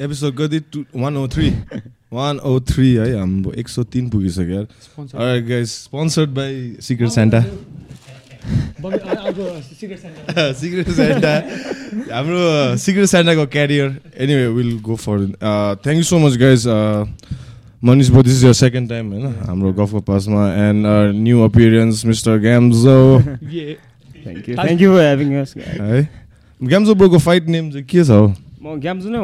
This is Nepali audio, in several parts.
एपिसोड कति two one O three one O three है हाम्रो एक सौ तिन पुगिसक्यो यार sponsored by secret Santa. Secret Santa हाम्रो secret सेन्टाको career anyway will go for thank you so much guys Manish बो this is your second time होइन हाम्रो गफको पासमा and new appearance mister Gyamjo. Thank you thank you for having है ग्याम्जो ब्रोको फाइट नेम चाहिँ के छ हौ म ग्याम्जु नै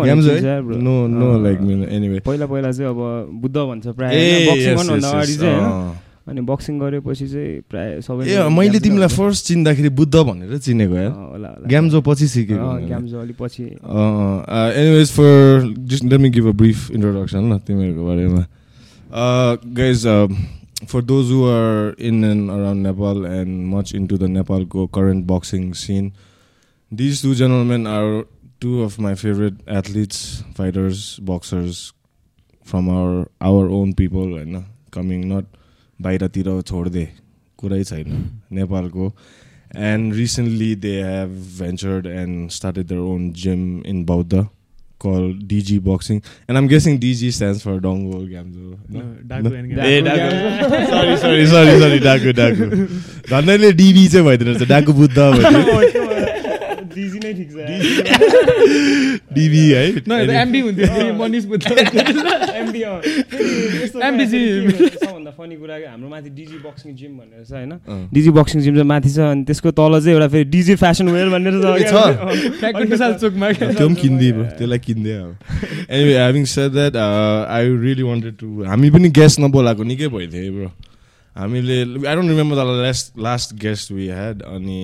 bro. No no like anyway पहिला पहिला चाहिँ अब बुद्ध भन्छ प्रायः। ए बक्सिङ yes, गर्नुभन्दा yes, अगाडि चाहिँ होइन। अनि बक्सिङ गरेपछि चाहिँ प्रायः सबै ए मैले तिमीलाई फर्स्ट चिन्दाखेरि बुद्ध भनेर चिनेको यार। ग्याम्जो पछि सिकेको। ग्याम्जो अलि पछि। Anyways for just let me give a brief introduction ल तिमीहरूको बारेमा। Guys for those who are in and around Nepal and much into the नेपालको current boxing scene these two gentlemen are two of my favourite athletes fighters boxers from our our own people होइन कमिङ नट बाहिरतिर छोडिदे कुरै छैन नेपालको and recently they have ventured and started their own gym in Bauda called DG Boxing. And I'm guessing DG stands for Dongo Gamzo. No, Dagu and Gamzo. A Dagu sorry sorry sorry sorry Dagu Dagu धन्यले डिबी चाहिँ भइदिनु रहेछ डाकु बुद्ध डिजी नै ठिक छ। डिबी है। the MD हुन्थ्यो। मनिष बुद्ध। एमडी MD चाहिँ- सबभन्दा फनी कुरा हाम्रो माथि डिजी बक्सिङ जिम भनेर छ होइन। डिजी बक्सिङ जिम चाहिँ माथि छ अनि त्यसको तल चाहिँ एउटा फेरि डिजी फेसन वेयर भनेर छ। चोकमा। त्यो पनि किनिदिए ब्रो त्यसलाई किनिदिए अब। Anyway having said that I really wanted to हामी पनि गेस्ट नबोलाएको निकै भइदियो ब्रो हामीले I don't remember the last last guest we had अनि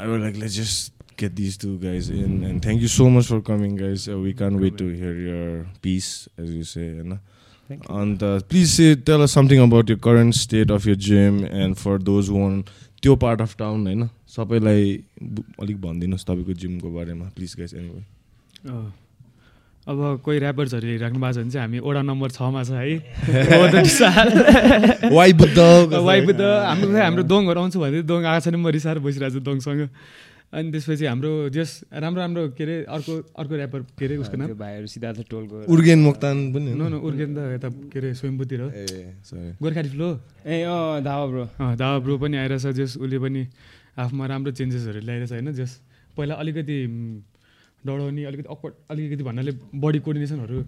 I was like let's just get these two guys in and thank you so much for coming guys uh, we can't wait to hear your piece as you say you know? You. and uh, please say, tell us something about your current state of your gym and for those who want त्यो पार्ट अफ टाउन होइन सबैलाई बु- अलिक भनिदिनुहोस् तपाईँको जिमको बारेमा प्लिज गाइस एनिवे अँ। अब कोही ऱ्यापर्सहरू हेरिराख्नु भएको छ भने चाहिँ हामी ओडा नम्बर छमा छ है। वाइ बुद्ध। वाइ बुद्ध। हाम्रो हाम्रो दोङहरू आउँछु भने दोङ आएको छैन म रिसाएर बसिरहेको छु दोङसँग। अनि त्यसपछि हाम्रो जस राम्रो राम्रो के अरे अर्को अर्को ऱ्यापर के अरे उसको नाम? भाइहरू सिद्धार्थ टोलको। उर्गेन मोक्तान पनि नो नो उर्गेन त यता के अरे हो। Sorry Gorkhali flow? ए अँ धावा ब्रो। अँ दावा ब्रो पनि आइरहेछ जस उसले पनि आफूमा राम्रो चेन्जेसहरू ल्याइरहेछ होइन जस पहिला अलिकति डढाउने अलिकति अक्वर्ड अलिकति भन्नाले बडी कोर्डिनेसनहरू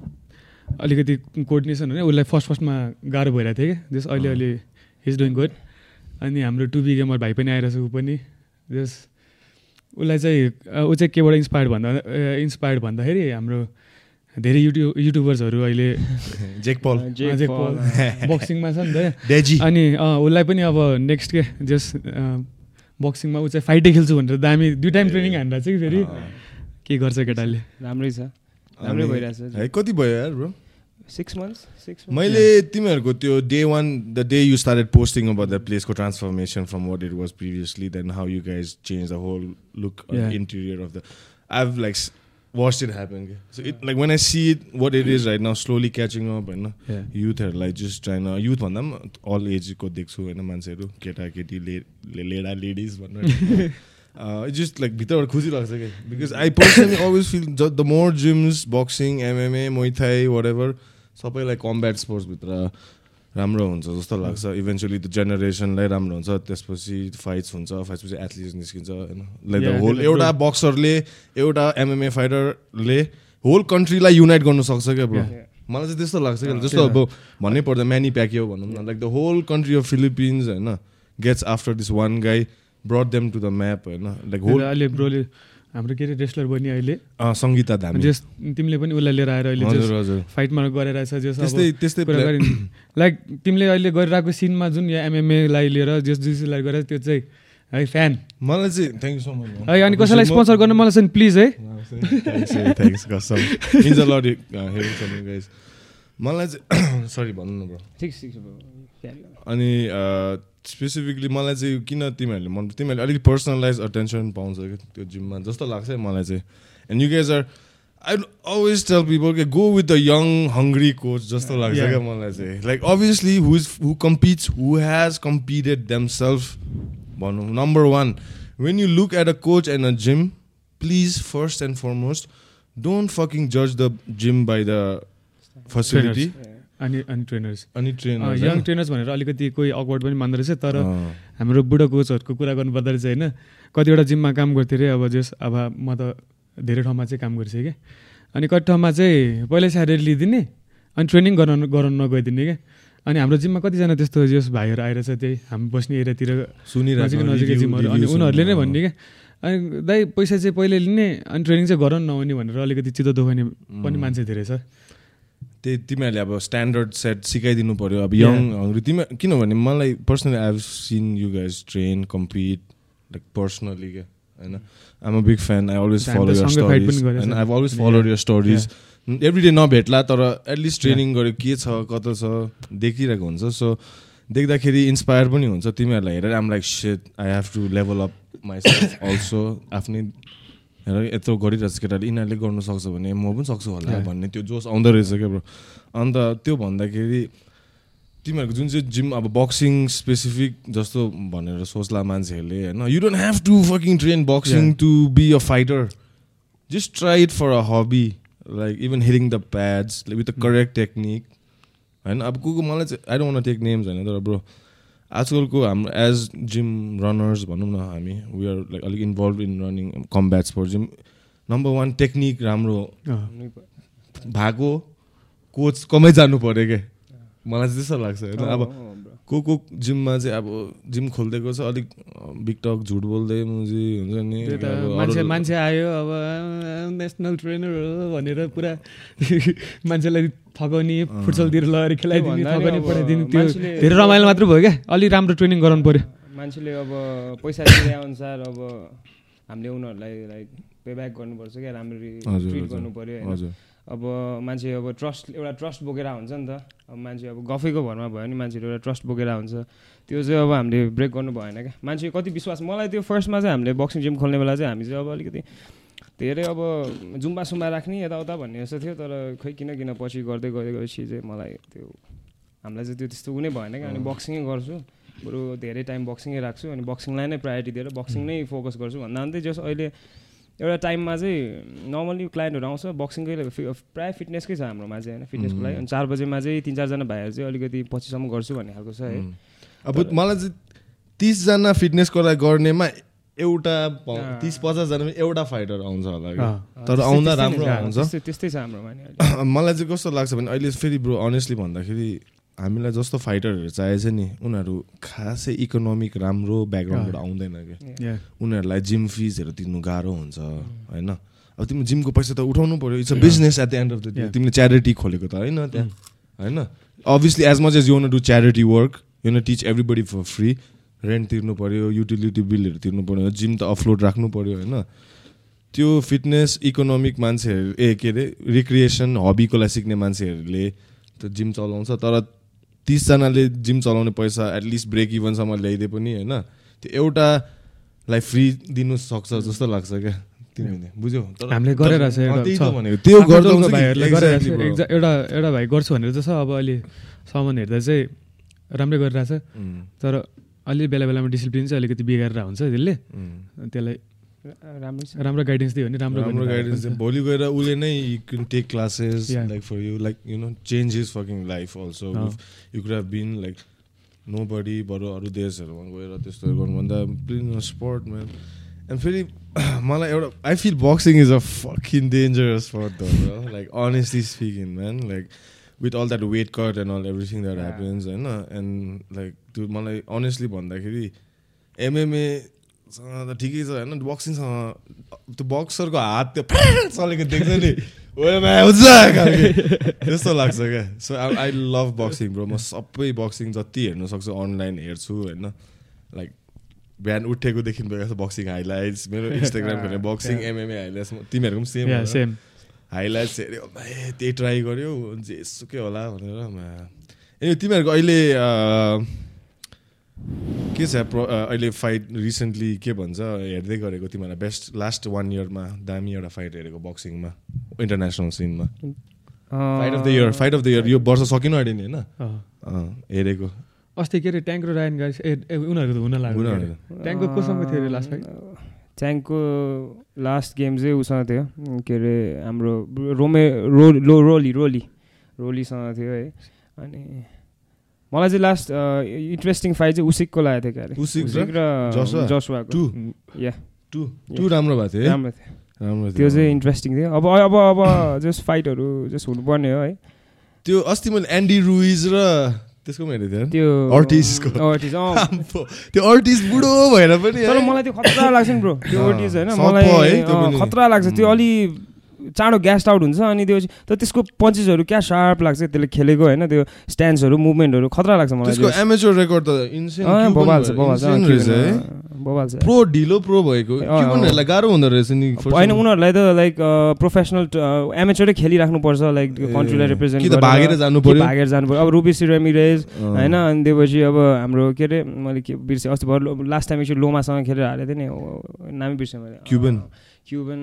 अलिकति कोर्डिनेसन होइन उसलाई फर्स्ट फर्स्टमा गाह्रो भइरहेको थियो क्या जस अहिले अहिले इज डुइङ गुड अनि हाम्रो टु बी गेमर भाइ पनि आइरहेछ ऊ पनि। जस उसलाई चाहिँ ऊ चाहिँ केबाट इन्सपायर्ड भन्दा इन्सपायर्ड भन्दाखेरि हाम्रो धेरै युट्युब युट्युबर्सहरू अहिले जेक पल जेक जेक पल। पल बक्सिङमा छ नि त। डेजी अनि उसलाई पनि अब नेक्स्ट के जस बक्सिङमा ऊ चाहिँ फाइटै खेल्छु भनेर दामी दुई टाइम ट्रेनिङ हानेर चाहिँ फेरि। के गर्छ केटाले? राम्रै छ। राम्रै भइरहेछ है कति भयो यार ब्रो सिक्स मन्थ्स सिक्स मैले तिमीहरूको त्यो day one the day you started posting about the प्लेसको transformation from what it was previously then how you guys change the whole look. Interior of the I have like watch it happen के so it like when I see it what it is right now slowly catching up होइन युथहरूलाई जस्ट ट्राइन युथ भन्दा पनि अल एजको देख्छु होइन मान्छेहरू केटाकेटी ले लेडा लेडिज भनेर इट जस्ट लाइक भित्रबाट खुसी लाग्छ कि because I personally always feel the more gyms boxing MMA Muay Thai whatever सबैलाई कम्ब्याट स्पोर्ट्सभित्र राम्रो हुन्छ जस्तो लाग्छ. इभेन्चुली त्यो जेनेरेसनलाई राम्रो हुन्छ त्यसपछि फाइट्स हुन्छ फाइट्सपछि एथलिट्स निस्किन्छ होइन? लाइक द होल एउटा बक्सरले एउटा एमएमए फाइटरले होल कन्ट्रीलाई युनाइट गर्नु सक्छ क्या ब्रो. मलाई चाहिँ त्यस्तो लाग्छ क्या। जस्तो अब भन्नै पर्दा म्यानी प्याक्यो भनौँ न like the whole country of Philippines होइन gets after this one guy brought them to the map होइन लाइक होल अहिले ब्रोले हाम्रो के अरे रेस्लर बनि अहिले। सङ्गीता धामी जस तिमीले पनि उसलाई लिएर आएर अहिले हजुर जस हजुर। फाइटमा गरिरहेछ जस त्यस्तै त्यस्तै लाइक तिमीले अहिले गरिरहेको सिनमा जुन या एमएमएलाई लिएर जस जुसीलाई गरेर त्यो चाहिँ है फ्यान मलाई चाहिँ थ्याङ्क यू सो मच है अनि कसैलाई स्पोन्सर गर्न मलाई चाहिँ प्लिज है। गाइस मलाई चाहिँ सरी भन्नु न ब्रो ठिक. अनि स्पेसिफिकली मलाई चाहिँ किन तिमीहरूले मन तिमीहरूले अलिक पर्सनलाइज अटेन्सन पाउँछ कि त्यो जिममा जस्तो लाग्छ है मलाई चाहिँ। And you guys are I always tell people के go with the young hungry coach जस्तो लाग्छ. क्या मलाई चाहिँ। Like obviously who is who competes who has competed themself भनौँ number one when you look at a coach and a gym please first and foremost don't fucking जज the gym by the facility अनि अनि ट्रेनर्स अनि ट्रेन यङ ट्रेनर्स भनेर अलिकति कोही अकवर्ड पनि मान्दो रहेछ तर हाम्रो बुढो कोचहरूको कुरा गर्नुपर्दा रहेछ होइन? कतिवटा जिममा काम गर्थेँ अरे अब जस अब म त धेरै ठाउँमा चाहिँ काम गरिसकेँ क्या अनि कति ठाउँमा चाहिँ पहिल्यै स्यालेरी लिइदिने अनि ट्रेनिङ गराउनु गराउनु नगइदिने क्या अनि हाम्रो जिममा कतिजना त्यस्तो जस भाइहरू आइरहेछ त्यही हामी बस्ने एरियातिर नजिकै नजिकै जिमहरू अनि उनीहरूले नै भन्ने क्या अनि दाइ पैसा चाहिँ पहिले लिने अनि ट्रेनिङ चाहिँ गराउनु नहुने भनेर अलिकति चित्त दुखाउने पनि मान्छे धेरै छ। त्यही तिमीहरूले अब स्ट्यान्डर्ड सेट सिकाइदिनु पऱ्यो अब यङ तिमी किनभने मलाई personally I have seen you guys train compete like personally क्या? होइन? I'm a big fan I always follow your stories होइन I always follow your stories every day नभेट्ला तर एटलिस्ट ट्रेनिङ गरेर के छ कता छ देखिरहेको हुन्छ। सो देख्दाखेरि इन्सपायर पनि हुन्छ। तिमीहरूलाई हेरेर I'm like set I have to level up myself also आफ्नै हेर यत्रो गरिरहेछ केटाले यिनीहरूले गर्नु सक्छ भने म पनि सक्छु होला भन्ने त्यो जोस आउँदो रहेछ क्या ब्रो। अन्त त्यो भन्दाखेरि तिमीहरूको जुन चाहिँ जिम अब बक्सिङ स्पेसिफिक जस्तो भनेर सोच्ला मान्छेहरूले होइन you don't have to fucking train boxing to be a fighter just try it for a hobby like even healing the pads with the correct technique होइन अब को को मलाई चाहिँ आई डोन्ट टेक नेम्स होइन तर ब्रो आजकलको हाम्रो एज जिम रनर्स भनौँ न हामी वी आर लाइक अलिक involve in running combats for gym number one technique राम्रो भएको कोच कमै जानु पऱ्यो क्या मलाई चाहिँ त्यस्तो लाग्छ। होइन अब को को जिममा चाहिँ अब जिम खोलिदिएको छ अलिक बिकटक झुट बोल्दै मुजी हुन्छ नि मान्छे मान्छे आयो अब नेसनल ट्रेनर हो भनेर पुरा मान्छेलाई थकाउने फुटसलतिर लगेर खेलाइदिने थकाउने पठाइदिने त्यो धेरै रमाइलो मात्र भयो क्या? अलिक राम्रो ट्रेनिङ गराउनु पऱ्यो मान्छेले अब पैसा दिने अनुसार अब हामीले उनीहरूलाई लाइक पे ब्याक गर्नुपर्छ क्या राम्ररी ट्रिट गर्नु पऱ्यो अब मान्छे अब ट्रस्ट एउटा ट्रस्ट बोकेर हुन्छ नि त। अब मान्छे अब गफैको भरमा भयो भने मान्छेहरू एउटा ट्रस्ट बोकेर हुन्छ। त्यो चाहिँ अब हामीले ब्रेक गर्नु भएन क्या। मान्छे कति विश्वास मलाई त्यो फर्स्टमा चाहिँ हामीले बक्सिङ जिम खोल्ने बेला चाहिँ हामी चाहिँ अब अलिकति धेरै अब जुम्बा सुम्बा राख्ने यताउता भन्ने जस्तो थियो तर खै किन किन पछि गर्दै गए गएपछि चाहिँ मलाई त्यो हामीलाई चाहिँ त्यो त्यस्तो कुनै भएन क्या। अनि बक्सिङै गर्छु। बरु धेरै टाइम बक्सिङै राख्छु। अनि बक्सिङलाई नै प्रायोरिटी दिएर बक्सिङ नै फोकस गर्छु भन्दा अन्त जस अहिले एउटा टाइममा चाहिँ नर्मली क्लाइन्टहरू आउँछ बक्सिङकै प्रायः फिटनेसकै छ हाम्रोमा चाहिँ होइन? फिटनेसको लागि। अनि चार बजेमा चाहिँ तिन चारजना भाइहरू चाहिँ अलिकति पछिसम्म गर्छु भन्ने खालको छ है। अब मलाई चाहिँ तिसजना फिटनेसको लागि गर्नेमा एउटा तिस पचासजनामा एउटा फाइटर आउँछ होला तर आउँदा राम्रो आउँछ। त्यस्तै छ हाम्रोमा मलाई चाहिँ कस्तो लाग्छ भने अहिले फेरि ब्रो अनेस्टली भन्दाखेरि हामीलाई जस्तो फाइटरहरू चाहिएछ नि उनीहरू खासै इकोनोमिक राम्रो ब्याकग्राउन्डबाट आउँदैन क्या उनीहरूलाई जिम फिजहरू तिर्नु गाह्रो हुन्छ होइन? अब तिम्रो जिमको पैसा त उठाउनु पऱ्यो it's a business at the end of the day तिमीले च्यारिटी खोलेको त होइन त्यहाँ होइन? Obviously as much as you do charity work you know teach everybody for free rent तिर्नु पऱ्यो युटिलिटी बिलहरू तिर्नु पऱ्यो जिम त अफलोड राख्नु पऱ्यो होइन? त्यो फिटनेस इकोनोमिक मान्छेहरू ए के अरे रिक्रिएसन हबीको लागि सिक्ने मान्छेहरूले त जिम चलाउँछ तर तिसजनाले जिम चलाउने पैसा एटलिस्ट ब्रेक इभनसम्म ल्याइदिए पनि होइन? त्यो एउटालाई फ्री दिनु सक्छ जस्तो लाग्छ क्या तिमीले बुझ्यौ? हामीले गरेर त्यो एउटा एउटा भाइ गर्छु भनेर छ। अब अहिले सामान हेर्दा चाहिँ राम्रै गरिरहेछ। तर अलि बेला बेलामा डिसिप्लिन चाहिँ अलिकति बिगारेर हुन्छ त्यसले। त्यसलाई राम्रो राम्रो गाइडेन्स दियो भने राम्रो राम्रो गाइडेन्स भोलि गएर उसले नै you can take classes like for you like you know change is fucking life also you could have been like nobody बरु अरू देशहरूमा गएर त्यस्तोहरू गर्नुभन्दा प्लिन स्पोर्ट म्यान एन्ड फेरि मलाई एउटा I feel boxing is a fucking dangerous sport the like honestly speaking man like with all that weight cut and all everything that happens होइन एन्ड लाइक त्यो मलाई अनेस्टली भन्दाखेरि एमएमए त ठिकै छ होइन बक्सिङसँग त्यो बक्सरको हात त्यो चलेको देख्छ नि त्यस्तो लाग्छ क्या। So I I love boxing bro म सबै बक्सिङ जति हेर्नु सक्छु अनलाइन हेर्छु होइन। लाइक बिहान उठेकोदेखि भएको बक्सिङ हाइलाइट्स मेरो इन्स्टाग्राम हेर्ने बक्सिङ एमएमए हाइलाइट्स तिमीहरूको पनि सेम सेम हाइलाइट्स हेऱ्यो त्यही ट्राई गऱ्यो जेसुकै होला भनेर ए तिमीहरूको अहिले के छ अहिले फाइट रिसेन्टली के भन्छ? हेर्दै गरेको तिमीहरूलाई बेस्ट लास्ट वान इयरमा दामी एउटा फाइट हेरेको बक्सिङमा international cinema fight of the year fight of the year यो वर्ष सकिनु अरे नि होइन? हेरेको। अस्ति के अरे ट्याङ्क र रायन गाइस ए उनीहरूको त हुन लाग्यो। ट्याङ्कको कोसँग थियो अरे लास्ट फाइट च्याङको लास्ट गेम चाहिँ उसँग थियो। के अरे हाम्रो रोमे रो रोली रोली। रोलीसँग थियो है। अनि मलाई चाहिँ लास्ट इन्ट्रेस्टिङ फाइट चाहिँ उसिकको लागेको थियो क्या उसिक र जसुवाको या टु टु राम्रो भएको थियो राम्रो थियो। राम्रो त्यो चाहिँ इन्ट्रेस्टिङ थियो। अब अब अब जस फाइटहरू जस हुनुपर्ने हो है। त्यो अस्ति मैले एन्डी रुइज र त्यसको पनि हेरेको थिएँ। त्यो अर्टिसको अर्टिस त्यो अर्टिस बुढो भएर पनि तर मलाई त्यो खतरा लाग्छ नि ब्रो। त्यो अर्टिस होइन मलाई खतरा लाग्छ। त्यो अलि चाँडो ग्यास्ट आउट हुन्छ अनि त्यो तर त्यसको पन्चेसहरू क्या सार्प लाग्छ त्यसले खेलेको होइन त्यो स्ट्यान्ड्सहरू मुभमेन्टहरू खतरा लाग्छ मलाई एमेचर रेकर्ड त प्रो ढिलो प्रो भएको उनीहरूलाई गाह्रो हुँदो रहेछ नि होइन उनीहरूलाई त लाइक प्रोफेसनल एमेचरै खेलिराख्नुपर्छ लाइक कन्ट्रीलाई रिप्रेजेन्ट भागेर जानु पर्यो। भागेर जानु पर्यो। अब रुबी सिरेमिरेज होइन अनि त्यसपछि अब हाम्रो के अरे मैले के बिर्सेँ अस्ति भर लास्ट टाइम एकचोटि लोमासँग खेलेर हालेको थिएँ नि नामै बिर्सेँ मैले। क्युबन क्युबन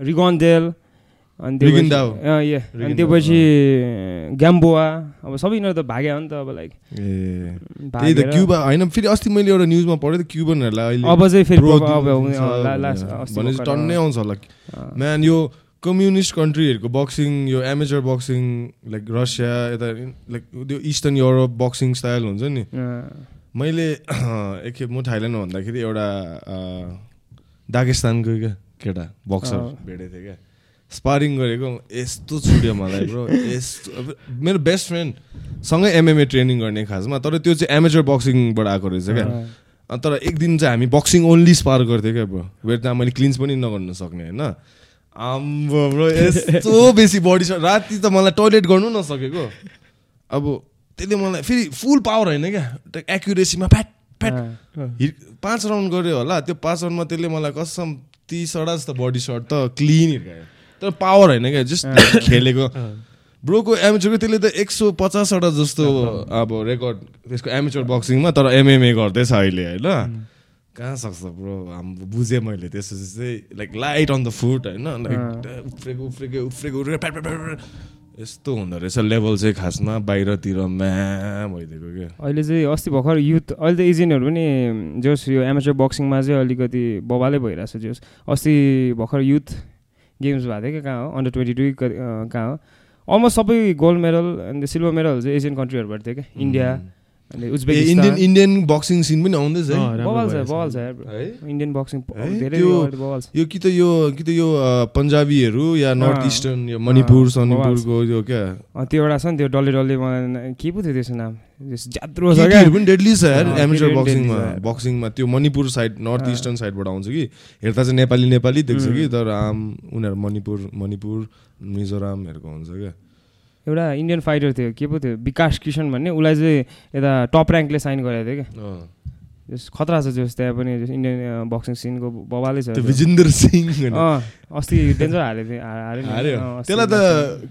रिगन्डेल अनि अनि त्योपछि ग्याम्बोआ। अब सबै यिनीहरू त भाग्यो हो नि त अब लाइक त्यही त क्युबा होइन फेरि अस्ति मैले एउटा न्युजमा पढेँ त क्युबनहरूलाई अब चाहिँ फेरि टन्नै आउँछ। होला। म्यान यो कम्युनिस्ट कन्ट्रीहरूको बक्सिङ यो एमेचर बक्सिङ लाइक रसिया यता लाइक त्यो इस्टर्न युरोप बक्सिङ स्टाइल हुन्छ नि। मैले एकखेप म थाइल्यान्ड भन्दाखेरि एउटा दागिस्तानको क्या। केटा बक्सर भेटेको थिएँ क्या। स्पारिङ गरेको यस्तो छुट्यो मलाई ब्रो यस्तो। मेरो बेस्ट फ्रेन्ड सँगै एमएमए ट्रेनिङ गर्ने खासमा तर त्यो चाहिँ एमेचर बक्सिङबाट आएको रहेछ क्या। तर एक दिन चाहिँ हामी बक्सिङ ओन्ली स्पार गर्थ्यौँ क्या ब्रो वेट त मैले क्लिन्स पनि नगर्न सक्ने होइन। आम्बो ब्रो यस्तो बेसी बडी छ राति त मलाई टोइलेट गर्नु नसकेको। अब त्यसले मलाई फेरि फुल पावर होइन क्या। एक्युरेसीमा फ्याट फ्याट। पाँच राउन्ड गऱ्यो होला त्यो पाँच राउन्डमा त्यसले मलाई कसम तिसवटा जस्तो बडी सर्ट त क्लिन हिर्कायो तर पावर होइन क्या जस्ट खेलेको। ब्रोको एमेचरको त्यसले त एक सौ पचासवटा जस्तो अब रेकर्ड त्यसको एमेचर बक्सिङमा तर एमएमए गर्दैछ अहिले होइन? कहाँ सक्छ ब्रो हाम्रो बुझेँ मैले त्यसपछि चाहिँ like light on the foot होइन? लाइक उफ्रेको उफ्रेको उफ्रेको यस्तो हुँदो रहेछ लेभल चाहिँ खासमा बाहिरतिर म्या भइदिएको क्या अहिले चाहिँ अस्ति भर्खर युथ अहिले त एजेन्टहरू पनि जोस् यो एमेचर बक्सिङमा चाहिँ अलिकति बबालै भइरहेछ जोस्। अस्ति भर्खर युथ गेम्स भएको थियो क्या कहाँ हो? अन्डर ट्वेन्टी टू कहाँ हो? अलमोस्ट सबै गोल्ड मेडल अन्त सिल्भर मेडल चाहिँ एसियन कन्ट्रीहरूबाट थियो क्या इन्डिया अनि उज्बेकिस्तान इन्डियन बक्सिङ सिन पनि आउँदैछ इन्डियन बक्सिङ धेरै बवाल छ। यो कि त यो कि त यो पन्जाबीहरू या नर्थ इस्टर्न यो मणिपुर सनिपुरको यो क्या? त्यो एउटा छ नि त्यो डल्ले डल्ले के पो थियो त्यसको नाम? ज्यात्रो छ क्या। पनि डेडली छ एमेचर बक्सिङमा बक्सिङमा त्यो मणिपुर साइड नर्थ इस्टर्न साइडबाट आउँछ कि। हेर्दा चाहिँ नेपाली नेपाली देख्छ कि तर आम उनीहरू मणिपुर मणिपुर मिजोरामहरूको हुन्छ क्या। एउटा इन्डियन फाइटर थियो। के पो थियो? विकास किसन भन्ने उसलाई चाहिँ यता टप ऱ्याङ्कले साइन गरेको थियो क्या। खतरा छ जस त्यहाँ पनि इन्डियन बक्सिङ सिनको बबालै छ विजेन्द्र सिंह अस्ति डेन्जर हालेको थियो त्यसलाई त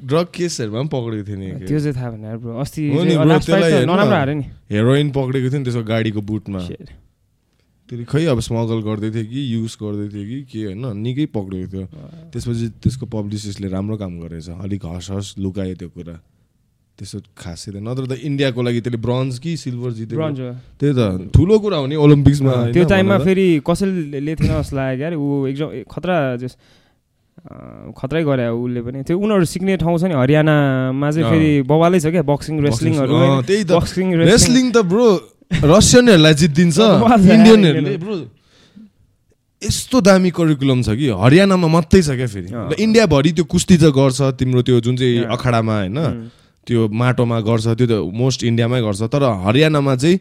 ड्रग केसहरूमा पनि पक्रेको थियो नि त्यो चाहिँ थाहा भएन अस्ति नराम्रो हारे नि। हेरोइन पक्रेको थियो नि त्यसको गाडीको बुटमा त्यसले खै अब स्मगल गर्दै थियो कि युज गर्दै थियो कि के होइन निकै पक्रेको थियो। त्यसपछि त्यसको पब्लिसिस्टले राम्रो काम गरेछ। अलिक हस हस लुकायो त्यो कुरा। त्यस्तो खासै त नत्र त इन्डियाको लागि त्यसले ब्रोन्ज कि सिल्भर जित्यो त्यही त। ठुलो कुरा हो नि ओलम्पिक्समा त्यो टाइममा फेरि कसैले थिएन जस्तो लाग्यो क्या ऊ एकदम खतरा जस खतरै गरे उसले पनि। त्यो उनीहरू सिक्ने ठाउँ छ नि हरियाणामा चाहिँ फेरि बवालै छ क्या बक्सिङ रेस्लिङहरू बक्सिङ रेस्लिङ त ब्रो रसियनहरूलाई जितिदिन्छ इन्डियनहरूले ब्रो। यस्तो दामी करिकुलम छ कि? हरियाणामा मात्रै छ क्या फेरि। इन्डियाभरि त्यो कुस्ती त गर्छ तिम्रो त्यो जुन चाहिँ अखाडामा होइन त्यो माटोमा गर्छ त्यो त मोस्ट इन्डियामै गर्छ। तर हरियाणामा चाहिँ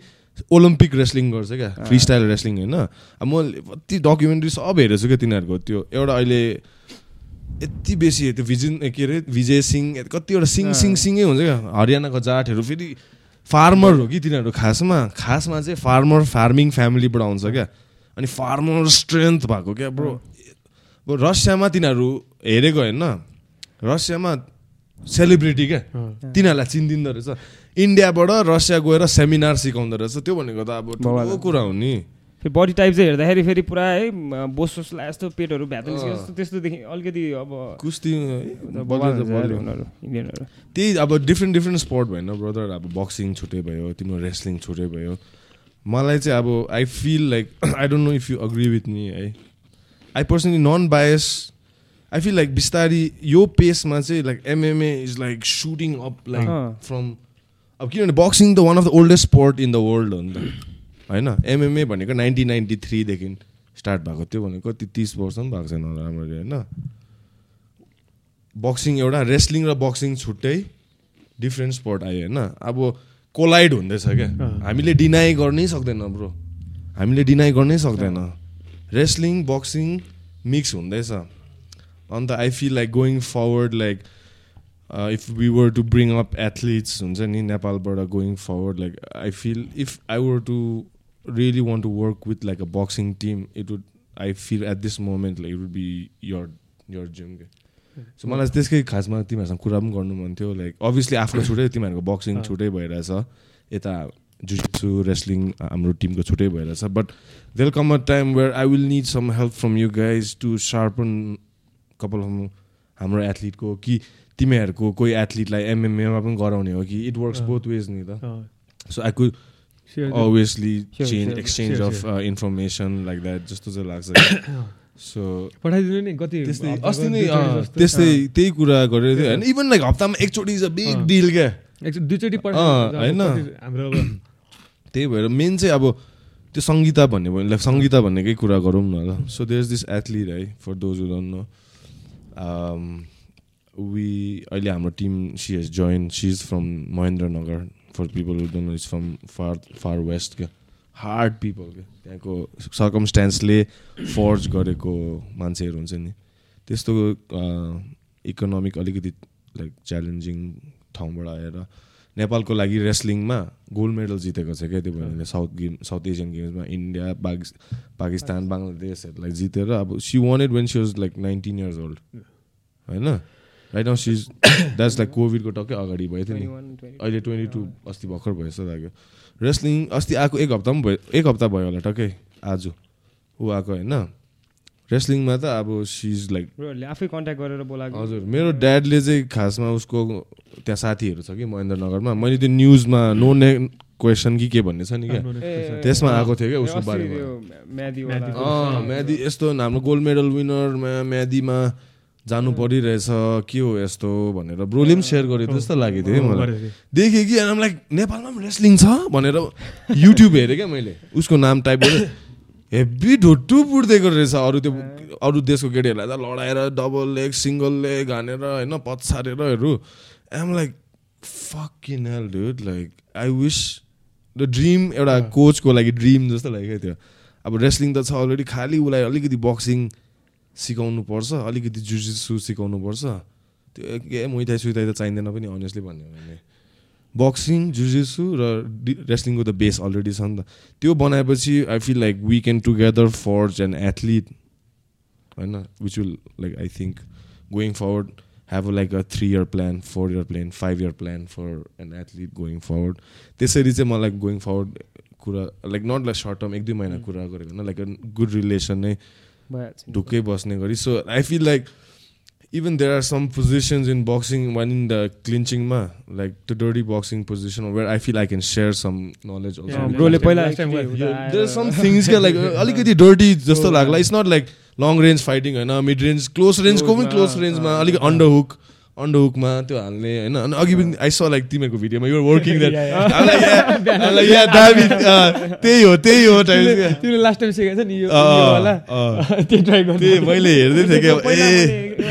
ओलम्पिक रेस्लिङ गर्छ क्या। फ्री स्टाइल रेस्लिङ होइन। म कति डकुमेन्ट्री सब हेरेछु क्या तिनीहरूको। त्यो एउटा अहिले यति बेसी त्यो भिजिन के अरे विजय सिंह कतिवटा सिङ सिङ सिङै हुन्छ क्या। हरियाणाको जाटहरू फेरि फार्मर हो कि तिनीहरू खासमा? खासमा चाहिँ फार्मर फार्मिङ फ्यामिलीबाट आउँछ क्या। अनि फार्मर स्ट्रेन्थ भएको क्या ब्रो। रसियामा तिनीहरू हेरेको होइन। रसियामा सेलिब्रिटी क्या। तिनीहरूलाई चिनिदिँदो रहेछ। इन्डियाबाट रसिया गएर सेमिनार सिकाउँदो रहेछ। त्यो भनेको त अब ठुलो कुरा हो नि। बडी टाइप चाहिँ हेर्दाखेरि फेरि पुरा है बोस बोसलाई यस्तो पेटहरू भ्यात जस्तो त्यस्तोदेखि अलिकति अब कुस्ती त्यही अब डिफ्रेन्ट डिफ्रेन्ट स्पोर्ट भएन ब्रदर अब बक्सिङ छुट्टै भयो तिम्रो रेस्लिङ छुट्टै भयो। मलाई चाहिँ अब I feel like I don't know if you agree with me है। I personally non bias I feel like बिस्तारी यो पेसमा चाहिँ like MMA is like shooting up like from अब किनभने boxing the one of the oldest sport in the world हो नि त। होइन एमएमए भनेको नाइन्टिन नाइन्टी थ्रीदेखि स्टार्ट भएको त्यो भनेको कति तिस वर्ष पनि भएको छैन राम्ररी होइन? बक्सिङ एउटा रेस्लिङ र बक्सिङ छुट्टै डिफ्रेन्ट स्पोर्ट आयो होइन? अब कोलाइड हुँदैछ क्या। हामीले डिनाइ गर्नै सक्दैन ब्रो हामीले डिनाइ गर्नै सक्दैन। रेस्लिङ बक्सिङ मिक्स हुँदैछ। अन्त I feel like going forward like if we were to bring up athletes हुन्छ नि नेपालबाट going forward like I feel if I were to want to work with like a boxing team it would I feel at this moment like it would be your your gym के सो मलाई त्यसकै खासमा तिमीहरूसँग कुरा पनि गर्नु मन थियो लाइक अभियसली आफ्नो छुट्टै तिमीहरूको बक्सिङ छुट्टै भइरहेछ यता जुजित्सु रेस्लिङ हाम्रो टिमको छुट्टै भइरहेछ but there'll come a time where I will need some help from you guys to sharpen कपाल हाम्रो एथलिटको कि तिमीहरूको कोही एथलिटलाई एमएमएमा पनि गराउने हो कि इट वर्क्स बोथ वेज नि त। So I could obviously change exchange of information like that जस्तो चाहिँ लाग्छ सो पठाइदिनु नि त्यस्तै अस्ति नै त्यस्तै त्यही कुरा गरेको थियो होइन इभन लाइक हप्तामा एकचोटि इज अ। बिग डिल क्या दुईचोटि होइन। हाम्रो त्यही भएर मेन चाहिँ अब त्यो सङ्गीता भन्ने भयो। सङ्गीता भन्नेकै कुरा गरौँ न ल। So there is this athlete है for those don't know we अहिले हाम्रो team she has join she is from Mahendranagar for people don't know is from far far west क्या हार्ड पिपल क्या त्यहाँको सर्कमस्ट्यान्सले फोर्ज गरेको मान्छेहरू हुन्छ नि। त्यस्तो इकोनोमिक अलिकति लाइक च्यालेन्जिङ ठाउँबाट आएर नेपालको लागि रेस्लिङमा गोल्ड मेडल जितेको छ क्या त्यो भने साउथ गेम साउथ एसियन गेम्समा इन्डिया पाकिस्तान बङ्गलादेशहरूलाई जितेर अब she one when she was like nineteen years old होइन? Right now she's that's like कोभिडको टक्कै अगाडि भएको थियो नि। अहिले ट्वेन्टी टू अस्ति भर्खर भयो जस्तो लाग्यो। रेस्लिङ अस्ति आएको एक हप्ता पनि भयो एक हप्ता भयो होला टक्कै आज। ऊ आएको होइन। रेस्लिङमा त अब सिज लाइक आफै कन्ट्याक्ट गरेर बोलाएको। हजुर मेरो ड्याडले चाहिँ खासमा उसको त्यहाँ साथीहरू छ कि महेन्द्रनगरमा। मैले त्यो न्युजमा नो ने क्वेसन कि के भन्ने छ नि क्या। त्यसमा आएको थियो क्या उसको बारेमा। म्यादी यस्तो हाम्रो गोल्ड मेडल विनरमा म्यादीमा जानु परिरहेछ के हो यस्तो भनेर ब्रोले पनि सेयर गरेको जस्तो लागेको थियो मलाई। देखेँ कि लाइक नेपालमा पनि रेस्लिङ छ भनेर युट्युब हेरेँ क्या मैले। उसको नाम टाइप गरेँ। हेभी ढुट्टु पुर्दिएको रहेछ अरू त्यो अरू देशको केटीहरूलाई त लडाएर डबल लेग सिङ्गल लेग हानेर होइन पछारेरहरू am like fuck in hell dude like I wish the dream एउटा कोचको लागि ड्रिम जस्तो लाग्यो त्यो अब रेस्लिङ त छ अलरेडी खालि उसलाई अलिकति बक्सिङ सिकाउनु पर्छ अलिकति जुजिसु सिकाउनु पर्छ त्यो के मुइथाइ सुइथाइ त चाहिँदैन पनि अनेस्टली भन्यो भने। बक्सिङ जुजिसु र रेस्लिङको त बेस अलरेडी छ नि त। त्यो बनाएपछि I feel like we can together forge an athlete होइन? Which will like I think going forward have like a three year plan four year plan five year plan for an athlete going forward त्यसरी चाहिँ मलाई गोइङ फरवर्ड कुरा like not like short term एक दुई महिना कुरा गरेको होइन लाइक गुड रिलेसन नै ढुक्कै बस्ने गरी। So I feel like even there are some positions in boxing one in the क्लिन्चिङमा like the dirty boxing position where I feel I can share some knowledge some things क्या लाइक अलिकति डर्टी जस्तो लाग्ला। It's not like long range fighting होइन? मिड रेन्ज क्लोज रेन्जको पनि क्लोज रेन्जमा अलिक अन्डर हुक अन्डर हुकमा त्यो हाल्ने होइन? अनि अघि पनि आई स लाइक तिमीहरूको भिडियोमा युआर वर्किङ त्यही हो त्यही हो तिमीले लास्ट टाइम सिकाएको नि त्यही मैले हेर्दै थिएँ क्या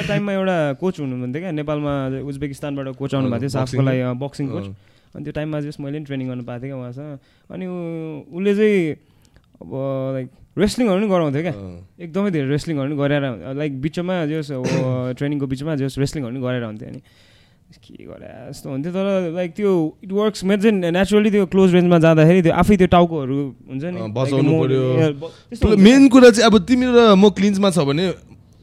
टाइममा एउटा कोच हुनुहुन्थ्यो क्या नेपालमा उज्बेकिस्तानबाट कोच आउनु भएको थियो साफको लागि बक्सिङ कोच अनि त्यो टाइममा चाहिँ मैले पनि ट्रेनिङ गर्नु पाएको थिएँ क्या उहाँसँग। अनि उसले चाहिँ अब लाइक रेस्लिङहरू पनि गराउँथ्यो क्या। एकदमै धेरै रेस्लिङहरू पनि गरेर लाइक बिचमा जस अब ट्रेनिङको बिचमा जस रेस्लिङहरू पनि गरेर हुन्थ्यो अनि। के गरे जस्तो हुन्थ्यो। तर लाइक त्यो इट वर्क्स मेरो चाहिँ नेचुरली त्यो क्लोज रेन्जमा जाँदाखेरि त्यो आफै त्यो टाउकोहरू हुन्छ नि। बचाउनु पर्यो। मेन कुरा चाहिँ अब तिमी र म क्लिन्समा छ भने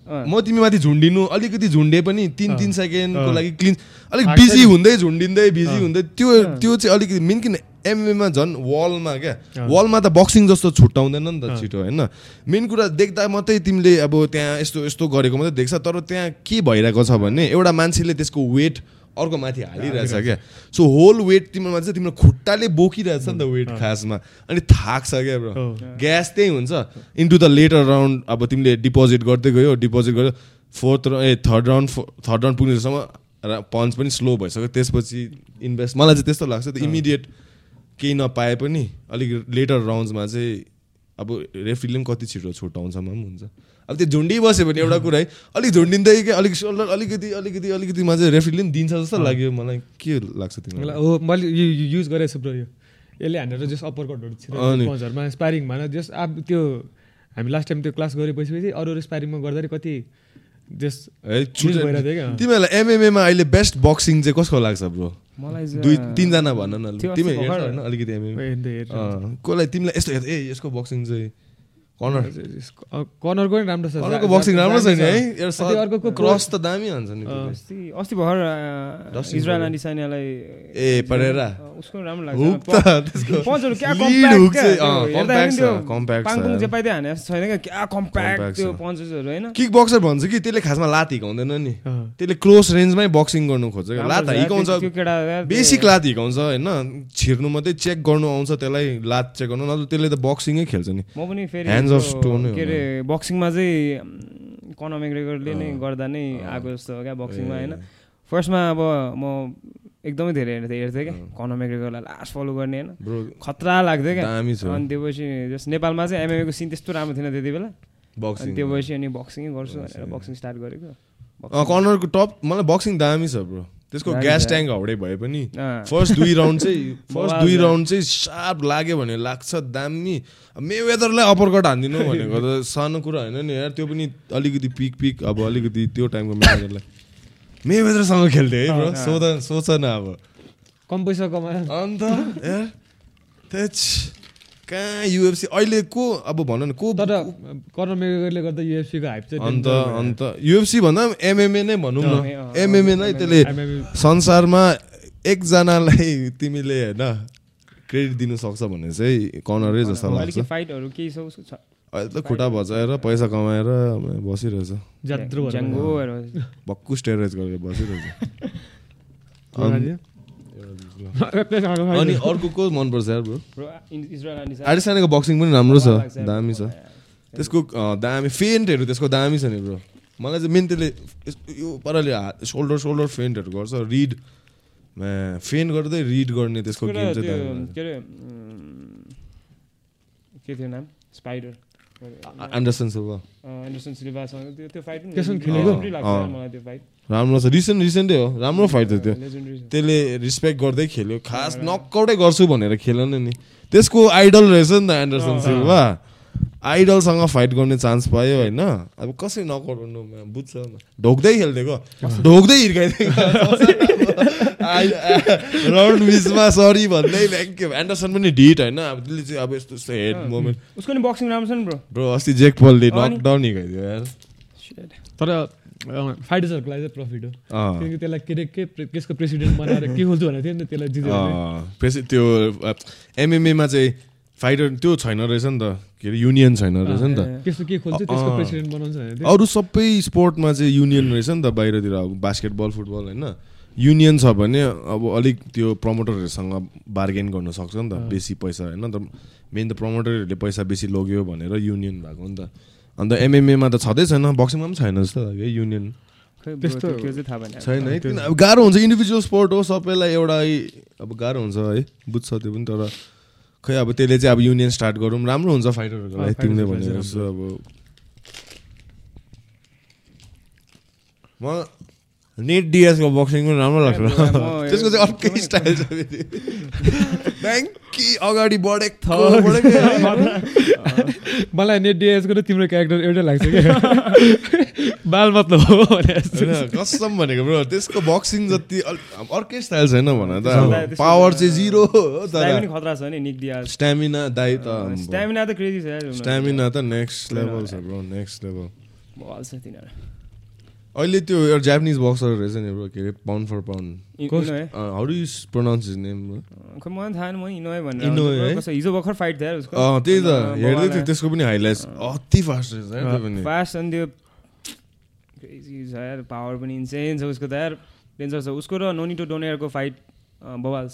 म तिमी माथि झुन्डिनु अलिकति झुन्डे पनि तिन तिन सेकेन्डको लागि क्लिन्स अलिक बिजी हुँदै झुन्डिँदै बिजी हुँदै त्यो त्यो चाहिँ अलिकति मेन किन एमएमा झन् वालमा क्या? वालमा त बक्सिङ जस्तो छुट्याउँदैन नि त छिटो होइन? मेन कुरा देख्दा मात्रै तिमीले अब त्यहाँ यस्तो यस्तो गरेको मात्रै देख्छ तर त्यहाँ के भइरहेको छ भने एउटा मान्छेले त्यसको वेट अर्को माथि हालिरहेछ क्या? सो होल वेट तिम्रोमा चाहिँ तिम्रो खुट्टाले बोकिरहेछ नि त वेट खासमा। अनि थाक्छ क्या ब्रो ग्यास त्यही हुन्छ। इन्टु द लेटर राउन्ड अब तिमीले डिपोजिट गर्दै गयो डिपोजिट गर्यो। Fourth uh third round third round पुग्नेसम्म र पन्च पनि स्लो भइसक्यो। त्यसपछि इन्भेस्ट मलाई चाहिँ त्यस्तो लाग्छ इमिडिएट केही नपाए पनि अलिक लेटर राउन्ड्समा चाहिँ अब रेफ्रीले पनि कति छिटो छुट्याउँछमा पनि हुन्छ। अब त्यो झुन्डिबस्यो भने एउटा कुरा है अलिक झुन्डिँदै कि अलिक सोल्डर अलिकति अलिकति अलिकतिमा चाहिँ रेफ्रीले पनि दिन्छ जस्तो लाग्यो मलाई। के लाग्छ तिमीलाई? हो मैले युज गरेको छु ब्रो यो यसले हानेर जस अप्पर कटहरू छिर्छरमा स्पारिङमा जस अब त्यो हामी लास्ट टाइम त्यो क्लास गरेपछि अरू अरू स्पारिङमा गर्दाखेरि कति जस तिमीहरूलाई एमएमएमा अहिले बेस्ट बक्सिङ चाहिँ कसको लाग्छ ब्रो दुई तिनजना भन न तिमी होइन अलिकति एमएमए कसलाई तिमीलाई यस्तो ए यसको बक्सिङ चाहिँ कर्नर कर्नरको पनि राम्रो छ कर्नरको बक्सिङ राम्रो छ। नि है? अर्को क्रस त दामी हुन्छ नि अस्ति अस्ति भर्खर इजरायल अनिसानियालाई ए परेरा। उसको राम्रो लाग्छ। त्यसको पञ्चहरू क्या कम्प्याक्ट छ कम्प्याक्ट पाङपुङ पाइदै हाने छैन क्या? क्या कम्प्याक्ट त्यो पञ्चहरू हैन किक बक्सर भन्छ कि त्यसले खासमा लात हिकाउँदैन नि। त्यसले क्लोज रेन्जमै बक्सिङ गर्नु खोज्छ। लात हिकाउँछ बेसिक लात हिकाउँछ हैन छिर्नु मात्रै चेक गर्नु आउँछ त्यसलाई लात चेक गर्नु नत्र त्यसले त बक्सिङै खेल्छ नि। म पनि फेरि अफ स्टोन के अरे बक्सिङमा चाहिँ कन मेग्रेगरले नै गर्दा नै आएको जस्तो हो क्या बक्सिङमा होइन? फर्स्टमा अब म एकदमै धेरै हेर्थेँ हेर्थेँ क्या कन मेग्रेगरलाई लास्ट फलो गर्ने होइन? खतरा लाग्थ्यो क्या। अनि त्यो पछि जस नेपालमा चाहिँ एमएमएको सिन त्यस्तो राम्रो थिएन त्यति बेला। अनि त्यो पछि अनि बक्सिङै गर्छु भनेर बक्सिङ स्टार्ट गरेको। कर्नरको टप मलाई बक्सिङ दामी छ ब्रो त्यसको ग्यास ट्याङ्क हाउडे भए पनि फर्स्ट दुई राउन्ड चाहिँ फर्स्ट दुई राउन्ड चाहिँ सार्प लाग्यो भने लाग्छ दामी। मे वेदरलाई अप्परकट हानिदिनु भनेको त सानो कुरा होइन नि यार त्यो पनि अलिकति पिक पिक अब अलिकति त्यो टाइमको मे वेदरलाई मे वेदरसँग खेल्थेँ है ब्रो सोध सोच न अब। कम पैसा कमायो। अन्त कहाँ युएफसी अहिले को अब भन न को तर कर्नर मेगरले गर्दा युएफसीको हाइप चाहिँ अन्त अन्त युएफसी भन्दा पनि एमएमए नै भनौँ न। एमएमए नै त्यसले संसारमा एकजनालाई तिमीले होइन क्रेडिट दिनु सक्छ भने चाहिँ कर्नरै जस्तो लाग्छ। फाइटहरू केही छ अहिले त खुट्टा भचाएर पैसा कमाएर बसिरहेछ। भक्कु स्टेरेज गरेर बसिरहेछ। अनि अर्को को मनपर्छ यार ब्रो आडिसानेको बक्सिङ पनि राम्रो छ दामी छ। त्यसको दामी फेन्टहरू त्यसको दामी छ नि ब्रो मलाई चाहिँ मेन त्यसले यो पाराले सोल्डर सोल्डर फेन्टहरू गर्छ रिड फेन्ट गर्दै रिड गर्ने त्यसको गेम चाहिँ के अरे के थियो नाम? स्पाइडर एन्डरसन सिल्भा एन्डरसन सिल्भासँग त्यो त्यो फाइट पनि खेलेको? मलाई त्यो फाइट राम्रो छ। रिसेन्ट रिसेन्टै हो। राम्रो फाइट थियो। त्यो त्यसले रिस्पेक्ट गर्दै खेल्यो। खास नकआउटै गर्छु भनेर खेलेन नि। त्यसको आइडल रहेछ नि त एन्डरसन सिल्भा आइडलसँग फाइट गर्ने चान्स पायो होइन। अब कसरी नकआउट गर्नु? बुझ्छ ढोक्दै खेलिदिएको ढोक्दै हिर्काइदिएको। राउन्ड मिसमा सरी भन्दै एन्डरसन पनि ढिट होइन। अब त्यसले चाहिँ अब यस्तो यस्तो हेड मोमेन्ट उसको नि बक्सिङ राम्रो छ नि ब्रो ब्रो अस्ति जेक पलले नकडाउन हिर्काइदियो यार। तर फाइटर्सहरूको लागि चाहिँ प्रफिट हो। किनकि त्यसलाई के अरे के केसको प्रेसिडेन्ट बनाएर के खोल्छु भनेको थियो नि त त्यसलाई जित्यो त्यो एमएमएमा चाहिँ फाइटर त्यो छैन रहेछ नि त। के अरे युनियन छैन रहेछ नि त। त्यस्तो के खोल्छ त्यसको प्रेसिडेन्ट बनाउँछ अरू सबै स्पोर्टमा चाहिँ युनियन रहेछ नि त बाहिरतिर। अब बास्केटबल फुटबल होइन। युनियन छ भने अब अलिक त्यो प्रमोटरहरूसँग बार्गेन गर्न सक्छ नि त। बेसी पैसा होइन त। मेन त प्रमोटरहरूले पैसा बेसी लग्यो भनेर युनियन भएको नि त। अन्त एमएमएमा त छँदै छैन बक्सिङमा पनि छैन जस्तो लाग्यो युनियन त्यस्तो छैन है किन? अब गाह्रो हुन्छ इन्डिभिजुअल स्पोर्ट हो सबैलाई एउटा अब गाह्रो हुन्छ है बुझ्छ त्यो पनि तर खै अब त्यसले चाहिँ अब युनियन स्टार्ट गरौँ राम्रो हुन्छ फाइटरहरूको लागि तिमीले भने जस्तो अब। म नेट डिएसको बक्सिङ पनि राम्रो लाग्छ त्यसको चाहिँ अर्कै स्टाइल छ ब्याङ्की अगाडि बढेको मलाई नेट डिएसको र तिम्रो क्यारेक्टर एउटै लाग्छ क्या बाल मतलब हो कसम भनेको ब्रो त्यसको बक्सिङ जति अर्कै स्टाइल छैन भन त पावर चाहिँ जिरो खतरा छ नि निक डिएस स्ट्यामिना दाइ त स्ट्यामिना त क्रेजी छ स्ट्यामिना त नेक्स्ट लेभल छ ब्रो नेक्स्ट लेभल बल छ तिनीहरू अहिले त्यो एउटा जापानिज बक्सर रहेछ नि ब्रो के अरे pound for pound how do pronounce his name खै मलाई थाहा म इनोए भनेर हिजो भर्खर फाइट थियो उसको। अँ त्यही त हेर्दै थियो त्यसको पनि हाइलाइट्स अति फास्ट रहेछ फास्ट अनि त्यो क्रेजी छ यार पावर पनि इन्सेन छ उसको त यार। डेन्जर छ। उसको र नोनिटो डोनेयरको फाइट बवाल्स।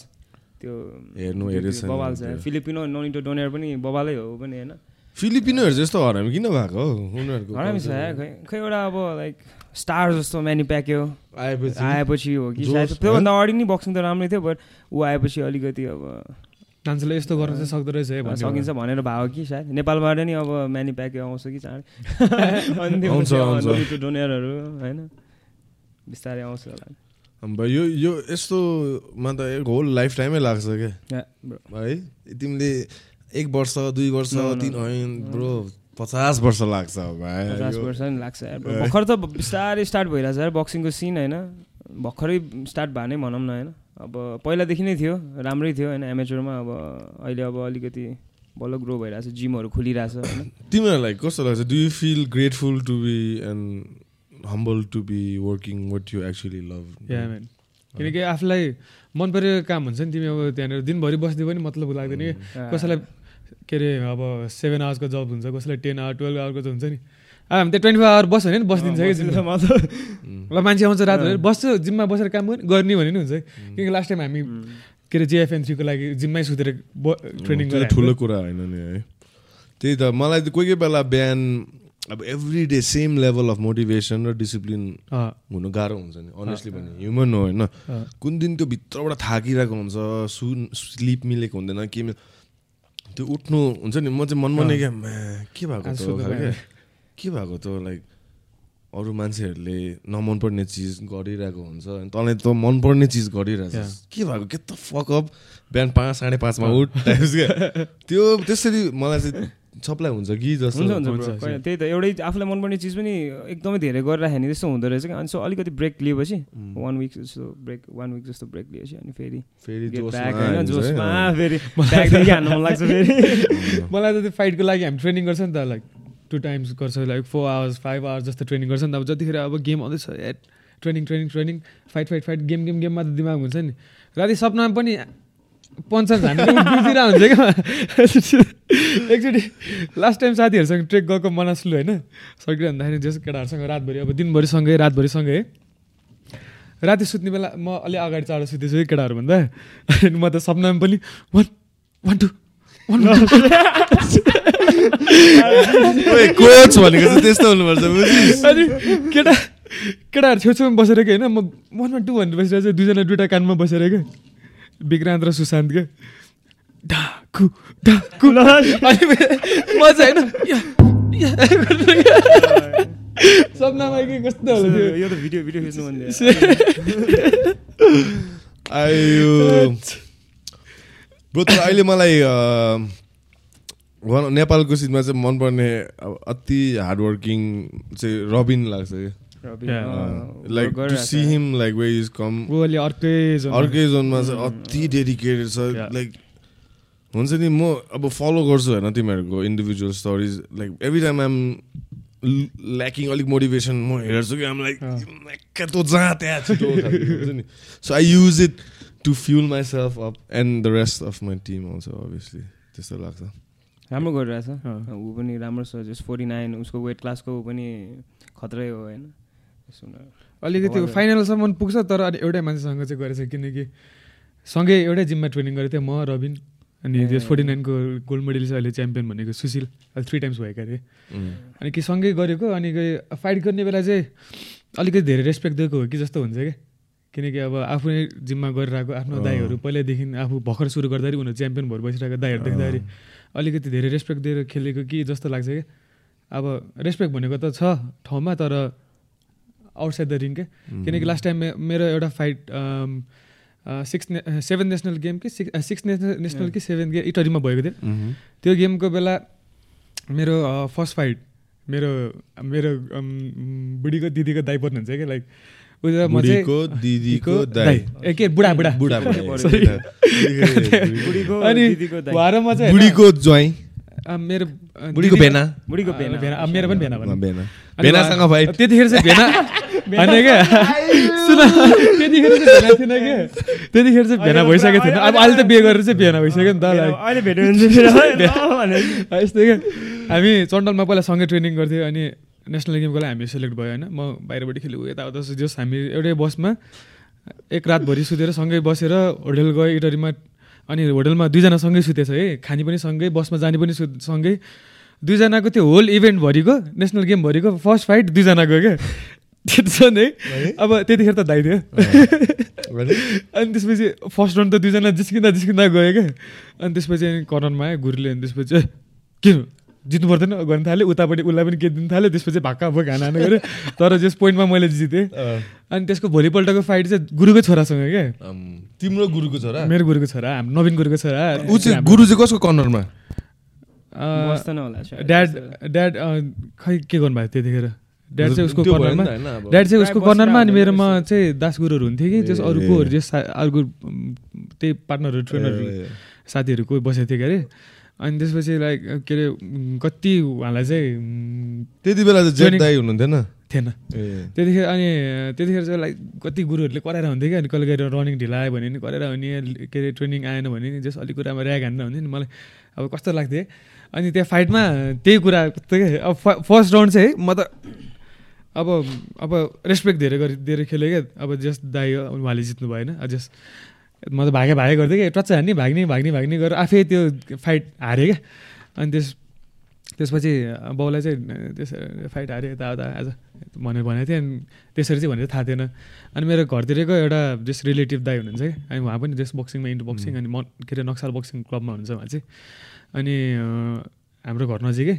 त्यो हेर्नु हेरेछ बवाल छ फिलिपिनो नोनिटो डोनेयर पनि बवालै हो पनि होइन? फिलिपिनोहरू जस्तो हरामी किन भएको हो? उनीहरूको हरामी छ खै खै एउटा अब लाइक स्टार जस्तो म्यानी प्याक्यो आएपछि आएपछि हो कि सायद त्योभन्दा अगाडि नै बक्सिङ त राम्रै थियो बट ऊ आएपछि अलिकति अब मान्छेले यस्तो गर्न चाहिँ सक्दो रहेछ सकिन्छ भनेर भयो कि सायद। नेपालबाट नि अब म्यानी प्याक्यो आउँछ कि चाँडै। डोनेयरहरू होइन? बिस्तारै आउँछ होला। यो यो यस्तोमा त होल लाइफ टाइमै लाग्छ क्या है तिमीले एक वर्ष दुई वर्ष तिन होइन ब्रो पचास वर्ष लाग्छ पचास वर्ष नि लाग्छ। भर्खर त बिस्तारै स्टार्ट भइरहेछ यार बक्सिङको सिन होइन। भर्खरै स्टार्ट भए नै भनौँ न होइन। अब पहिलादेखि नै थियो राम्रै थियो होइन एमेचरमा अब अहिले अब अलिकति बल्ल ग्रो भइरहेछ जिमहरू खोलिरहेछ होइन। तिमीहरूलाई कस्तो लाग्छ? Do you feel grateful to be and humble to be working what you actually love किनकि आफूलाई मन परेको काम हुन्छ नि तिमी अब त्यहाँनिर दिनभरि बस्दै पनि मतलब लाग्दैन कि कसैलाई के अरे अब सेभेन आवर्सको जब हुन्छ कसैलाई टेन आवर टुवेल्भ आवरको त हुन्छ नि। अब हामी त ट्वेन्टी फोर आवर बस्यो भने नि बसिदिन्छ कि जिम्मा। ल मान्छे आउँछ रातभरि बस्छु जिममा बसेर काम गर्ने भने नि हुन्छ। किनकि लास्ट टाइम हामी के अरे जिएफएन थ्रीको लागि जिम्मै सुतेर ट्रेनिङ गरेर ठुलो कुरा होइन नि है। त्यही त मलाई त कोही कोही बेला बिहान अब every day same level of motivation र डिसिप्लिन हुनु गाह्रो हुन्छ नि। अनेस्टली पनि ह्युमन हो होइन। कुन दिन त्यो भित्रबाट थाकिरहेको हुन्छ सुन स्लिप मिलेको हुँदैन के त्यो उठ्नु हुन्छ नि म चाहिँ मनमा नै क्या के भएको त? के भएको त? लाइक अरू मान्छेहरूले नमनपर्ने चिज गरिरहेको हुन्छ अनि तँलाई त मनपर्ने चिज गरिरहेको के भएको? के त फकअप बिहान पाँच साढे पाँचमा उठ। टाइप्स क्या त्यो त्यसरी मलाई चाहिँ सबलाई हुन्छ कि जस्तो हुन्छ त्यही त एउटै आफूलाई मनपर्ने चिज पनि एकदमै धेरै गरिराख्यो भने त्यस्तो हुँदो रहेछ कि। अनि सो अलिकति ब्रेक लिएपछि वान विक जस्तो ब्रेक वान विक जस्तो ब्रेक लिएपछि अनि फेरि फेरि जोसमा फेरि। हान्नु मन लाग्छ फेरि। मलाई त त्यो फाइटको लागि हामी ट्रेनिङ गर्छ नि त लाइक टु टाइम्स गर्छ like four hours five hours जस्तो ट्रेनिङ गर्छ नि त। अब जतिखेर अब गेम आउँदैछ at training training training fight fight fight game game गेममा त दिमाग हुन्छ नि। राति सपनामा पनि पञ्चास हामीले हुन्छ क्या? एकचोटि लास्ट टाइम साथीहरूसँग ट्रेक गएको मनासलु होइन सकिरहँदाखेरि जस्तो केटाहरूसँग रातभरि अब दिनभरिसँगै रातभरिसँगै। है राति सुत्ने बेला म अलि अगाडि चाँडो सुतेछु है केटाहरूभन्दा। अनि म त सपनामा पनि one one to one coach भनेको चाहिँ त्यस्तो हुनुपर्छ अनि केटा केटाहरू छेउछेउमा बसेर कि होइन म वानमा टू भनेर बसिरहेको छु दुईजना दुइटा कानमा बसेर क्या विक्रान्त र सुशान्त क्या ढाकु ढाकु म चाहिँ होइन सपनामा कि कस्तो यो त भिडियो भिडियो खिच्नु भन्ने आयो ब्रो तर अहिले मलाई नेपालको सिटमा चाहिँ मनपर्ने अति हार्डवर्किङ चाहिँ रबिन लाग्छ क्या like to see him like way is come अर्कै अर्कै जोनमा चाहिँ अति डेडिकेटेड छ लाइक हुन्छ नि म अब फलो गर्छु होइन तिमीहरूको individual stories like every time I'm lacking अलिक मोटिभेसन म हेर्छु कि आम लाइक तँ जहाँ त्यहाँ छिटो हुन्छ नि so I use it to fuel myself up and the rest of my team आउँछ अभियसली त्यस्तो लाग्छ। राम्रो गरिरहेछ ऊ पनि राम्रो छ जस फोर्टी नाइन उसको वेट क्लासको ऊ पनि खत्रै हो होइन? अलिकति फाइनलसम्म पुग्छ तर अनि एउटै मान्छेसँग चाहिँ गरेछ किनकि सँगै एउटै जिममा ट्रेनिङ गरेको थिएँ म रबिन अनि त्यस फोर्टी नाइनको गोल्ड मेडलिस्ट अहिले च्याम्पियन भनेको सुशील अहिले थ्री टाइम्स भएका अरे अनि कि सँगै गरेको अनि फाइट गर्ने बेला चाहिँ अलिकति धेरै रेस्पेक्ट दिएको हो कि जस्तो हुन्छ क्या किनकि अब आफू जिममा गरिरहेको आफ्नो दाईहरू पहिल्यैदेखि आफू भर्खर सुरु गर्दाखेरि उनीहरू च्याम्पियन भएर बसिरहेको दाईहरू देख्दाखेरि अलिकति धेरै रेस्पेक्ट दिएर खेलेको कि जस्तो लाग्छ क्या अब रेस्पेक्ट भनेको त छ ठाउँमा तर आउटसाइड द रिङ के किनकि लास्ट टाइम मेरो एउटा फाइट सिक्स ने सेभेन नेसनल गेम कि सिक्स सिक्स नेसनल कि सेभेन गेम इटरीमा भएको थियो त्यो गेमको बेला मेरो फर्स्ट फाइट मेरो मेरो बुढीको दिदीको दाइ पर्नुहुन्छ क्या लाइक अनि मेरो बुढीको भेना बुढीको भेना भेना मेरो पनि भेना भेनासँग त्यतिखेर चाहिँ भेना होइन क्या सुन त्यतिखेर चाहिँ भेना थिएन क्या त्यतिखेर चाहिँ भेना भइसकेको थिएन। अब अहिले त बिहे गरेर चाहिँ भेना भइसक्यो नि त यस्तै क्या हामी चण्डलमा पहिला सँगै ट्रेनिङ गर्थ्यौँ अनि नेसनल गेमको लागि हामी सेलेक्ट भयो होइन? म बाहिरबाट खेल्यो यताउता जस हामी एउटै बसमा एक रातभरि सुतेर सँगै बसेर होटल गयो इटरीमा अनि होटलमा दुईजना सँगै सुतेछ है खाने पनि सँगै बसमा जाने पनि सँगै। दुईजनाको त्यो होल इभेन्टभरिको नेसनल गेमभरिको फर्स्ट फाइट दुईजनाको क्या त्यति है अब त्यतिखेर त दाइ थियो। अनि त्यसपछि फर्स्ट राउन्ड त दुईजना जिस्किँदा जिस्किँदा गयो क्या। अनि त्यसपछि कर्नरमा आयो गुरुले अनि त्यसपछि के जित्नु पर्दैन गर्नु थाल्यो उतापट्टि उसलाई पनि के दिनु थाल्यो त्यसपछि भाक्का भाग हाना हाना गऱ्यो। तर जस पोइन्टमा मैले जितेँ। अनि त्यसको भोलिपल्टको फाइट चाहिँ गुरुकै छोरासँग क्या। तिम्रो गुरुको छोरा? मेरो गुरुको छोरा नवीन गुरुको छोरा। ऊ चाहिँ गुरु चाहिँ कसको कर्नरमा ड्याड ड्याड खै के गर्नुभएको त्यतिखेर? ड्याड चाहिँ उसको कर्नरमा। ड्याड चाहिँ उसको कर्नरमा अनि मेरोमा चाहिँ दास गुरुहरू हुन्थ्यो कि जस अरूकोहरू जस अर्को त्यही पार्टनरहरू ट्रेनरहरू साथीहरू कोही बसेको थियो क्यारे। अनि त्यसपछि लाइक के अरे कति उहाँलाई चाहिँ त्यति बेला चाहिँ दाई हुनुहुन्थेन। थिएन। त्यतिखेर अनि त्यतिखेर चाहिँ लाइक कति गुरुहरूले कराएर हुन्थ्यो कि अनि कहिले कहिले रनिङ ढिला आयो भने नि कराएर हुने के अरे ट्रेनिङ आएन भने नि जस अलिक कुरामा ऱ्याग हान्न हुन्थ्यो नि मलाई। अब कस्तो लाग्थ्यो। अनि त्यहाँ फाइटमा त्यही कुरा अब फर्स्ट राउन्ड चाहिँ म त अब अब रेस्पेक्ट धेरै गरिदिएर खेलेँ क्या। अब जस दाई उहाँले जित्नु भएन जस म त भागे भागे गर्थेँ कि टच्च हान्ने भाग्ने भाग्ने भाग्ने गरेर आफै त्यो फाइट हारेँ क्या। अनि त्यस त्यसपछि बाउलाई चाहिँ त्यस फाइट हारेँ यताउता आज भनेर भनेको थिएँ। अनि त्यसरी चाहिँ भनेर थाहा थिएन। अनि मेरो घरतिरको एउटा जस रिलेटिभ दाई हुनुहुन्छ कि अनि उहाँ पनि जस बक्सिङमा इन्टु बक्सिङ अनि म के अरे नक्साल बक्सिङ क्लबमा हुनुहुन्छ उहाँ चाहिँ। अनि हाम्रो घर नजिकै।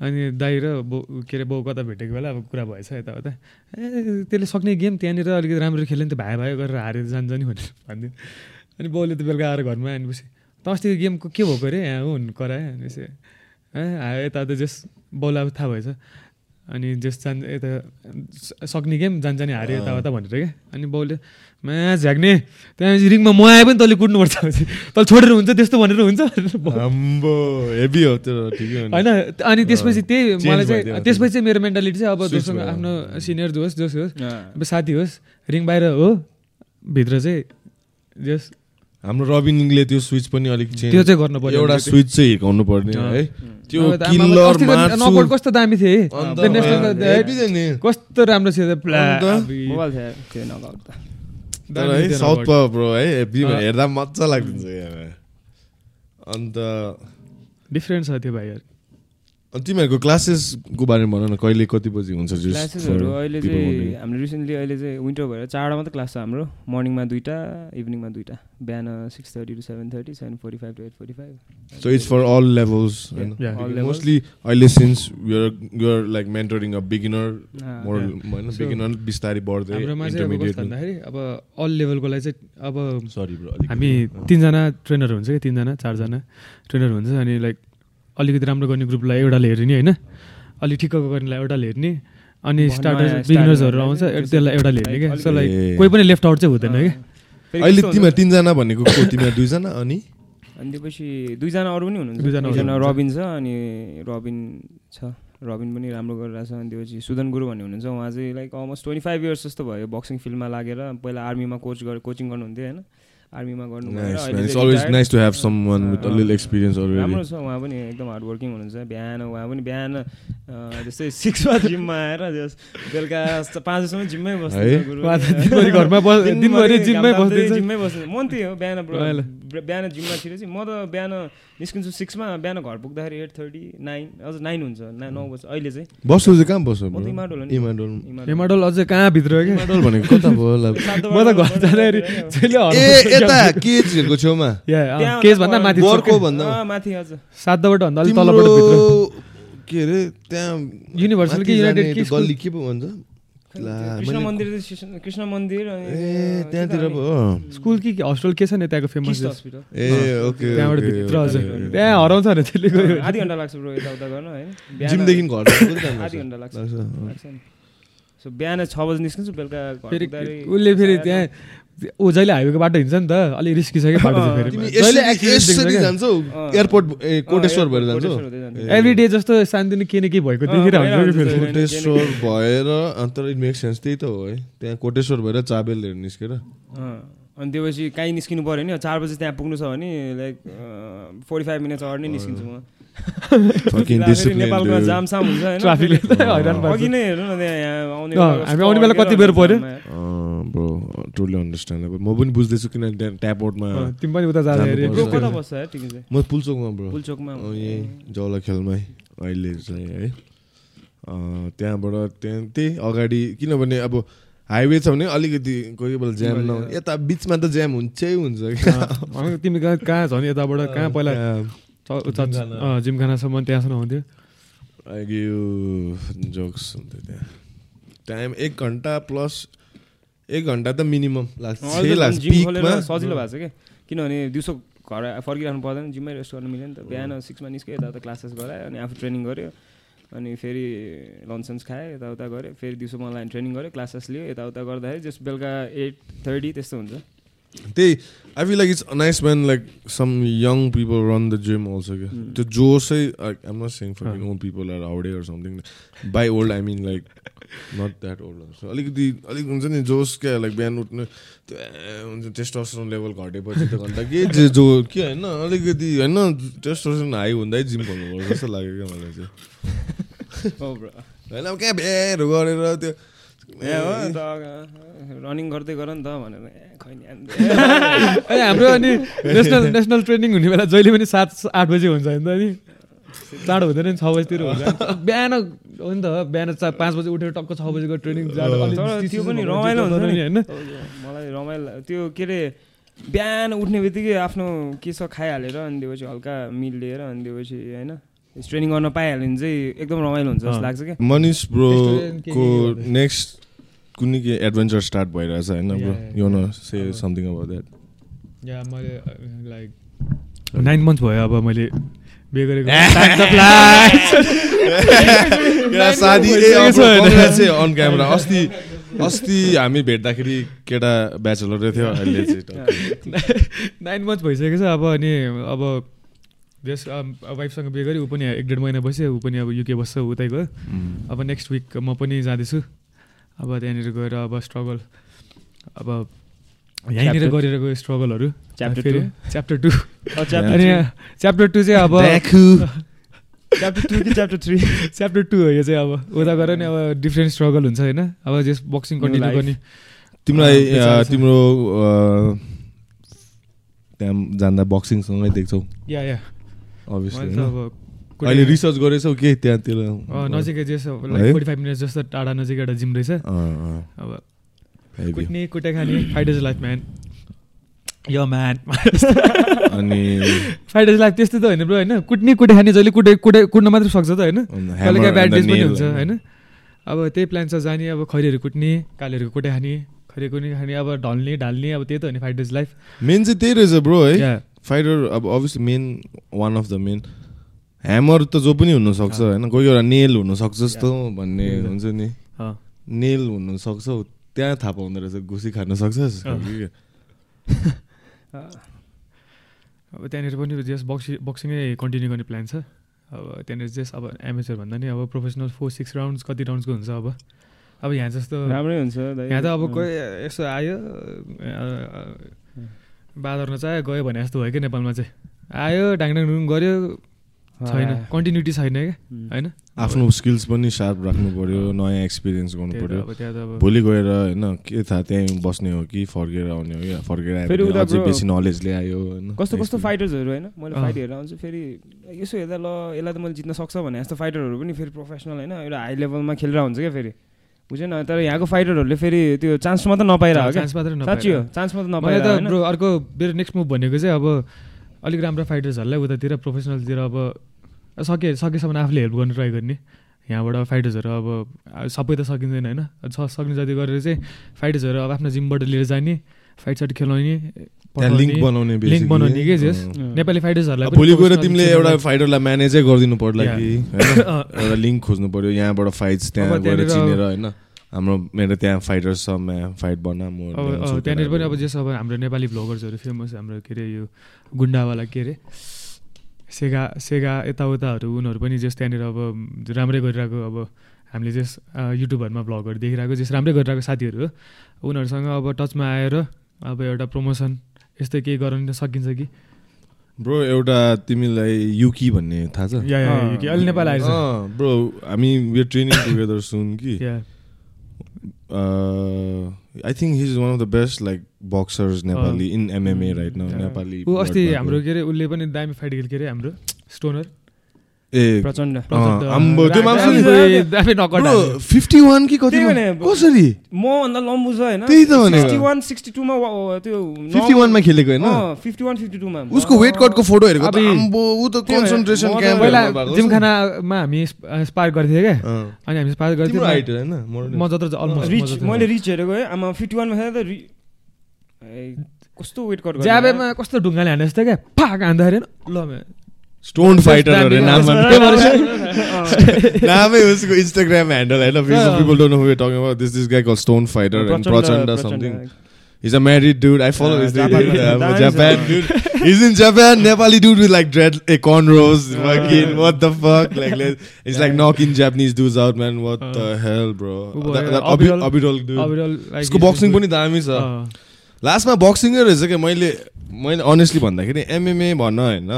अनि दाइ र बो के अरे बाउ कता भेटेको बेला अब कुरा भएछ यताउता। ए त्यसले सक्ने गेम त्यहाँनिर अलिकति राम्रो खेल्यो नि त भाइ भाइ गरेर हारेर जान्छ नि भनेर भनिदियो अनि बाउले त बेलुका आएर घरमा आएपछि त अस्तिको गेमको के भएको अरे? यहाँ हुन् करायो। भनेपछि ए यता त जस बाउलाई अब थाहा भएछ। अनि जस जान यता सक्ने गेम जान्छ नि हाऱ्यो यताउता भनेर क्या अनि बाउले म्याच झ्याक्ने त्यहाँ रिङमा म आए पनि तैँले कुट्नुपर्छ तैँले छोडेर हुन्छ त्यस्तो भनेर हुन्छ हेभी हो त्यो होइन अनि त्यसपछि त्यही मलाई चाहिँ त्यसपछि चाहिँ मेरो मेन्टालिटी चाहिँ अब जोसँग आफ्नो सिनियर जो होस् जोस होस् अब साथी होस् रिङ बाहिर हो भित्र चाहिँ जस हाम्रो रबिनिङले त्यो स्विच पनि अलिक त्यो चाहिँ गर्नु पर्यो एउटा स्विच चाहिँ हिर्काउनु पर्ने है। त्यो किलर नकआउट कस्तो दामी थिए कस्तो राम्रो थियो साउथ ब्रो है हेर्दा मजा लाग्दिन्छ अन्त डिफ्रेन्ट छ त्यो भाइहरू। अनि तिमीहरूको क्लासेसको बारेमा भन न कहिले कति बजी हुन्छ क्लासेसहरू अहिले चाहिँ हाम्रो रिसेन्टली अहिले चाहिँ विन्टर भएर चारवटा मात्रै क्लास छ हाम्रो। मर्निङमा दुइटा इभिनिङमा दुइटा बिहान six thirty to seven thirty seven forty five to eight forty five so it's for all levels mostly अहिले since you're you're like mentoring a beginner more होइन बिगिनर बिस्तारै बढ्दै भन्दाखेरि अब अल लेभलको लागि चाहिँ अब सरी ब्रो हामी तिनजना ट्रेनर हुन्छ कि तिनजना चारजना ट्रेनर हुन्छ अनि लाइक अलिकति राम्रो गर्ने ग्रुपलाई एउटाले हेर्ने होइन? अलिक ठिक्कको गर्नेलाई एउटाले हेर्ने। अनि स्टार्टर बिगिनर्सहरू आउँछ त्यसलाई एउटाले हेर्ने क्या। सो लाइक कोही पनि लेफ्ट आउट चाहिँ हुँदैन क्या। अहिले तिमीहरू तिनजना भनेको तिमीहरू दुईजना? अनि? अनि त्यसपछि दुईजना अरू पनि हुनुहुन्छ। दुईजना रबिन छ अनि रबिन छ। रबिन पनि राम्रो गरिरहेछ अनि त्यसपछि सुदन गुरु भन्ने हुनुहुन्छ। उहाँ चाहिँ like almost twenty five years जस्तो भयो बक्सिङ फिल्डमा लागेर। पहिला आर्मीमा कोच गरेर कोचिङ गर्नुहुन्थ्यो होइन? आर्मीमा गर्नु राम्रो छ उहाँ पनि एकदम हार्ड वर्किङ हुनुहुन्छ। बिहान उहाँ पनि बिहान जस्तै सिक्समा जिममा आएर बेलुका पाँच बजीसम्म जिम्मै बस्छ जिम्मै बस्नु मन त्यही हो बिहान बिहान जिममा चाहिँ म त बिहान निस्किन्छु सिक्समा बिहान घर पुग्दाखेरि एट थर्टी नाइन अझ नाइन हुन्छ नाइन नौ बज्छ। अहिले चाहिँ बस्नु चाहिँ कहाँ बस्छ म त इमाडोल इमाडोल। अझै कहाँ भित्र इमाडोल भनेको कता भयो म त घर जाँदाखेरि यता केजहरूको छेउमा? केज भन्दा माथि वर्को भन्दा? माथि हजुर। सातबाट भन्दा अलिक तलबाट के अरे त्यहाँ युनिभर्सल कि युनाइटेड गल्ली के पो भन्छ? कृष्ण मन्दिर कृष्ण मन्दिर ए त्यहाँतिर स्कुल कि हस्टेल के छ नि त्यहाँको फेमस ए ओके त्यहाँबाट भित्र हजुर त्यहाँ हराउँछ अरे त्यसले गयो आधी घन्टा लाग्छ ब्रो यताउता गर्न होइन जिमदेखि घर आधी घन्टा लाग्छ सो बिहान छ बजी निस्किन्छु बेलुका फेरि उसले फेरि त्यहाँ ऊ जहिले हाइवेको बाटो हिँड्छ नि त अलिक रिस्की छ कि बाटो फेरि। जान्छौ एयरपोर्ट कोटेश्वर भएर जान्छौ एभ्री डे जस्तो शान्तिनी के न के भएको देखिरहेको कोटेश्वर भएर अन्त इट मेक सेन्स त्यही त हो है। त्यहाँ कोटेश्वर भएर चाबेलहरू निस्केर। अनि त्योपछि काहीँ निस्किनु पऱ्यो नि चार बजी त्यहाँ पुग्नु छ भने लाइक फोर्टी फाइभ मिनट्स अगाडि नै निस्किन्छु म। नेपालमा जामसाम हुन्छ होइन। अघि नै हेर्नु न त्यहाँ हामी आउने बेला कति बेर पऱ्यो? टोटली अन्डरस्ट्यान्डेबल म पनि बुझ्दैछु किन ट्याप आउटमा तिमी पनि उता जाँदाखेरि म पुलचोकमा ब्रो। पुलचोकमा। यहीँ जौला खेलमै अहिले चाहिँ है। त्यहाँबाट त्यहाँ त्यही अगाडि किनभने अब हाइवे छ भने अलिकति कोही बेला ज्याम न यता बिचमा त ज्याम हुन्छै हुन्छ तिमी कहाँ कहाँ छ भने यताबाट? कहाँ पहिला जिमखानासम्म त्यहाँसम्म हुन्थ्यो? यो जोक्स हुन्थ्यो त्यहाँ। टाइम एक घन्टा प्लस एक घन्टा त मिनिमम लाग्छ। सजिलो भएको छ क्या किनभने दिउँसो घर फर्किरहनु पर्दैन जिम्मै रेस्ट गर्नु मिल्यो नि त। बिहान सिक्समा निस्क्यो यताउता क्लासेस गरायो अनि आफू ट्रेनिङ गऱ्यो अनि फेरि लन्च सन्च खाएँ यताउता गऱ्यो फेरि दिउँसो मलाई ट्रेनिङ गऱ्यो क्लासेस लियो यताउता गर्दाखेरि जस्ट बेलुका एट थर्टी त्यस्तो हुन्छ। त्यही I feel like it's nice man like some young people run the gym also क्या त्यो जोसै I'm not saying for old people are howdy or something by old I mean like not that old अलिकति अलिक हुन्छ नि जोस क्या लाइक बिहान उठ्नु त्यो हुन्छ टेस्टोस्टेरोन लेभल घटेपछि त घन्टा के जो के होइन अलिकति होइन टेस्टोस्टेरोन हाई हुँदै जिम खोल्नुपर्छ जस्तो लाग्यो क्या मलाई चाहिँ होइन अब कहाँ भ्याएर गरेर त्यो रनिङ गर्दै गर नि त भनेर हाम्रो अनि नेसनल नेसनल ट्रेनिङ हुने बेला जहिले पनि सात आठ बजी हुन्छ नि त नि। चाँडो हुँदैन नि छ बजीतिर हुन्छ बिहान हो नि त बिहान पाँच बजी उठेर टक्क छ बजीको ट्रेनिङ त्यो पनि रमाइलो हुन्छ नि। होइन? मलाई रमाइलो त्यो के अरे बिहान उठ्ने बित्तिकै आफ्नो के छ खाइहालेर अनि त्योपछि हल्का मिल लिएर अनि त्योपछि होइन? ट्रेनिङ गर्न पाइहाल्यो भने चाहिँ एकदम रमाइलो हुन्छ जस्तो लाग्छ क्या। मनिष ब्रोको नेक्स्ट कुनै के एडभेन्चर स्टार्ट भइरहेछ होइन bro you know say something about that yeah मैले लाइक नाइन मन्थ भयो अब मैले बिहे गरेको साथी अन क्यामेरा अस्ति अस्ति हामी भेट्दाखेरि केटा ब्याचलरै थियो अहिले नाइन मन्थ भइसकेको छ अब अनि अब जस वाइफसँग बिहे गरेँ ऊ पनि एक डेढ महिना बस्यो ऊ पनि अब युके बस्छ उतै गयो अब नेक्स्ट विक म पनि जाँदैछु। अब त्यहाँनिर गएर अब स्ट्रगल अब यहीँनिर गरेर गयो स्ट्रगलहरू फेरि च्याप्टर टू अनि च्याप्टर टू चाहिँ अब च्याप्टर टू कि च्याप्टर थ्री च्याप्टर टू हो यो चाहिँ अब। उता गएर नि अब डिफ्रेन्ट स्ट्रगल हुन्छ होइन? अब जस बक्सिङ कन्टिन्यू गर्ने। तिमीलाई तिम्रो त्यहाँ जाँदा बक्सिङसँगै देख्छौ। या या अभियसली अहिले रिसर्च गरेछौ के त्यहाँतिर नजिकै जे फोर्टी फाइभ मिनट जस्तो टाढा नजिक एउटा जिम रहेछ। अब कुट्ने कुटे खाने फाइटर्स लाइफ म्यान यो म्यान अनि फाइटर्स लाइफ त्यस्तो त होइन ब्रो होइन? कुट्ने कुटे खाने जहिले कुटे कुटे कुट्न मात्रै सक्छ त होइन? कहिले काहीँ ब्यान्डेज पनि हुन्छ होइन? अब त्यही प्लान छ जाने अब खैरीहरू कुट्ने कालेहरू कुटे खाने खैरी कुट्ने खाने अब ढल्ने ढाल्ने अब त्यही त हो नि फाइटर्स लाइफ मेन चाहिँ त्यही रहेछ ब्रो है? फाइटर अब obviously main one of the main hammer त जो पनि हुनसक्छ होइन? कोही एउटा नेल हुनसक्छ जस्तो भन्ने हुन्छ नि। नेल हुनसक्छ त्यहाँ थाहा पाउँदो रहेछ घुसी खान सक्छ अब त्यहाँनिर पनि जस बक्सिङ बक्सिङै कन्टिन्यू गर्ने प्लान छ। अब त्यहाँनिर जस अब एमएचर भन्दा नि अब प्रोफेसनल फोर सिक्स राउन्ड्स कति राउन्ड्सको हुन्छ अब। अब यहाँ जस्तो राम्रै हुन्छ यहाँ त अब कोही यसो आयो बाँदर्न चाह्यो गयो भने जस्तो भयो क्या नेपालमा चाहिँ? आयो डाङडाङ गऱ्यो। छैन कन्टिन्युटी छैन क्या होइन? आफ्नो स्किल्स पनि सार्प राख्नु पर्यो नयाँ एक्सपिरियन्स गर्नु पर्यो। भोलि गएर होइन के थाहा त्यहीँ बस्ने हो कि फर्केर आउने हो कि फर्केर आयो बेसी नलेज ल्यायो होइन। कस्तो कस्तो फाइटर्सहरू होइन? मैले फाइट हेरेर आउँछु फेरि यसो हेर्दा ल यसलाई त मैले जित्न सक्छ भने जस्तो फाइटरहरू पनि फेरि प्रोफेसनल होइन? एउटा हाई लेभलमा खेलेर हुन्छ क्या फेरि। बुझेन तर यहाँको फाइटरहरूले फेरि त्यो चान्स मात्रै नपाइरहेको चान्स मात्रै साँच्ची हो चान्स मात्रै नपाइरहेको अर्को मेरो नेक्स्ट मुभ भनेको चाहिँ अब अलिक राम्रो फाइटर्सहरूलाई उतातिर प्रोफेसनलतिर अब सके सकेसम्म आफूले हेल्प गर्नु ट्राई गर्ने। यहाँबाट फाइटर्सहरू अब सबै त सकिँदैन होइन? सक्ने जति गरेर चाहिँ फाइटर्सहरू अब आफ्नो जिमबाट लिएर जाने। फाइट साइट खेलाउने लिङ्क बनाउने लिङ्क बनाउने के जस नेपाली फाइटर्सहरूलाई भोलि गएर तिमीले एउटा फाइटरलाई म्यानेजै गरिदिनु पर्ला कि एउटा लिङ्क खोज्नु पर्यो यहाँबाट फाइट्स त्यहाँ गएर चिनेर होइन? हाम्रो मेरो त्यहाँ फाइटर्स छ फाइट बना म त्यहाँनिर पनि अब जस अब हाम्रो नेपाली भ्लगर्सहरू फेमस हाम्रो के अरे यो गुन्डावाला के अरे? सेगा सेगा यताउताहरू उनीहरू पनि जस त्यहाँनिर अब राम्रै गरिरहेको अब हामीले जस युट्युबहरूमा भ्लगहरू देखिरहेको जस राम्रै गरिरहेको साथीहरू हो उनीहरूसँग अब टचमा आएर अब एउटा प्रमोसन यस्तै केही गराउनु सकिन्छ कि? ब्रो एउटा तिमीलाई युकी भन्ने थाहा छ? अहिले नेपाल आएछ। ब्रो हामी ट्रेनिङ टुगेदर सुन कि? I think his one of the best like boxers Nepali in MMA right now Nepali अस्ति हाम्रो के अरे उसले पनि दामी फाइट खेल के अरे हाम्रो? स्टोनर ए। प्रचण्ड। आम्बो त्यो मान्छे फिफ्टी वान कि कति कसरी? लम्बु छ होइन। त्यही त भनेको। सिक्सटी वान सिक्सटी टूमा त्यो फिफ्टी वानमा खेलेको होइन? फिफ्टी वान फिफ्टी टूमा उसको वेट कटको फोटो हेरेको त आम्बो ऊ त कन्सन्ट्रेसन क्याम्प पहिला जिमखानामा हामी स्पार गर्थ्यौँ क्या। अनि हामी स्पार गर्थ्यौँ हाइट होइन म जत्रो अलमोस्ट रिच मैले रिच हेरेको है। आमा फिफ्टी वानमा खेल्दा त कस्तो वेट कट ज्याबेमा कस्तो ढुङ्गाले हाने जस्तो क्या। फाक हान्दाखेरि ल स्टोन फाइटर अरे नाम नामै उसको इन्स्टाग्राम ह्यान्डल होइन people don't know who talking about this this call stone fighter and Prachanda something He's a married dude. I follow his Japan, uh, Japan dude. He's in Japan. Nepali dude with like dread, a cornrows. Fucking what the fuck? Like it's like knocking Japanese dudes out, man. What the hell, bro? That, that Abidol dude. उसको बक्सिङ पनि दामी छ लास्टमा बक्सिङै रहेछ क्या मैले मैले अनेस्टली भन्दाखेरि एमएमए भन्न होइन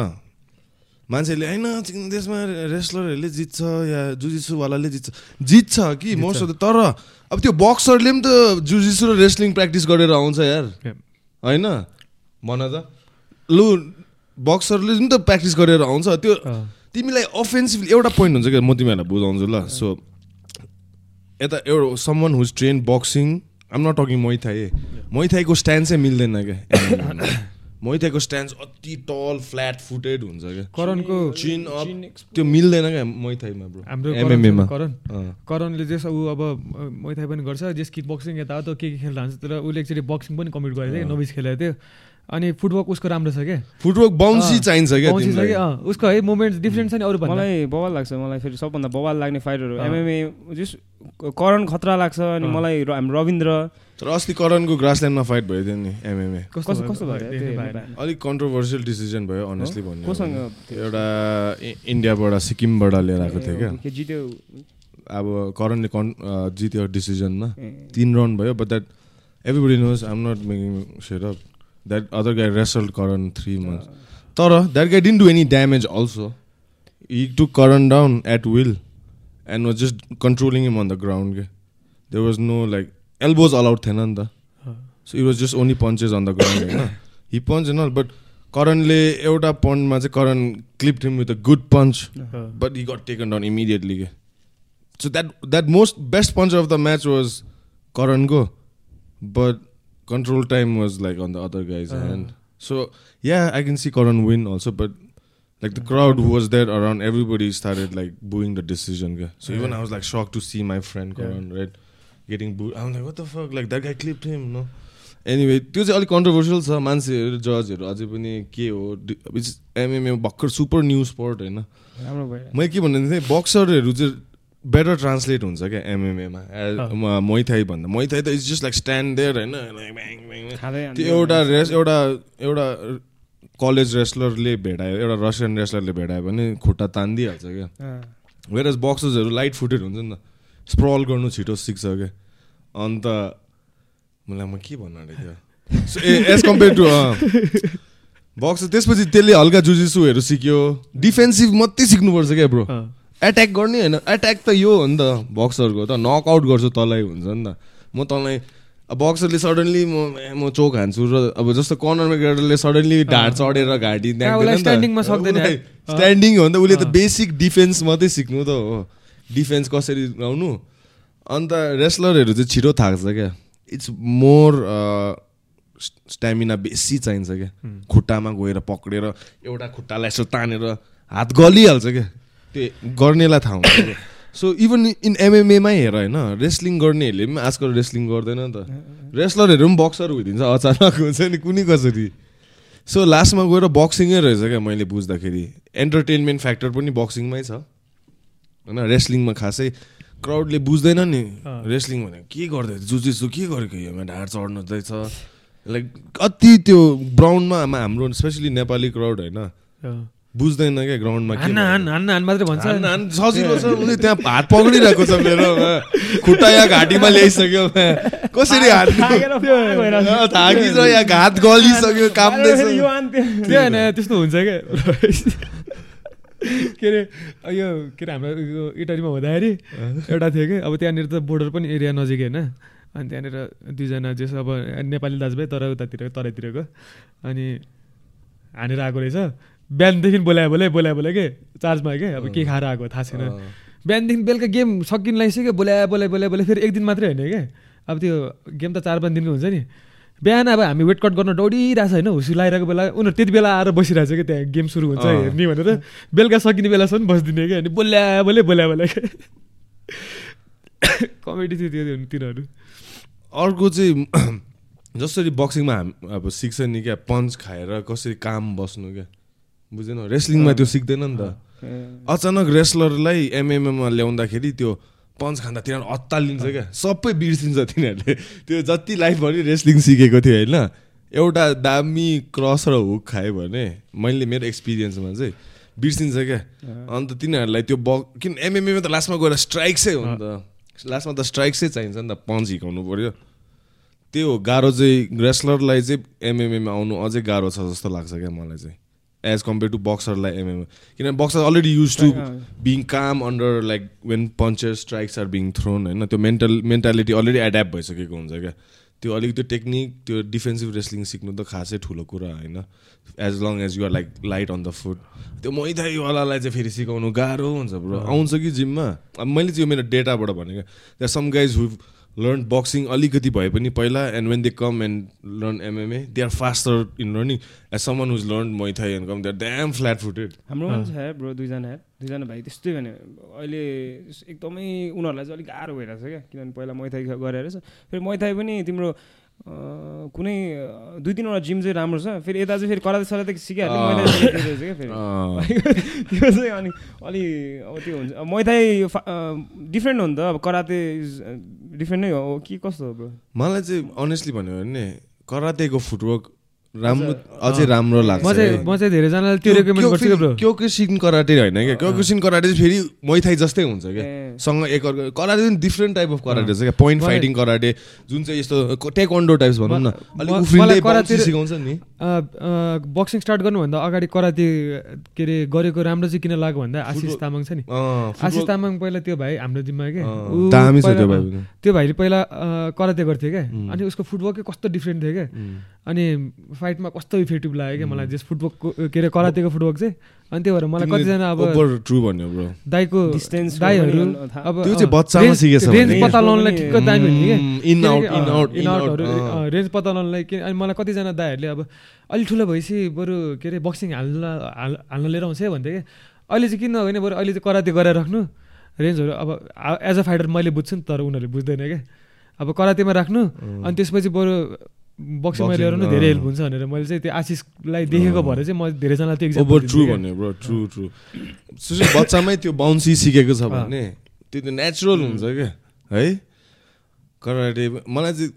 मान्छेले होइन त्यसमा रेस्लरहरूले जित्छ या जुजिसुवालाले जित्छ। जित्छ कि मोस्ट अफ द तर अब त्यो बक्सरले पनि त जुजिसु र रेस्लिङ प्र्याक्टिस गरेर आउँछ यार। होइन? भन त। लु बक्सरले पनि त प्र्याक्टिस गरेर आउँछ। त्यो तिमीलाई अफेन्सिभ एउटा पोइन्ट हुन्छ क्या म तिमीहरूलाई बुझाउँछु ल। सो यता एउटा someone who's train boxing I'm not talking Muay Thai मैथाईको stand चाहिँ मिल्दैन क्या। मैथाको स्ट्यान्ड अति टल फ्ल्याट फुटेड हुन्छ क्या। करणको चिन त्यो मिल्दैन क्या मैथाइमा ब्रो हाम्रो एमएमएमा करण करणले चाहिँ ऊ अब मैथाइ पनि गर्छ जेस किक बक्सिङ यता त के के खेल्दा हुन्छ तर उसले एकचोटि बक्सिङ पनि कम्प्लिट गरेको थियो नोभिस खेलेको थियो। अनि फुटवर्क उसको राम्रो छ क्या? फुटवर्क बााउन्सी चाहिन्छ क्या छ क्या उसको है मुभमेन्ट डिफ्रेन्ट छ नि अरू मलाई बवाल लाग्छ मलाई फेरि सबभन्दा बवाल लाग्ने फाइटहरू एमएमए जस करण खतरा लाग्छ अनि मलाई हाम्रो रविन्द्र तर अस्ति करणको ग्रासल्यान्डमा फाइट भयो थियो नि एमएमए कस्तो भयो अलिक कन्ट्रोभर्सियल डिसिजन भयो अनेस्टली भन्नु एउटा इन्डियाबाट सिक्किमबाट लिएर आएको थियो क्या। जित्यो? अब करणले कन् जित्यो डिसिजनमा तिन राउन्ड भयो but that everybody knows I'm not making share up that other guy result Karan three months तर that guy didn't do any damage also he took Karan down at will and was just controlling him on the ground के there was no like elbows allowed थिएन नि त so it was just only punches on the ground होइन हि पन्च होइन बट करणले एउटा पन्चमा चाहिँ Karan clip him with a good punch but he got taken down immediately के so that that most best punch of the match was करणको but control time was like on the other guy's uh. hand. So yeah, I can see Karan win also, but like the crowd who was there around, everybody started like booing the decision. So yeah. even I was like shocked to see my friend Karan, yeah. right? Getting boo I'm like what the fuck like that guy clip him no anyway त्यो चाहिँ अलिक कन्ट्रोभर्सियल छ मान्छेहरू जजहरू अझै पनि के हो? इट्स एमएमए भर्खर सुपर न्यु स्पोर्ट होइन? मैले के भन्नु थिएँ बक्सरहरू चाहिँ बेटर ट्रान्सलेट हुन्छ क्या एमएमएमा मैथाई भन्दा। मैथाई त it's just like stand there होइन? त्यो एउटा रेस एउटा एउटा कलेज रेस्लरले भेटायो एउटा रसियन रेस्लरले भेटायो भने खुट्टा तानिदिइहाल्छ क्या। वेर एज बक्सर्सहरू लाइट फुटेड हुन्छ नि त। स्प्रल गर्नु छिटो सिक्छ क्या अन्त मलाई म के भन्नु आँटेको थियो uh as compare to box त्यसपछि त्यसले हल्का जुजिसुहरू सिक्यो। डिफेन्सिभ मात्रै सिक्नुपर्छ क्या ब्रो एट्याक गर्ने होइन। एट्याक त यो हो नि त बक्सरको त। नकआउट गर्छु तँलाई हुन्छ नि त। म तँलाई अब बक्सरले सडनली म म चोक हान्छु र अब जस्तो कर्नरमा गेटरले सडनली ढाड चढेर घाँटी स्ट्यान्डिङ हो नि त। उसले त बेसिक डिफेन्स मात्रै सिक्नु त हो। डिफेन्स कसरी लाउनु? अन्त रेस्लरहरू चाहिँ छिटो थाक्छ क्या। इट्स मोर स्ट्यामिना बेसी चाहिन्छ क्या। खुट्टामा गएर पक्रेर एउटा खुट्टालाई यसो तानेर हात गलिहाल्छ क्या। त्यो गर्नेलाई थाहा हुन्छ सो इभन इन एमएमएमै हेर होइन रेस्लिङ गर्नेहरूले पनि आजकल रेस्लिङ गर्दैन नि त। रेस्लरहरू पनि बक्सर भइदिन्छ अचानक हुन्छ नि कुनै कसरी। सो लास्टमा गएर बक्सिङै रहेछ क्या मैले बुझ्दाखेरि। एन्टरटेनमेन्ट फ्याक्टर पनि बक्सिङमै छ। होइन रेस्लिङमा खासै क्राउडले बुझ्दैन नि। रेस्लिङ भनेको के गर्दै जुजिसु के गरेको योमा ढाड चढ्नु रहेछ लाइक कति त्यो ग्राउन्डमा हाम्रो स्पेसली नेपाली क्राउड होइन। बुझ्दैन क्या ग्राउन्डमा सजिलो छ। उसले त्यहाँ हात पक्रिरहेको छ मेरो खुट्टा या घाँटीमा ल्याइसक्यो कसरी हात गलिसक्यो काम त्यस्तो हुन्छ क्या। के अरे यो के अरे हाम्रो इटरीमा हुँदाखेरि एउटा थियो कि अब त्यहाँनिर त बोर्डर पनि एरिया नजिकै होइन। अनि त्यहाँनिर दुईजना जेस अब नेपाली दाजुभाइ तर उतातिर तराईतिरको अनि हानेर आएको रहेछ। बिहानदेखि बोलायो बोलायो बोलायो बोलायो के चार्जमा के अब के खाएर आएको थाहा छैन। बिहानदेखि बेलुका गेम सकिन लागिसक्यो बोलायो बोलायो बोलायो बोलायो फेरि एक दिन मात्रै होइन क्या अब त्यो गेम त चार पाँच दिनको हुन्छ नि। बिहान अब हामी वेट कट गर्न दौडिरहेको छ होइन हुसी लगाइरहेको बेला उनीहरू त्यति बेला आएर बसिरहेको छ कि त्यहाँ गेम सुरु हुन्छ हेर्ने भनेर बेलुका सकिने बेलासम्म बसिदिने क्या अनि बोल्या बोले बोल्या बोल्या क्या कमेडी थियो त्यो तिनीहरू। अर्को चाहिँ जसरी बक्सिङमा हाम अब सिक्छ नि क्या पन्च खाएर कसरी काम बस्नु क्या? बुझेन? रेस्लिङमा त्यो सिक्दैन नि त। अचानक रेस्लरलाई एमएमएमा ल्याउँदाखेरि त्यो पन्च खाँदा तिनीहरू अत्तालिन्छ क्या। सबै बिर्सिन्छ तिनीहरूले। त्यो जति लाइफभरि रेस्लिङ सिकेको थियो होइन एउटा दामी क्रस र हुक खायो भने मैले मेरो एक्सपिरियन्समा चाहिँ बिर्सिन्छ क्या। अन्त तिनीहरूलाई त्यो ब किन एमएमएमा त लास्टमा गएर स्ट्राइक्सै हो नि त। लास्टमा त स्ट्राइक्सै चाहिन्छ नि त पन्च हिर्काउनु पऱ्यो। त्यो गाह्रो चाहिँ रेस्लरलाई चाहिँ एमएमएमा आउनु अझै गाह्रो छ जस्तो लाग्छ क्या मलाई चाहिँ। एज कम्पेयर टु बक्सरलाई एमएम किनभने boxer already use to being calm under like when puncher strikes are being thrown होइन त्यो मेन्टल मेन्टालिटी अलरेडी एड्याप्ट भइसकेको हुन्छ क्या? त्यो अलिक त्यो टेक्निक त्यो डिफेन्सिभ रेस्लिङ सिक्नु त खासै ठुलो कुरा होइन? As long as you're like light on the foot त्यो मैथाईवालालाई चाहिँ फेरि सिकाउनु गाह्रो हुन्छ ब्रो आउँछ कि जिममा? अब मैले चाहिँ यो मेरो डेटाबाट भनेको that some guys who learn boxing अलिकति भए पनि पहिला and when they come and learn MMA they are faster in learning as someone who's learn Muay Thai and come they are damn flat footed हाम्रो पनि छ ब्रो दुईजना दुईजना भाइ त्यस्तै भने अहिले एकदमै उनीहरूलाई चाहिँ अलिक गाह्रो भइरहेको छ क्या किनभने पहिला मैथाई गरेर फेरि मैथाई पनि तिम्रो कुनै दुई तिनवटा जिम चाहिँ राम्रो छ फेरि यता चाहिँ फेरि कराते सराते सिकिहाल्यो क्या फेरि। त्यो चाहिँ अनि अलि अब त्यो हुन्छ मैथाई डिफ्रेन्ट हो नि त अब कराते डिफ्रेन्ट नै हो। कि कस्तो हो मलाई चाहिँ अनेस्टली भन्यो भने करातेको फुटवर्क राम्रो अझै राम्रो लाग्छ। म चाहिँ म चाहिँ धेरैजनाले त्यो रेकमेन्ड गर्छु ब्रो क्योकुसिन कराटे होइन क्या क्योकुसिन कराटे चाहिँ फेरि मैथाई जस्तै हुन्छ क्या सँग एक अर्को कराटे पनि डिफ्रेन्ट टाइप अफ कराटे छ क्या पोइन्ट फाइटिङ कराटे जुन चाहिँ यस्तो टेकन्डो टाइप्स भनौँ न अलिक उफ्रिँदै कराटे सिकाउँछ नि। बक्सिङ स्टार्ट गर्नुभन्दा अगाडि कराते के अरे गरेको राम्रो चाहिँ किन लाग्यो भन्दा आशिष तामाङ छ नि। आशिष तामाङ पहिला त्यो भाइ हाम्रो जिम्मा क्या त्यो भाइले पहिला कराते गर्थ्यो क्या अनि उसको फुटबलकै कस्तो डिफ्रेन्ट थियो क्या अनि फाइटमा कस्तो इफेक्टिभ लाग्यो क्या मलाई जस फुटबलको के अरे करातेको फुटबल चाहिँ? अनि त्यो भएर मलाई कतिजना अब ट्रु भन्यो ब्रो दाइको दाइहरू अब त्यो चाहिँ बच्चामा सिकेछ रेन्ज पत्ता लगाउनलाई ठिक्क दामी हुने कि in out in out in आउटहरू range पत्ता लगाउनलाई कि अनि मलाई कतिजना दाइहरूले अब अलिक ठुलो भएपछि बरु के अरे बक्सिङ हाल्न हाल्न लिएर आउँछ भन्थ्यो कि अहिले चाहिँ किन होइन बरु अहिले चाहिँ कराते गरेर राख्नु। रेन्जहरू अब एज अ फाइटर मैले बुझ्छु नि तर उनीहरूले बुझ्दैन क्या। अब करातेमा राख्नु। अनि त्यसपछि बरु बक्सिङमा ल्याएर नै धेरै हेल्प हुन्छ भनेर मैले चाहिँ त्यो आशिषलाई देखेको भएर चाहिँ म धेरैजनालाई त्यो एक्जाम ट्रु भन्यो ब्रो ट्रु ट्रु बच्चामै त्यो बााउन्सी सिकेको छ भने त्यो त नेचुरल हुन्छ क्या है? कराटे मलाई चाहिँ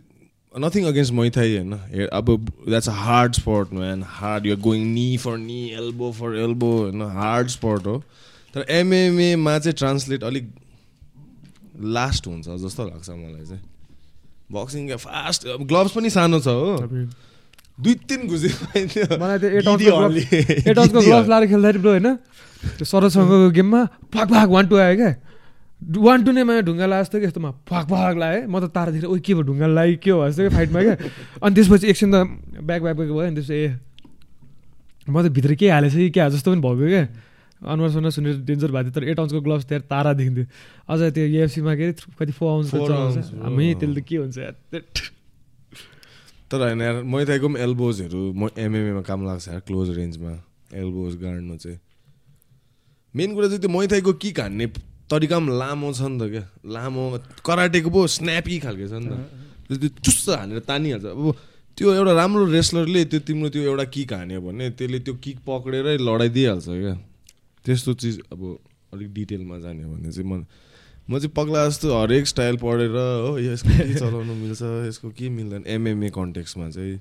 नथिङ अगेन्स्ट मैथाई होइन। अब that's a hard sport man hard you're going knee for knee elbow for elbow होइन। हार्ड स्पोर्ट हो। तर एमएमएमा चाहिँ ट्रान्सलेट अलिक लास्ट हुन्छ जस्तो लाग्छ मलाई चाहिँ। बक्सिङ फास्ट ग्लोभ्स पनि सानो छ हो। दुई तिन घुसे मलाई त्यो एट ग्लोभ्स लाएर खेल्दाखेरि ब्रो होइन त्यो सरसँगको गेममा फाक फाक वान टू आयो क्या। वान टू नै नैमा ढुङ्गा लाएको जस्तो कि यस्तोमा फाक फाक लाग्यो म त तारातिर ओ के भयो ढुङ्गा लाग्यो के हो जस्तो कि फाइटमा क्या। अनि त्यसपछि एकछिन त ब्याक ब्याक ब्याक भयो अनि त्यसपछि ए म त भित्र के हालेछ कि क्या जस्तो पनि भयो क्या। अनुहार सुनार सुनेर डेन्जर भएको थियो तर एट आउन्सको ग्लोभ्स त्यहाँ तारा देखिन्थ्यो। अझ त्यो युएफसीमा के अरे कति फोर आउन्स हामी त्यसले त के हुन्छ तर होइन यार मैथाइको पनि एल्बोजहरू म एमएमएमा काम लाग्छ यार क्लोज रेन्जमा एल्बोज गाड्नु चाहिँ। मेन कुरा चाहिँ त्यो मैथाइको किक हान्ने तरिका पनि लामो छ नि त क्या। लामो कराटेको पो स्न्यापी खालको छ नि त। त्यो चुस्स हानेर तानिहाल्छ। अब त्यो एउटा राम्रो रेस्लरले त्यो तिम्रो त्यो एउटा किक हान्यो भने त्यसले त्यो किक पक्रेरै लडाइदिइहाल्छ क्या। त्यस्तो चिज अब अलिक डिटेलमा जाने भने चाहिँ म म चाहिँ पग्ला जस्तो हरेक स्टाइल पढेर हो यसको के चलाउनु मिल्छ यसको के मिल्दैन? एमएमए कन्टेक्समा चाहिँ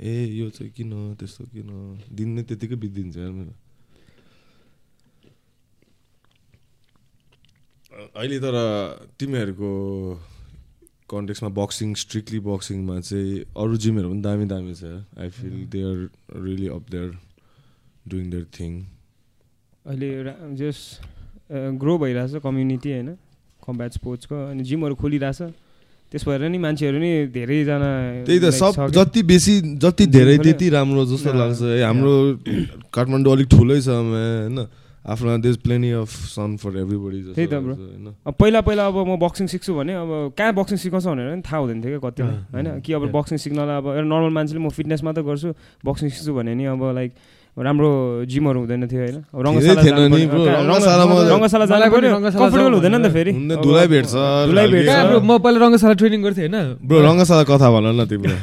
ए यो चाहिँ किन त्यस्तो किन? दिन नै त्यतिकै बितिदिन्छ यार मेरो। अहिले तर तिमीहरूको कन्टेक्समा बक्सिङ स्ट्रिक्टली बक्सिङमा चाहिँ अरू जिमहरू पनि दामी दामी छ I feel they are really up there doing their thing अहिले जस ग्रो भइरहेछ कम्युनिटी होइन कम्ब्याट स्पोर्ट्सको अनि जिमहरू खोलिरहेछ। त्यस भएर नि मान्छेहरू नि धेरैजना त्यही त सब जति बेसी जति धेरै त्यति राम्रो जस्तो लाग्छ। है हाम्रो काठमाडौँ अलिक ठुलै छ होइन? आफ्नो plenty of sun for everybody त्यही त ब्रो। पहिला पहिला अब म बक्सिङ सिक्छु भने अब कहाँ बक्सिङ सिकाउँछ भनेर पनि थाहा हुँदैन थियो क्या कति होइन? कि अब बक्सिङ सिक्नलाई अब एउटा नर्मल मान्छेले म फिटनेस मात्रै गर्छु बक्सिङ सिक्छु भने नि अब लाइक राम्रो जिमहरू हुँदैन थियो होइन? रङ्गशाला जानु पर्यो कम्फर्टेबल हुँदैन नि त फेरि धुलाई भेट्छ। धुलाई भेट्छ। म पहिला रङ्गशाला ट्रेनिङ गर्थेँ होइन? ब्रो रङ्गशाला कथा भन न तिम्रो।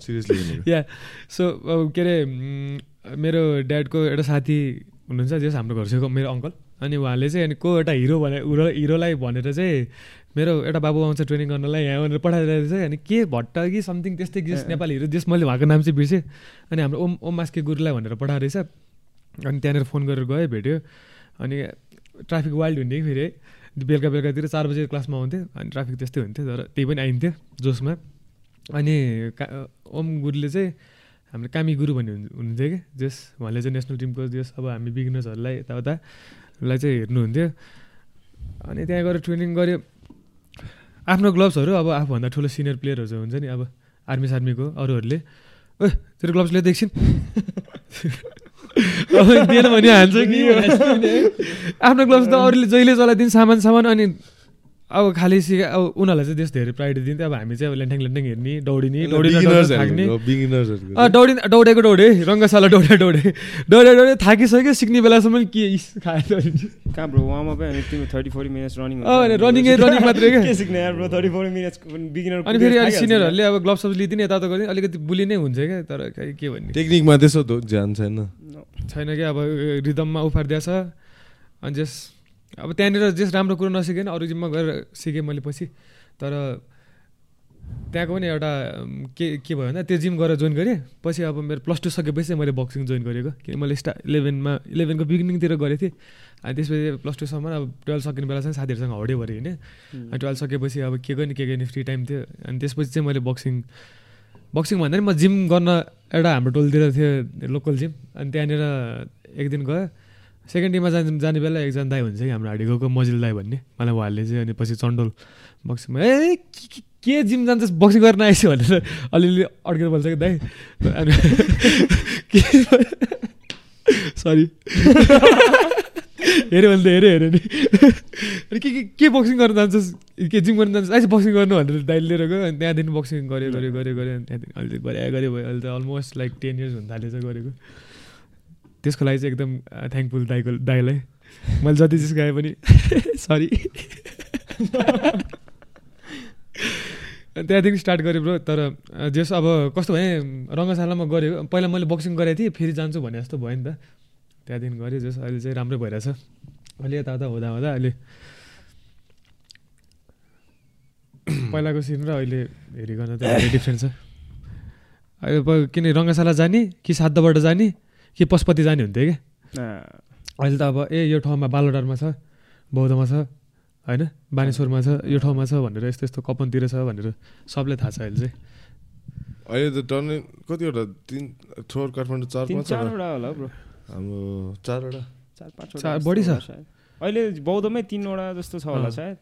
सिरियसली या सो के अरे मेरो ड्याडको एउटा साथी हुनुहुन्छ जस हाम्रो घर छेउको मेरो अङ्कल। अनि उहाँले चाहिँ अनि को एउटा हिरो भने हिरोलाई भनेर चाहिँ मेरो एउटा बाबु आउँछ ट्रेनिङ गर्नलाई यहाँ भनेर पठाइरहेको चाहिँ अनि के भट्ट कि समथिङ त्यस्तै कि नेपाली हिरो जस मैले उहाँको नाम चाहिँ बिर्सेँ। अनि हाम्रो ओम ओम मास्के गुरुलाई भनेर पठाएको रहेछ। अनि त्यहाँनिर फोन गरेर गयो भेट्यो। अनि ट्राफिक वाइल्ड हुने कि फेरि बेलुका बेलुकातिर चार बजे क्लासमा आउँथ्यो अनि ट्राफिक त्यस्तै हुन्थ्यो तर त्यही पनि आइन्थ्यो जोसमा। अनि ओम गुरुले चाहिँ हाम्रो कामी गुरु भन्ने हुनुहुन्थ्यो कि जस उहाँले चाहिँ नेसनल टिमको जस अब हामी बिगिनर्सहरूलाई यताउतालाई चाहिँ हेर्नुहुन्थ्यो। अनि त्यहाँ गएर ट्रेनिङ गऱ्यो। आफ्नो ग्लोभ्सहरू अब आफूभन्दा ठुलो सिनियर प्लेयरहरू हुन्छ नि अब आर्मी सार्मीको अरूहरूले। ओ तेरो ग्लोभ्स लिएर एकछिन दिएन भने हान्छ कि? आफ्नो ग्लोभ्स त अरूले जहिले चलाइदिन्छ सामान सामान अनि अब खालि सिका अब उनीहरूलाई चाहिँ त्यस्तो धेरै प्रायोरिटी दिन्थ्यो। अब हामी चाहिँ अब ल्यान्ठ्याङ ल्यान्ठ्याङ हेर्ने दौडिने दौडि दौडेको दौडे रङ्गशाला दौडे दौडे। दौडे दौडे थाकिसक्यो सिक्ने बेलासम्म के खायो रनिङ रनिङै मात्रै क्या अनि फेरि अलिक सिनियरहरूले अब ग्लोभ सब्स लिदिने यता गर्ने अलिकति बुली नै हुन्छ क्या तर के भन्ने। टेक्निकमा त्यसो ध्यान छैन। छैन क्या अब रिदममा उफारिदिएछ अनि जस अब त्यहाँनिर जस राम्रो कुरो नसिकेन अरू जिममा गएर सिकेँ मैले पछि। तर त्यहाँको पनि एउटा के के भयो भन्दा त्यो जिम गएर जोइन गरेँ। पछि अब मेरो प्लस टू सकेपछि मैले बक्सिङ जोइन गरेको किन मैले स्टा इलेभेनमा इलेभेनको बिगिनिङतिर गरेको थिएँ। अनि त्यसपछि प्लस टूसम्म अब टुवेल्भ सकिने बेलासम्म साथीहरूसँग हड्यो भरे होइन। अनि टुवेल्भ सकेपछि अब के गर्ने के गर्ने फ्री टाइम थियो। अनि त्यसपछि चाहिँ मैले बक्सिङ बक्सिङ भन्दा नि म जिम गर्न एउटा हाम्रो टोलतिर थियो लोकल जिम। अनि त्यहाँनिर एक दिन गयो। सेकेन्ड टिममा जाने जाने बेला एकजना दाई हुन्छ कि हाम्रो हाडीको मजिल दाई भन्ने। मलाई उहाँले चाहिँ अनि पछि चन्डोल बक्सिङमा ए के जिम जान्छ बक्सिङ गर्न आएछ भनेर अलिअलि अड्केर बोल्छ कि दाई? अनि सरी हेऱ्यो भने त हेऱ्यो हेऱ्यो नि। अनि के के के बक्सिङ गर्न जान्छस्? के जिम गर्न जान्छस्? आइस बक्सिङ गर्नु भनेर दाइले लिएर गयो। अनि त्यहाँदेखि बक्सिङ गऱ्यो गऱ्यो गऱ्यो गऱ्यो अनि त्यहाँदेखि अहिले गरे गऱ्यो भयो। अहिले त अलमोस्ट लाइक टेन इयर्स हुन थालेछ गरेको। त्यसको लागि चाहिँ एकदम थ्याङ्कफुल दाईको दाईलाई। मैले जति चिज गाएँ पनि सरी त्यहाँदेखि स्टार्ट गरेँ ब्रो तर जेस अब कस्तो भएँ रङ्गशालामा गरेँ। पहिला मैले बक्सिङ गरेको थिएँ फेरि जान्छु भने जस्तो भयो नि त। त्यहाँदेखि गरेँ जस अहिले चाहिँ राम्रै भइरहेछ। अहिले यताउता हुँदा हुँदा अहिले पहिलाको सिन र अहिले हेरिकन त डिफ्रेन्ट छ। अहिले किन रङ्गशाला जाने कि सातबाट जाने? के पशुपति जाने हुन्थ्यो क्या? अहिले त अब ए यो ठाउँमा बालोडारमा छ बौद्धमा छ होइन? बानेश्वरमा छ यो ठाउँमा छ भनेर यस्तो यस्तो कपनतिर छ भनेर सबले थाहा छ अहिले चाहिँ। अहिले त टर्ने कतिवटा तिन थोर काठमाडौँ चार चारवटा होला ब्रो। हाम्रो चारवटा। चार पाँचवटा बढी छ। अहिले बौद्धमै तिनवटा जस्तो छ होला सायद।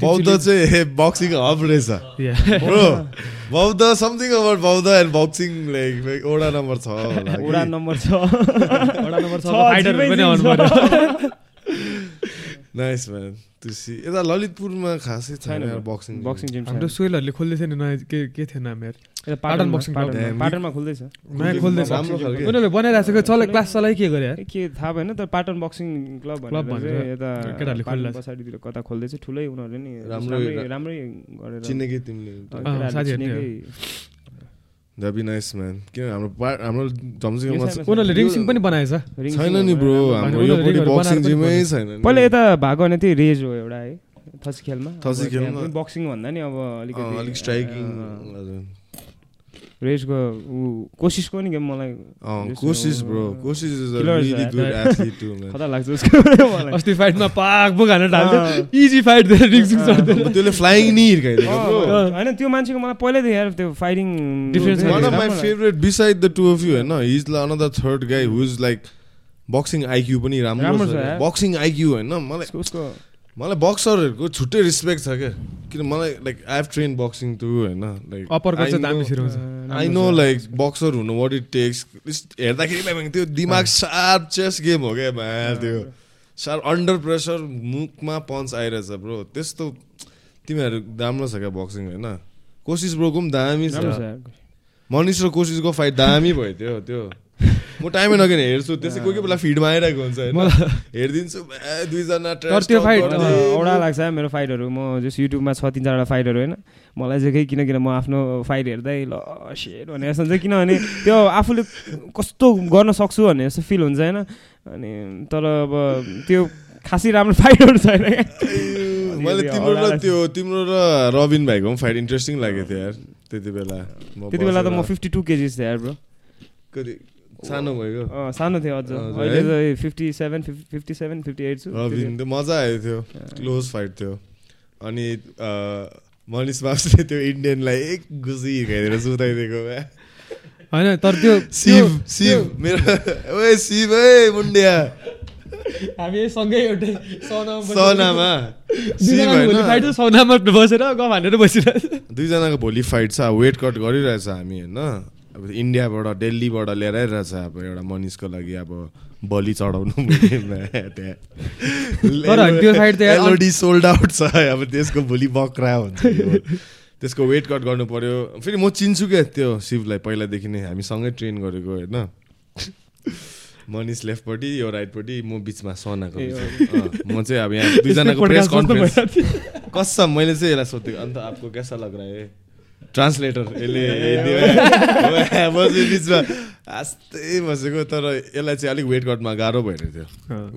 बौद्ध चाहिँ बक्सिङ हब रहेछ। Boudha something about Boudha and boxing like वडा नम्बर छ वडा नम्बर छ। वडा नम्बर छ फाइटर पनि आउनु पर्यो। नाइस म्यान तुसी यता ललितपुरमा खासै छैन बक्सिङ बक्सिङ जिम हाम्रो सोइलहरूले खोल्दै थियो नि नयाँ के के थियो नाम यार पाटन बक्सिङ पाटनमा खोल्दैछ। नयाँ खोल्दैछ। उनीहरूले बनाइरहेको छ चले क्लास चलाइ के गरे? के थाहा भएन तर पाटन बक्सिङ क्लब क्लब भनेर यता केटाहरूले खोल्ला। पछाडितिर कता खोल्दैछ ठुलै उनीहरूले नि राम्रै राम्रै गरेर चिनेकै तिमीले। साथीहरूले। द्याट बी नाइस म्यान किन हाम्रो हाम्रो झम्सिङमा उनीहरूले रिङ पनि बनाएछ छैन नि ब्रो हाम्रो यो बक्सिङ जिमै छैन पहिला यता भएको भने त्यही रेज हो एउटा है थसी खेलमा थसी खेलमा बक्सिङ भन्दा नि अब अलिकति अलिक स्ट्राइकिङ रेसको ऊ कोसिसको नि गेम मलाई? Kosis bro Kosis is a really good athlete too man खतरा लाग्छ उसको मलाई? अस्ति फाइटमा पाक बुक हानेर ढाल्छ इजी फाइट दिएर रिक्सिङ चढ्दैन त्यसले फ्लाइङ नि हिर्काइदियो ब्रो हैन त्यो मान्छेको मलाई पहिल्यै यार त्यो fighting difference one of my favourite beside the two of you हैन he is another third guy who is like boxing IQ पनि राम्रो छ बक्सिङ आइक्यू हैन मलाई उसको मलाई बक्सरहरूको छुट्टै रिस्पेक्ट छ क्या। किन मलाई like I have train boxing too होइन। Like I know like boxer हुनु वाट इट टेक्स हेर्दाखेरि त्यो दिमाग सार्प चेस गेम हो क्या त्यो। सार्प अन्डर प्रेसर मुखमा पन्च आइरहेछ ब्रो त्यस्तो तिमीहरू राम्रो छ क्या बक्सिङ होइन? कोसिस ब्रोको पनि दामी छ। मनिष र कोसिसको फाइट दामी भयो त्यो त्यो। म टाइमै नगेन हेर्छु। त्यसै कोही कोही बेला फिडमा आइरहेको हुन्छ हेरिदिन्छु दुईजना त्यो फाइट औडा लाग्छ मेरो फाइटहरू म जस युट्युबमा छ तिन चारवटा फाइटहरू होइन? मलाई चाहिँ केही किनकि म आफ्नो फाइट हेर्दै ल सेयर भने जस्तो हुन्छ। किनभने त्यो आफूले कस्तो गर्न सक्छु भन्ने जस्तो फिल हुन्छ होइन? अनि तर अब त्यो खासै राम्रो फाइटहरू छैन मैले तिम्रो र त्यो तिम्रो र रबिन भाइको पनि फाइट इन्ट्रेस्टिङ लागेको थियो यार त्यति बेला। त्यति बेला त म फिफ्टी टू केजिस थिएँ यार ब्रो सानो भयो। सानो थियो अझ अहिले चाहिँ fifty seven fifty seven fifty eight छु। मजा आयो थियो क्लोज फाइट थियो अनि मनिष बाबुले त्यो इन्डियनलाई एक गुजी हिर्काइदिएर सुताइदिएको होइन तर त्यो शिव शिव मेरो ओए शिव है मुन्डिया। हामी सँगै एउटै सनामा सनामा। बसेर ग भनेर बसिरहेको दुईजनाको भोलि फाइट छ वेट कट गरिरहेछ हामी होइन? अब इन्डियाबाट दिल्लीबाट ल्याएर रहेछ अब एउटा मनिषको लागि अब बलि चढाउनु सोल्ड आउट छ अब त्यसको भोलि बक्रा हुन्छ त्यसको वेट कट गर्नु पर्यो। फेरि म चिन्छु क्या त्यो शिवलाई पहिलादेखि नै हामी सँगै ट्रेन गरेको होइन? मनिष लेफ्टपट्टि यो राइटपट्टि म बिचमा सनाको म चाहिँ अब यहाँ दुईजनाको प्रेस कन्फरेन्स कसम मैले चाहिँ यसलाई सोधेको अन्त आपको कैसा लग रहा है? ट्रान्सलेटर यसले बिचमा आस्तै बसेको तर यसलाई चाहिँ अलिक वेट कटमा गाह्रो भइरहेको थियो।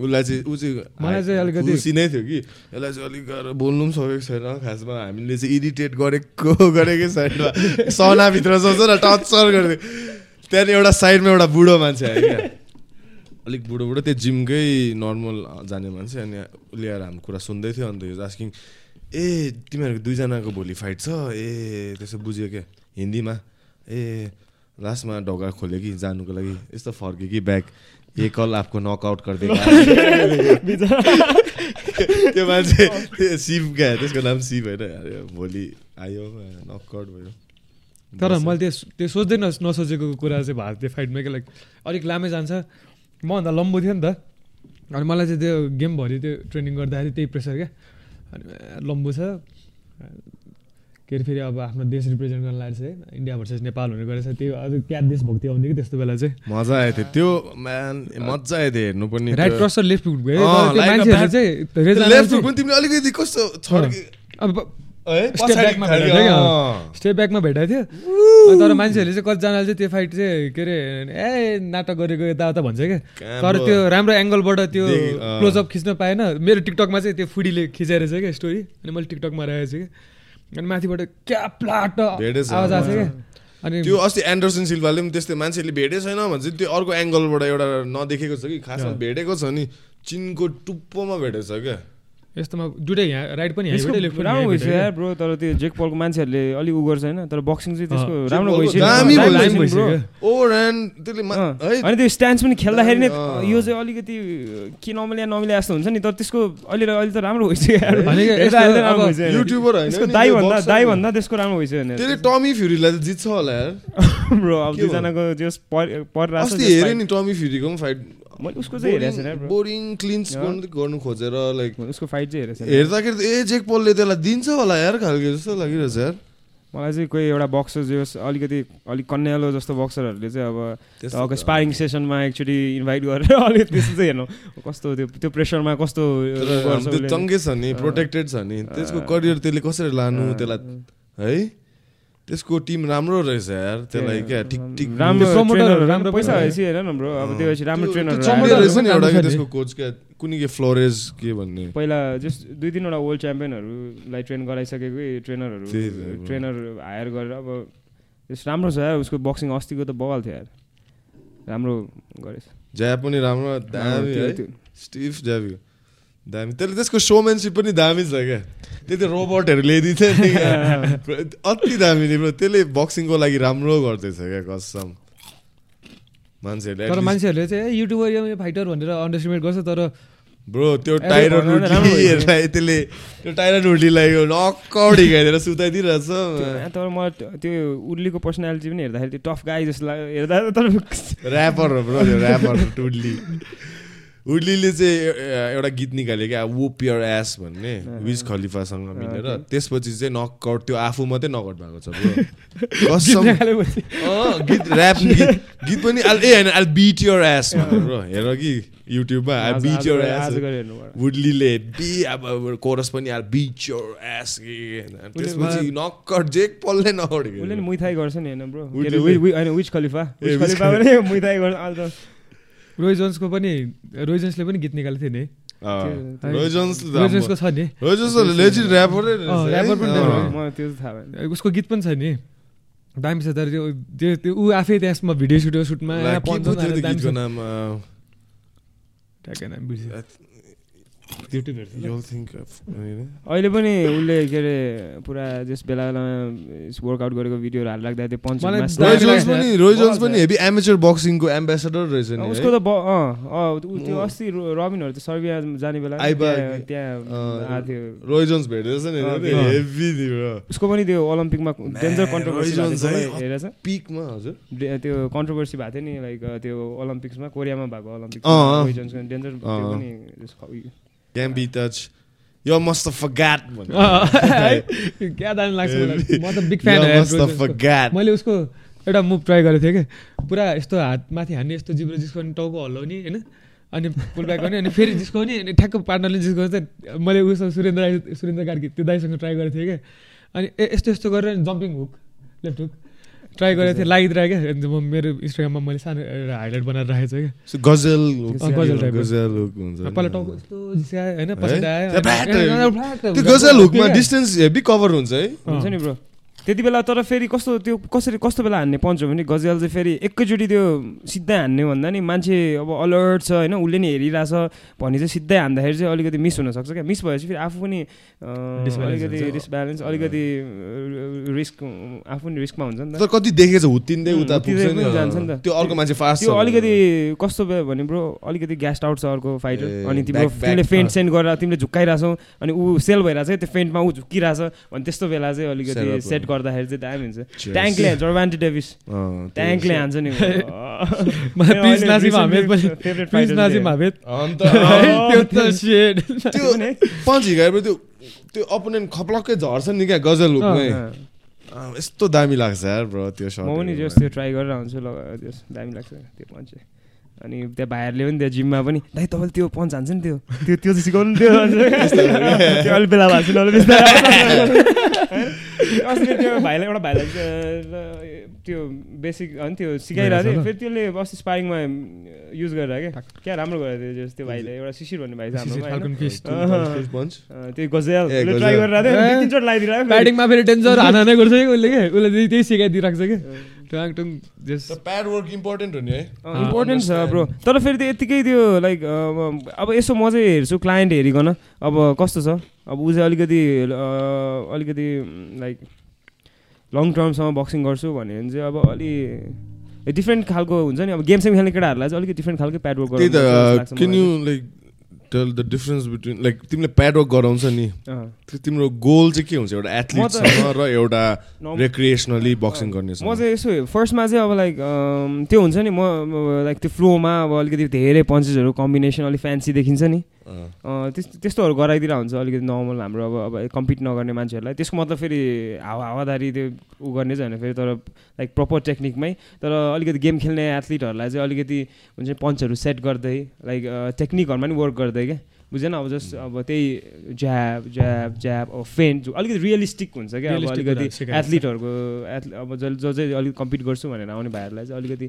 उसलाई चाहिँ ऊ चाहिँ मलाई चाहिँ अलिकति खुसी नै थियो कि यसलाई चाहिँ अलिक गाह्रो बोल्नु पनि सकेको छैन खासमा हामीले चाहिँ इरिटेट गरेको गरेकै साइडमा सनाभित्र सोच न टचर गरिदियो त्यहाँदेखि एउटा साइडमा एउटा बुढो मान्छे आयो क्या। अलिक बुढो बुढो त्यो जिमकै नर्मल जाने मान्छे अनि ल्याएर हाम्रो कुरा सुन्दै थियो अन्त आस्किङ ए तिमीहरूको दुईजनाको भोलि फाइट छ। ए त्यसो बुझ्यो क्या हिन्दीमा। ए लास्टमा ढोका खोल्यो कि जानुको लागि। यस्तो फर्क्यो कि ब्याग ए कल आपको नकआउट गरिदिएको त्यो मान्छे त्यो शिव क्या? त्यसको नाम शिव होइन। भोलि आयो नकआउट भयो। तर मैले त्यो त्यो सोच्दै नसोचेको कुरा चाहिँ भारतीय फाइटमा क्या लाइक अलिक लामै जान्छ। मभन्दा लम्बो थियो नि त। अनि मलाई चाहिँ त्यो गेमभरि त्यो ट्रेनिङ गर्दाखेरि त्यही प्रेसर क्या। अनि लम्बु छ। के अरे फेरि अब आफ्नो देश रिप्रेजेन्ट गर्न लागेको छ इन्डिया भर्सेस नेपाल हुने गरेछ। त्यो अझ क्या देशभक्ति आउँथ्यो कि त्यस्तो बेला चाहिँ? मजा आएको थियो त्यो मजा आयो थियो हेर्नु पनि राइट क्रस र लेफ्ट फुट भयो। मान्छेहरू चाहिँ लेफ्ट फुट पनि तिमीले अलिकति कस्तो छ अब स्टेप ब्याकमा भेटाएको थियो। स्टेप ब्याकमा भेटाएको थियो। तर मान्छेहरूले चाहिँ कतिजनाले चाहिँ त्यो फाइट चाहिँ के अरे ए नाटक गरेको यताउता भन्छ क्या। तर त्यो राम्रो एङ्गलबाट त्यो क्लोजअप खिच्न पाएन। मेरो टिकटकमा चाहिँ त्यो फुडीले खिचाएर चाहिँ क्या स्टोरी अनि मैले टिकटकमा राखेको छु कि अनि माथिबाट क्या प्लाट आवाज आएको छ क्या। अनि त्यो अस्ति एन्डरसन सिल्भाले पनि त्यस्तै मान्छेले भेटेको छैन भने चाहिँ त्यो अर्को एङ्गलबाट एउटा नदेखेको छ कि खासमा भेटेको छ नि। चिनको टुप्पोमा भेटेको छ क्या। यस्तोमा दुइटै यहाँ राइट पनि राम्रो भइसक्यो यार ब्रो तर त्यो जेक पलको मान्छेहरूले अलिक उ गर्छ होइन तर बक्सिङ चाहिँ त्यसको राम्रो भइसक्यो। अनि त्यो स्ट्यान्ड पनि खेल्दाखेरि नै यो चाहिँ अलिकति के नमिल्या नमिल्या जस्तो हुन्छ नि तर त्यसको अहिले अहिले त राम्रो भइसक्यो युट्युबर दाई भन्दा दाई भन्दा त्यसको राम्रो भइसक्यो टमी फ्युरीलाई त जित्छ होला यार। ब्रो अब दुईजनाको जस परिरहेको हेऱ्यो नि टमी फ्युरीको पनि फाइट मैले उसको चाहिँ हेरेको छैन बोरिङ क्लिन्स गर्नु खोजेर लाइक उसको फाइट चाहिँ हेरेको छैन। हेर्दाखेरि ए जेक पोलले त्यसलाई दिन्छ होला यार खालको जस्तो लागिरहेछ यार। मलाई चाहिँ कोही एउटा बक्सर जो अलिकति अलिक कन्यालो जस्तो बक्सरहरूले चाहिँ अब अब स्पारिङ सेसनमा एकचोटि इन्भाइट गरेर अलिक त्यस्तो चाहिँ हेर्नु। कस्तो त्यो त्यो प्रेसरमा कस्तो चङ्गे छ नि प्रोटेक्टेड छ नि। त्यसको करियर त्यसले कसरी लानु त्यसलाई है? त्यसको टिम राम्रो रहेछ यार। त्यसलाई क्या ठिक ठिक राम्रो राम्रो पैसा भएपछि हेर न ब्रो अब त्यो राम्रो ट्रेनर रहेछ नि एउटा त्यसको कोच क्या? कुनै के फ्लोरेज के भन्ने? पहिला जस्ट दुई तिनवटा वर्ल्ड च्याम्पियनहरूलाई ट्रेन गराइसकेको ट्रेनरहरू ट्रेनर हायर गरेर अब त्यस राम्रो छ यार उसको बक्सिङ अस्तिको त बगाल थियो यार। राम्रो गरेछ। ज्या पनि राम्रो दामी स्टिफ ज्याबी दामी। त्यसले त्यसको सोमेनसिप पनि दामी छ क्या। त्यति रोबोटहरू ल्याइदिन्छ नि अति दामी नि त्यसले बक्सिङको लागि राम्रो गर्दैछ क्या कसम। मान्छेहरूले तर मान्छेहरूले चाहिँ युट्युबर फाइटर भनेर अन्डरस्टिमेट गर्छ तर ब्रो त्यो टाइरन उडीलाई त्यसले त्यो टाइरन उडीलाई नक्कड हिँडाइदिएर सुताइदिइरहेछ। तर म त्यो उर्लीको पर्सनालिटी पनि हेर्दाखेरि त्यो टफ गाई जस्तो लाग्यो। हेर्दा तर ऱ्यापर हो ब्रो त्यो ऱ्यापर उडली उडलीले चाहिँ एउटा गीत निकाल्यो क्या वो प्योर एस भन्ने विज खलिफासँग मिलेर। त्यसपछि चाहिँ नकआउट त्यो आफू मात्रै नकआउट भएको छ गीत ऱ्याप गीत पनि ए होइन I beat your ass bro. हेर कि युट्युबमा आई बिट योर एस वुडलीले बी अब कोरस पनि आई बिट योर एस त्यसपछि नकआउट जे पल्लै नकआउट मुइथाई गर्छ नि होइन bro. Which Khalifa Khalifa muay thai गर्छ रोय जोन्सको पनि रोय जोन्सले पनि गीत निकालेको थियो नि। उसको गीत पनि छ नि। दामी छ तर त्यो त्यो ऊ आफै त्यसमा भिडियो सुटियो सुटमा अहिले पनि उसले के अरे पुरा जस बेला बेलामा वर्कआउट गरेको भिडियोहरू हाल लाग्दा त्यो पञ्च पनि रोइजन्स पनि हेभी एमेचर बक्सिङको एम्बेसडर रहेछ नि उसको त त्यो अस्ति रबिनहरू त सर्बिया जाने बेला त्यहाँ रोइजन्स भेटेछ नि हेभी उसको पनि त्यो ओलम्पिकमा डेन्जर कन्ट्रोभर्सी हेरेछ? पिकमा हजुर। त्यो कन्ट्रोभर्सी भएको थियो नि लाइक त्यो ओलम्पिक्समा कोरियामा भएको ओलम्पिक्स डेन्जर त्यो पनि Can't be touched. Yo must have forgot क्या दामी लाग्छ मलाई। म त बिग फ्यान मैले उसको एउटा मुभ ट्राई गरेको थिएँ कि? पुरा यस्तो हात माथि हान्ने यस्तो जिब्रो जिस्काउने टाउको हल्लाउने होइन? अनि पुल ब्याक गर्ने अनि फेरि जिस्काउने अनि ठ्याक्क पार्टनरले जिस्काउने चाहिँ मैले उसो सुरेन्द्र सुरेन्द्र कार्की त्यो दाइसँग ट्राई गरेको थिएँ कि? अनि यस्तो यस्तो गरेर jumping hook left hook try गरेको थिएँ लागिरहेको क्या म मेरो इन्स्टाग्राममा मैले सानो एउटा हाइलाइट बनाएर राखेको छु क्या। गजल गजल टाइप पहिला टाउको यस्तो होइन त्यो गजल हुकमा डिस्टेन्स हेभी कभर हुन्छ है। हुन्छ नि ब्रो त्यति बेला तर फेरि कस्तो त्यो कसरी कस्तो बेला हान्ने पञ्च हो भने गजल चाहिँ फेरि एकैचोटि त्यो सिधै हान्ने भन्दा नि मान्छे अब अलर्ट छ होइन उसले नि हेरिरहेछ भने चाहिँ सिधै हान्दाखेरि चाहिँ अलिकति मिस हुनसक्छ क्या। मिस भएपछि फेरि आफू पनि अलिकति डिसब्यालेन्स अलिकति रिस्क आफू पनि रिस्कमा हुन्छ नि त। कति देखेछ हुत्तिँदै उता जान्छ नि त। त्यो अर्को मान्छे फास्ट त्यो अलिकति कस्तो भयो भने ब्रो अलिकति ग्यास्ट आउट छ अर्को फाइटर अनि तिम्रो तिमीले फेन्ट सेन्ड गरेर तिमीले झुक्काइरहेछौ। अनि ऊ सेल भइरहेछ त्यो फेन्टमा ऊ झुक्किरहेछ। भने त्यस्तो बेला चाहिँ अलिकति सेट गर्दाखेरि चाहिँ दामी हुन्छ। ट्याङ्कले हान्छ रोमान्टी डेभिस ट्याङ्कले हान्छ। नि। हिँडाएर त्यो त्यो अपोनेन्ट खप्लक्कै झर्छ नि क्या गजल यस्तो दामी लाग्छ यार ब्रो त्यो म पनि जस त्यो ट्राई गरेर हुन्छु ल दामी लाग्छ त्यो पञ्च अनि त्यहाँ भाइहरूले पनि त्यहाँ जिममा पनि दाइ तपाईँले त्यो पञ्च हान्छ नि त्यो। त्यो त्यो चाहिँ सिकाउनु त्यो। अलिक बेला भएको अस्ति त्यो भाइलाई एउटा भाइलाई त्यो बेसिक होइन त्यो सिकाइरहेको थियो फेरि त्यसले अस्ति स्पारिङमा युज गरेर क्या। क्या राम्रो गरेको थियो जस्तो त्यो भाइले एउटा शिशिर भन्ने भाइ छ त्यो गजेल ट्राई गरेर लगाइदिरहेको ब्याटिङमा फेरि डेन्जर हाना नै गर्छ कि उसले क्या? उसले त्यही सिकाइदिइरहेको छ कि प्याड वर्क इम्पोर्टेन्ट हो नि है। इम्पोर्टेन्ट छ ब्रो तर फेरि त्यो यत्तिकै त्यो लाइक अब यसो म चाहिँ हेर्छु क्लाइन्ट हेरिकन। अब कस्तो छ? अब ऊ चाहिँ अलिकति अलिकति लाइक लङ टर्मसम्म बक्सिङ गर्छु भन्यो भने चाहिँ अब अलि डिफ्रेन्ट खालको हुन्छ नि। अब गेम सेम खेल्ने केटाहरूलाई चाहिँ अलिकति डिफ्रेन्ट खालको प्याड वर्क गर्नु tell the difference between like तिमीले प्याड वर्क गराउँछ नि तिम्रो गोल चाहिँ के हुन्छ? एउटा एथलिटसँग र एउटा रेक्रिएसनली बक्सिङ गर्ने म चाहिँ यसो फर्स्टमा चाहिँ अब लाइक त्यो हुन्छ नि म लाइक त्यो फ्लोमा अब अलिकति धेरै पन्चेसहरू कम्बिनेसन अलिक फ्यान्सी देखिन्छ नि। त्यस्तोहरू गराइदिएर हुन्छ अलिकति नर्मल हाम्रो अब अब कम्पिट नगर्ने मान्छेहरूलाई। त्यसको मतलब फेरि हावा हावादारी त्यो ऊ गर्ने चाहिँ होइन फेरि तर लाइक प्रपर टेक्निकमै तर अलिकति गेम खेल्ने एथलिटहरूलाई चाहिँ अलिकति हुन्छ पन्चहरू सेट गर्दै लाइक टेक्निकहरूमा पनि वर्क गर्दै क्या। बुझेन? अब जस्ट अब त्यही ज्याब ज्याब ज्याब अब फेन्ट अलिकति रियलिस्टिक हुन्छ क्या। अब अलिकति एथलिटहरूको एथ अब जो चाहिँ अलिक कम्पिट गर्छु भनेर आउने भाइहरूलाई चाहिँ अलिकति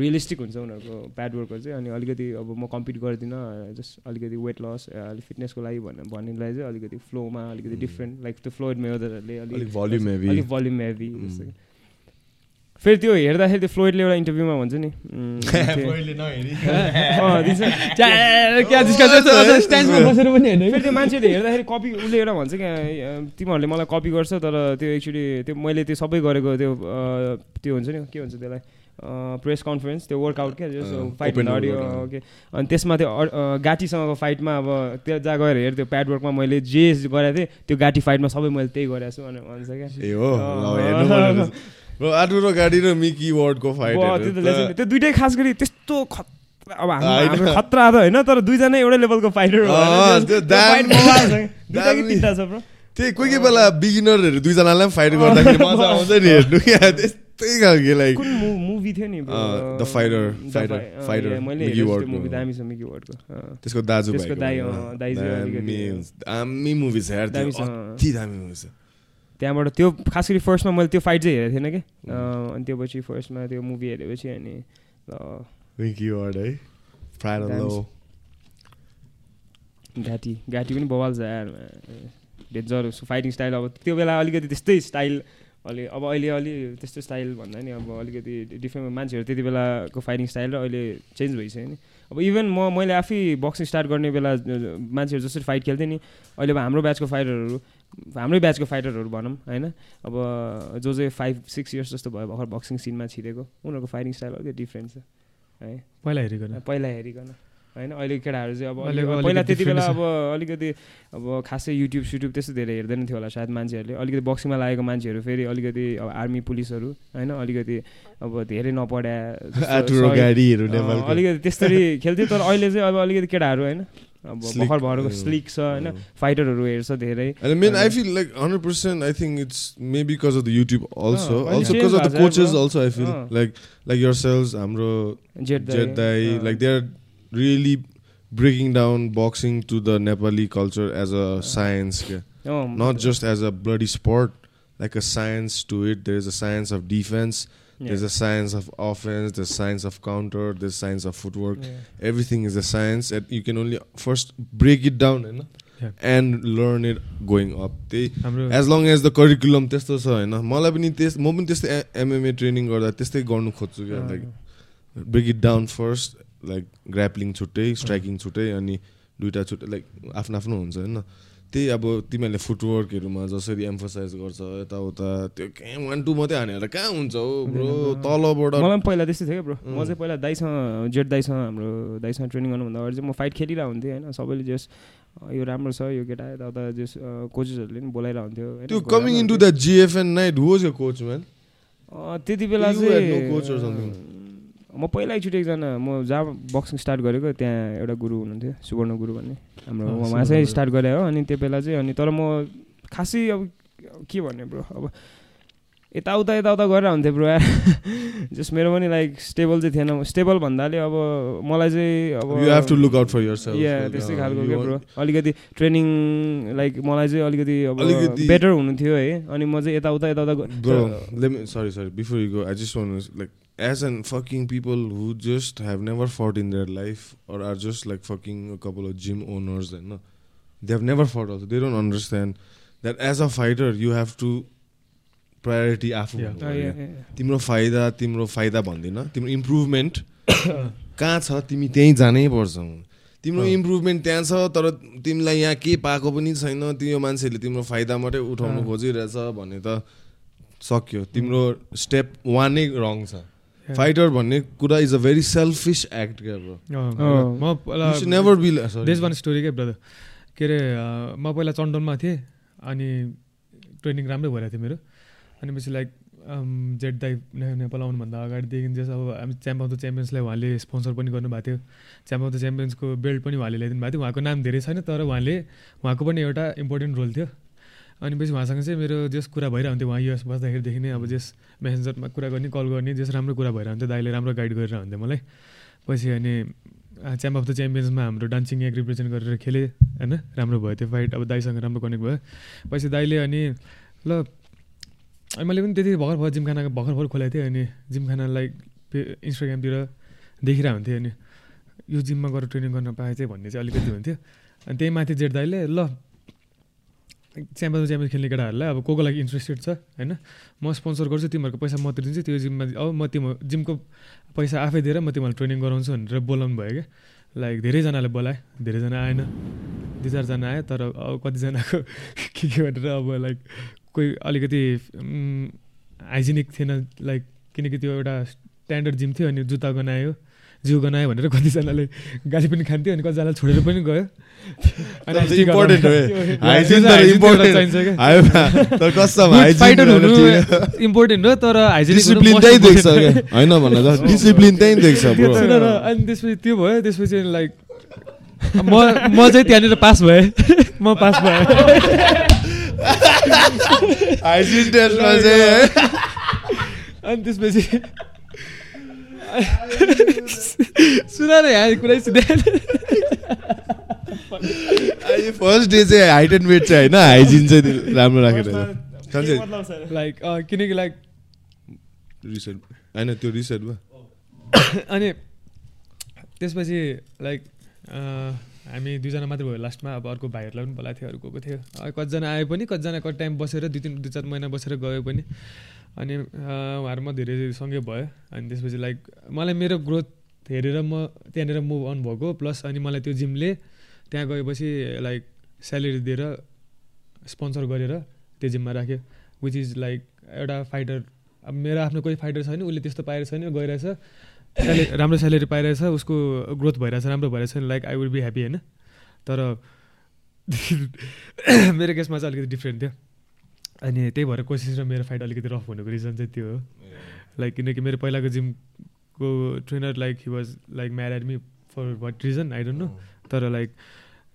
रियलिस्टिक हुन्छ उनीहरूको प्याड वर्कहरू चाहिँ अनि अलिकति अब म कम्पिट गर्दिनँ जस्ट अलिकति वेट लस अलिक फिटनेसको लागि भन्ने भन्नेलाई चाहिँ अलिकति फ्लोमा अलिकति डिफ्रेन्ट लाइक त्यो फ्लोइड मेदरहरूले अलिक भल्युम हेभी अलिक भल्युम हेभी जस्तो फेरि त्यो हेर्दाखेरि त्यो फ्लोइडले एउटा इन्टरभ्यूमा भन्छ नि फेरि त्यो मान्छेले हेर्दाखेरि कपी उसले एउटा भन्छ क्या तिमीहरूले मलाई कपी गर्छ तर त्यो एक्चुली त्यो मैले त्यो सबै गरेको त्यो त्यो हुन्छ नि के भन्छ त्यसलाई? प्रेस कन्फरेन्स त्यो वर्कआउट क्या फाइट अडियो ओके। अनि त्यसमा त्यो गाटीसँगको फाइटमा अब त्यो जहाँ गएर हेर त्यो प्याड वर्कमा मैले जे गरेको थिएँ त्यो गाटी फाइटमा सबै मैले त्यही गरेको छु भनेर भन्छ क्या। गाडी र मिकी वर्डको फाइट त्यो दुइटै खास गरी त्यस्तो अब हाम्रो खतरा त होइन तर दुईजना एउटै लेभलको फाइटर त्यही कोही कोही बेला बिगिनरहरू दुईजनालाई पनि फाइट गर्दाखेरि मजा आउँछ नि हेर्नु। क्या त्यस्तै खालको लाइक कुन मुभी थियो नि द फाइटर फाइटर फाइटर मैले मुभी दामी छ मिकी वर्डको त्यसको दाजु त्यसको दाइ दाइ दामी मुभी छ यार अति दामी मुभी छ। त्यहाँबाट त्यो खास गरी फर्स्टमा मैले त्यो फाइट चाहिँ हेरेको थिएन कि? अनि त्यो पछि फर्स्टमा त्यो मुभी हेरेपछि अनि मिकी वर्ड है? घाँटी घाँटी पनि बवाल छ यार डेन्जर फाइटिङ स्टाइल अब त्यो बेला अलिकति त्यस्तै स्टाइल अलि अब अहिले अलि त्यस्तो स्टाइल भन्दा नि अब अलिकति डिफ्रेन्ट मान्छेहरू त्यति बेलाको फाइटिङ स्टाइल र अहिले चेन्ज भइसक्यो नि। अब इभन म मैले आफै बक्सिङ स्टार्ट गर्ने बेला मान्छेहरू जसरी फाइट खेल्थेँ नि अहिले अब हाम्रो ब्याचको फाइटरहरू हाम्रै ब्याचको फाइटरहरू भनौँ होइन? अब जो चाहिँ फाइभ सिक्स इयर्स जस्तो भयो भर्खर बक्सिङ सिनमा छिरेको उनीहरूको फाइटिङ स्टाइल अलिकति डिफ्रेन्ट छ है? पहिला हेरिकन। पहिला हेरिकन। होइन अहिले केटाहरू चाहिँ अब पहिला त्यति बेला अब अलिकति अब खासै युट्युब सुट्युब त्यस्तो धेरै हेर्दैन थियो होला सायद मान्छेहरूले। अलिकति बक्सिङमा लागेको मान्छेहरू फेरि अलिकति अब आर्मी पुलिसहरू होइन अलिकति अब धेरै नपढ्या अलिकति त्यस्तरी खेल्थ्यो तर अहिले चाहिँ अब अलिकति केटाहरू होइन अब भर्खर भर्खर स्लिक छ होइन फाइटरहरू हेर्छ धेरै। Man I feel like hundred percent I think it's may because of the YouTube also also because of the coaches also I feel like like your sales हाम्रो जेट दाई like they are really breaking down boxing to the Nepali culture as a science, oh, not just as a bloody sport, like a science to it. There's a science of defense. Yeah. There's a science of offense. There's science of counter. There's science of footwork. Yeah. Everything is a science, and you can only first break it down, you know? yeah. and learn it going up. त्यही as long as the curriculum त्यस्तो छ होइन मलाई पनि त्यस म पनि त्यस्तै एमएमए ट्रेनिङ गर्दा त्यस्तै गर्नु खोज्छु क्या like break it down first Like grappling छुट्टै स्ट्राइकिङ छुट्टै अनि दुइटा छुट्टै लाइक आफ्नो आफ्नो हुन्छ होइन। त्यही अब तिमीहरूले फुटवर्कहरूमा जसरी एम्फोसाइज गर्छ यताउता त्यो कहाँ वान टू मात्रै हानेर कहाँ हुन्छ हो ब्रो तलबाट मलाई पनि पहिला त्यस्तै थियो क्या ब्रो म चाहिँ पहिला दाइसँग जेट दाइसँग हाम्रो दाइसँग ट्रेनिङ गर्नुभन्दा अगाडि चाहिँ म फाइट खेलिरहेको हुन्थेँ होइन। सबैले जस यो राम्रो छ यो केटा यताउता जस कोचेसहरूले पनि बोलाइरहेको हुन्थ्यो त्यो coming into the GFN night was यो कोच म्यान त्यति बेला चाहिँ म पहिला एकचोटि एकजना म जहाँ बक्सिङ स्टार्ट गरेको त्यहाँ एउटा गुरु हुनुहुन्थ्यो सुवर्ण गुरु भन्ने। हाम्रो उहाँ चाहिँ स्टार्ट गरेँ। हो अनि त्यो बेला चाहिँ अनि तर म खासै अब के भन्ने ब्रो अब यताउता यताउता गरेर हुन्थ्यो ब्रो। जस मेरो पनि लाइक स्टेबल चाहिँ थिएन। स्टेबल भन्दाले अब मलाई चाहिँ अब you have to look out for या त्यस्तै खालको के ब्रो अलिकति ट्रेनिङ लाइक मलाई चाहिँ अलिकति अब बेटर हुनु थियो है। अनि म चाहिँ यताउता यताउता sorry sorry before you go I just like as in fucking people who just have never fought in their life or are just like fucking a couple of gym owners and no, they have never fought also they don't understand that as a fighter you have to priority आफू तिम्रो फाइदा तिम्रो फाइदा भन्दिनँ तिम्रो इम्प्रुभमेन्ट कहाँ छ तिमी त्यहीँ जानै पर्छ तिम्रो इम्प्रुभमेन्ट त्यहाँ छ तर तिमीलाई यहाँ के पाएको पनि छैन त्यो मान्छेले तिम्रो फाइदा मात्रै उठाउनु खोजिरहेछ भने त सक्यो तिम्रो स्टेप वानै रङ छ फाइटर भन्ने कुरा is a very selfish act क्या म नेभर बी देश वान स्टोरी क्या ब्रदर के अरे म पहिला चन्दनमा थिएँ अनि ट्रेनिङ राम्रै भइरहेको थियो मेरो। अनि पछि लाइक जेट दाई नेपाल आउनुभन्दा अगाडिदेखि चाहिँ अब हामी च्याम्प अफ द च्याम्पियन्सलाई उहाँले स्पोन्सर पनि गर्नुभएको थियो। च्याम्प अफ द च्याम्पियन्सको बेल्ट पनि उहाँले ल्याइदिनु भएको थियो। उहाँको नाम धेरै छैन तर उहाँले उहाँको पनि एउटा इम्पोर्टेन्ट रोल थियो। अनि पछि उहाँसँग चाहिँ मेरो जस कुरा भइरहन्थ्यो उहाँ युएस बस्दाखेरिदेखि नै अब जस मेसेन्जरमा कुरा गर्ने कल गर्ने जस राम्रो कुरा भइरहन्थ्यो दाइले राम्रो गाइड गरेर मलाई। पछि अनि च्याम्प अफ द च्याम्पियन्समा हाम्रो डान्सिङ एक रिप्रेजेन्ट गरेर खेलेँ होइन? राम्रो भयो त्यो फाइट अब दाइसँग राम्रो कनेक्ट भयो। पछि दाइले अनि ल अनि मैले पनि त्यति भर्खर भर्खर जिमखाना भर्खर भर्खर खोलेको थिएँ अनि जिमखानालाई इन्स्टाग्रामतिर देखिरहेको हुन्थेँ अनि यो जिममा गएर ट्रेनिङ गर्न पाएँ चाहिँ भन्ने चाहिँ अलिकति हुन्थ्यो। अनि त्यही माथि जेठ दाइले ल च्याम्पियन च्याम्पियन खेल्ने केटाहरूलाई अब को को लागि इन्ट्रेस्टेड छ होइन? म स्पोन्सर गर्छु तिमीहरूको पैसा म दिन्छु त्यो जिममा अब म तिम्रो जिमको पैसा आफै दिएर म तिमीलाई ट्रेनिङ गराउँछु भनेर बोलाउनु भयो क्या। लाइक धेरैजनाले बोलाएँ धेरैजना आएन। दुई चारजना आयो तर अब कतिजनाको के के भनेर अब लाइक कोही अलिकति हाइजेनिक थिएन। लाइक किनकि त्यो एउटा स्ट्यान्डर्ड जिम थियो अनि जुत्ता गनायो जिउ गनायो भनेर कतिजनाले गाली पनि खान्थ्यो अनि कतिजनाले छोडेर पनि गयो। इम्पोर्टेन्ट हो तर अनि त्यसपछि त्यो भयो त्यसपछि लाइक म म चाहिँ त्यहाँनिर पास भएँ। म पास भएँ। अनि त्यसपछि सुना न यहाँ कुरै सुने फर्स्ट डे चाहिँ हाइट एन्ड वेट चाहिँ होइन हाइजिन चाहिँ राम्रो राखेर लाइक किनकि लाइक रिसेट होइन त्यो रिसेट भयो अनि त्यसपछि लाइक हामी दुईजना मात्रै भयो लास्टमा अब अर्को भाइहरूलाई पनि बोलाएको थियो अरू गएको थियो। कतिजना आयो पनि कतिजना कति टाइम बसेर दुई तिन दुई चार महिना बसेर गयो पनि। अनि उहाँहरूमा धेरै सँगै भयो। अनि त्यसपछि लाइक मलाई मेरो ग्रोथ हेरेर म त्यहाँनिर मुभ अन भएको। प्लस अनि मलाई त्यो जिमले त्यहाँ गएपछि लाइक स्यालेरी दिएर स्पोन्सर गरेर त्यो जिममा राख्यो। विच इज लाइक एउटा फाइटर अब मेरो आफ्नो कोही फाइटर छैन उसले त्यस्तो पाएको छैन गइरहेछ। स्यालेरी राम्रो स्यालेरी पाइरहेछ उसको ग्रोथ भइरहेछ राम्रो भइरहेछ। Like I will be happy होइन? तर मेरो केसमा चाहिँ अलिकति डिफ्रेन्ट थियो। अनि त्यही भएर कोसिस र मेरो फाइट अलिकति रफ हुनुको रिजन चाहिँ त्यो हो। लाइक किनकि मेरो पहिलाको जिमको trainer like he was like married me for what reason I don't know तर लाइक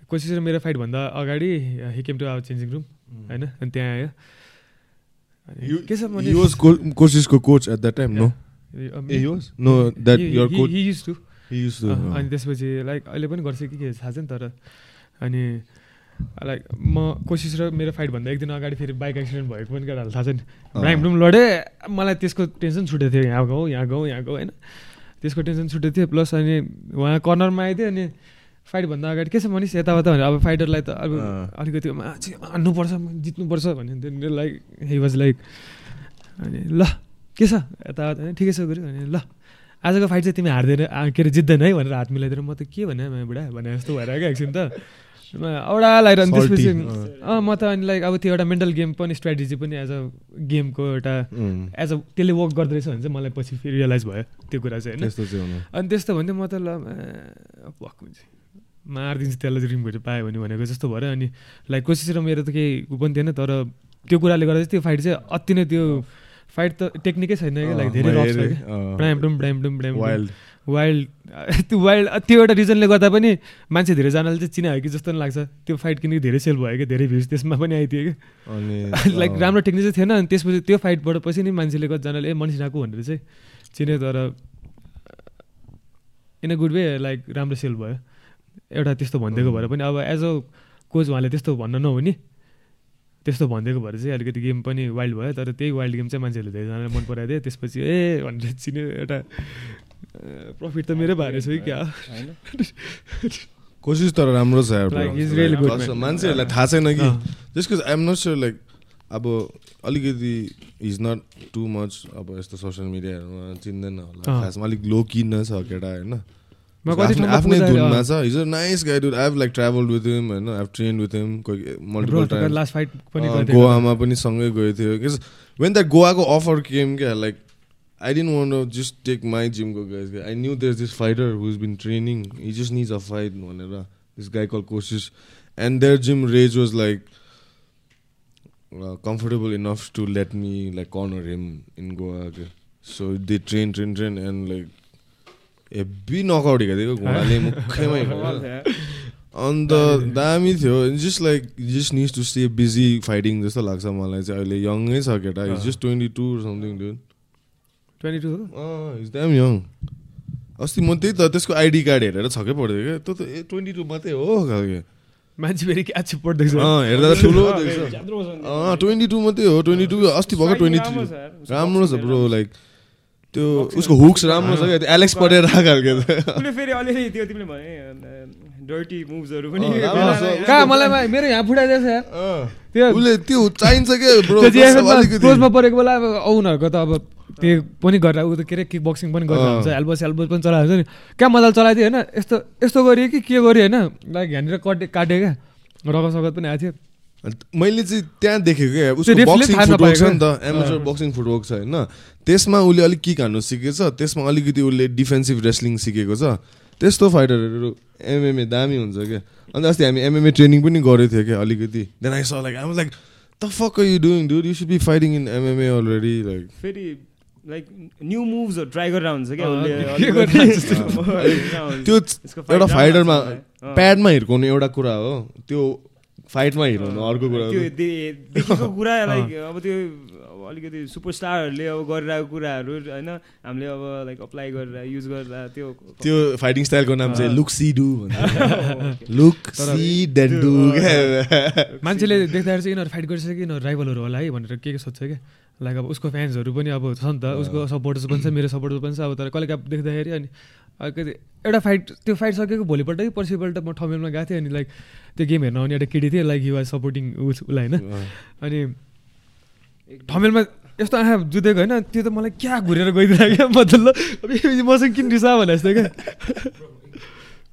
कोसिस र मेरो फाइटभन्दा अगाडि he came to our changing room होइन? अनि त्यहाँ आयो। के छ कोसिसको coach at that time no no that used to अनि त्यसपछि लाइक अहिले पनि गर्छ कि के थाहा छैन तर अनि लाइक म कोसिस र मेरो फाइटभन्दा एक दिन अगाडि फेरि बाइक एक्सिडेन्ट भएको पनि केटाहरू थाहा छ नि ब्राइम लडेँ। मलाई त्यसको टेन्सन छुटेको थियो यहाँ गाउँ यहाँ गाउँ यहाँ गाउँ होइन। त्यसको टेन्सन छुटेको थियो प्लस अनि उहाँ कर्नरमा आइदियो अनि फाइटभन्दा अगाडि के छ भनिस् यताउता भने अब फाइटरलाई त अब अलिकति हान्नुपर्छ जित्नुपर्छ भन्यो। लाइक हि वाज लाइक अनि ल के छ? यताउता ठिकै छ गऱ्यो अनि ल आजको फाइट चाहिँ तिमी हार्दैन के अरे जित्दैन है भनेर हात मिलाइदिएर म त के भने बुढा? भने जस्तो भएर क्या एकछिन त। औडा लगाइरहनु त्यसपछि। अँ। म त अनि लाइक अब त्यो एउटा मेन्टल गेम पनि स्ट्राटेजी पनि एज अ गेमको एउटा एज अ त्यसले वर्क गर्दो रहेछ भने चाहिँ मलाई पछि फेरि रियलाइज भयो त्यो कुरा चाहिँ होइन। अनि त्यस्तो भन्दै म त ल भक हुन्छ। मारिदिन्छु त्यसलाई रिङ भेटेर पायो भने भनेको जस्तो भयो। अनि लाइक कोसिस र मेरो त केही पनि थिएन तर त्यो कुराले गर्दा चाहिँ त्यो फाइट चाहिँ अति नै त्यो फाइट त टेक्निकै छैन क्या लाइक धेरै रफ छ कि ब्राइमडुम ब्राइमडुम ब्राइमडुम वाइल्ड त्यो वाइल्ड त्यो एउटा रिजनले गर्दा पनि मान्छे धेरैजनाले चाहिँ चिनायो कि जस्तो लाग्छ। त्यो फाइट किनकि धेरै सेल भयो कि धेरै भ्युज त्यसमा पनि आइदियो कि। अनि लाइक राम्रो टेक्निक चाहिँ थिएन। अनि त्यसपछि त्यो फाइटबाट पछि नि मान्छेले कतिजनाले ए मनिषाको भनेर चाहिँ चिन्यो। तर in a good way like राम्रो सेल भयो। एउटा त्यस्तो भनिदिएको भएर पनि अब एज अ कोच उहाँले त्यस्तो भन्न नहुने। त्यस्तो भनिदिएको भएर चाहिँ अलिकति गेम पनि वाइल्ड भयो। तर त्यही वाइल्ड गेम चाहिँ मान्छेहरूले धेरैजनाले मन पराइदियो त्यसपछि ए भनेर चिन्यो। एउटा प्रफिट त मेरै भएर छ कि क्या? कोसिस तर राम्रो छ मान्छेहरूलाई थाहा छैन कि। त्यसको आइएम नट स्योर लाइक अब अलिकति इज नट टु मच अब यस्तो सोसियल मिडियाहरूमा चिन्दैन होला। खासमा अलिक लो किन्न छ केटा होइन? आफ्नै धुनमा छ। He's nice guide I have like travel with him होइन? आई ट्रेन विथ हिम कोही मल्टिपल टाइम गोवामा पनि सँगै गएको थियो। वेन द्याट गोवाको अफर केम क्या like I didn't want to just take my gym go guys. I knew there's this fighter who's been training. He just needs a fight. This guy called Koshish. And their gym rage was like uh, comfortable enough to let me like corner him in Goa. So they train, train, train, and like heavy knockout हिँडेको घोडाले मुखैमा अन्त दामी थियो just like just needs to stay busy fighting जस्तो लाग्छ मलाई चाहिँ अहिले यङै छ केटा is just twenty two something done twenty two is damn young अस्ति म त्यही त त्यसको आइडी कार्ड हेरेर छक्कै पर्थ्यो क्या। त्यो त ए ट्वेन्टी टू मात्रै हो खालको। मान्छे फेरि क्याच पढ्दैछ। हेर्दा ठुलो ट्वेन्टी टू मात्रै हो ट्वेन्टी टू अस्ति भएको ट्वेन्टी थ्री। राम्रो छ ब्रो लाइक त्यो उसको हुक्स राम्रो छ क्या। एलेक्स परेर खालको फेरि अलिअलि त्यो तिमीले भने डर्टी मुभ्सहरू पनि कहाँ मलाई मेरो यहाँ फुटाइदिएछ त्यो उसले त्यो चाहिन्छ क्या ब्रो क्लोजमा परेको बेला अब उनीहरूको त अब त्यो पनि गरेर ऊ त के अरे किक बक्सिङ पनि गरेर हुन्छ एल्बोस एल्बोस पनि चलाएको हुन्छ नि। क्या मजाले चलाइदियो होइन? यस्तो यस्तो गरियो कि के गरियो होइन? लाइक यहाँनिर कटे काट्यो क्या। रगत सगत पनि आएको थियो। मैले चाहिँ त्यहाँ देखेको क्या उसको बक्सिङ फुटवर्क छ नि त एमेचर बक्सिङ फुटवर्क छ होइन। त्यसमा उसले अलिक किक हान्नु सिकेछ त्यसमा अलिकति उसले डिफेन्सिभ रेस्लिङ सिकेको छ। त्यस्तो फाइटरहरू एमएमए दामी हुन्छ क्या। अन्त अस्ति हामी एमएमए ट्रेनिङ पनि गरेको थियो क्या अलिकति। Then I saw like I like the fuck you doing do you should be fighting in MMA already like फेरि लाइक न्यू मुभ्सहरू ट्राई गरेर हुन्छ क्या त्यो एउटा फाइटरमा प्याडमा हिर्काउने एउटा कुरा हो। त्यो फाइटमा हिरोनु अर्को कुरा त्यो देखेको कुरा लाइक अब त्यो अलिकति सुपरस्टारहरूले अब गरिरहेको कुराहरू होइन? हामीले अब लाइक अप्लाई गरेर युज गरेर त्यो त्यो फाइटिङ स्टाइलको नाम चाहिँ look see do look see then do मान्छेले देख्दाखेरि चाहिँ यिनीहरू फाइट गरिसक्यो यिनीहरू राइभलहरू होला है भनेर के के सोध्छ क्या? लाइक अब उसको फ्यान्सहरू पनि अब छ नि त। उसको सपोर्टर्स पनि छ मेरो सपोर्टर्स पनि छ। अब तर कहिले काप देख्दाखेरि अनि अलिकति एउटा फाइट त्यो फाइट सकेको भोलिपल्ट कि पर्सिपल्ट म ठमेलमा गएको थिएँ अनि लाइक त्यो गेम हेर्न आउने एउटा केटी थियो लाइक युआर सपोर्टिङ उस उसलाई होइन। अनि ठमेलमा यस्तो आँखा जुतेको होइन त्यो त मलाई क्या घुरेर गइदिरहेको क्या मतलब? मसँग किन रिसा भने जस्तो क्या?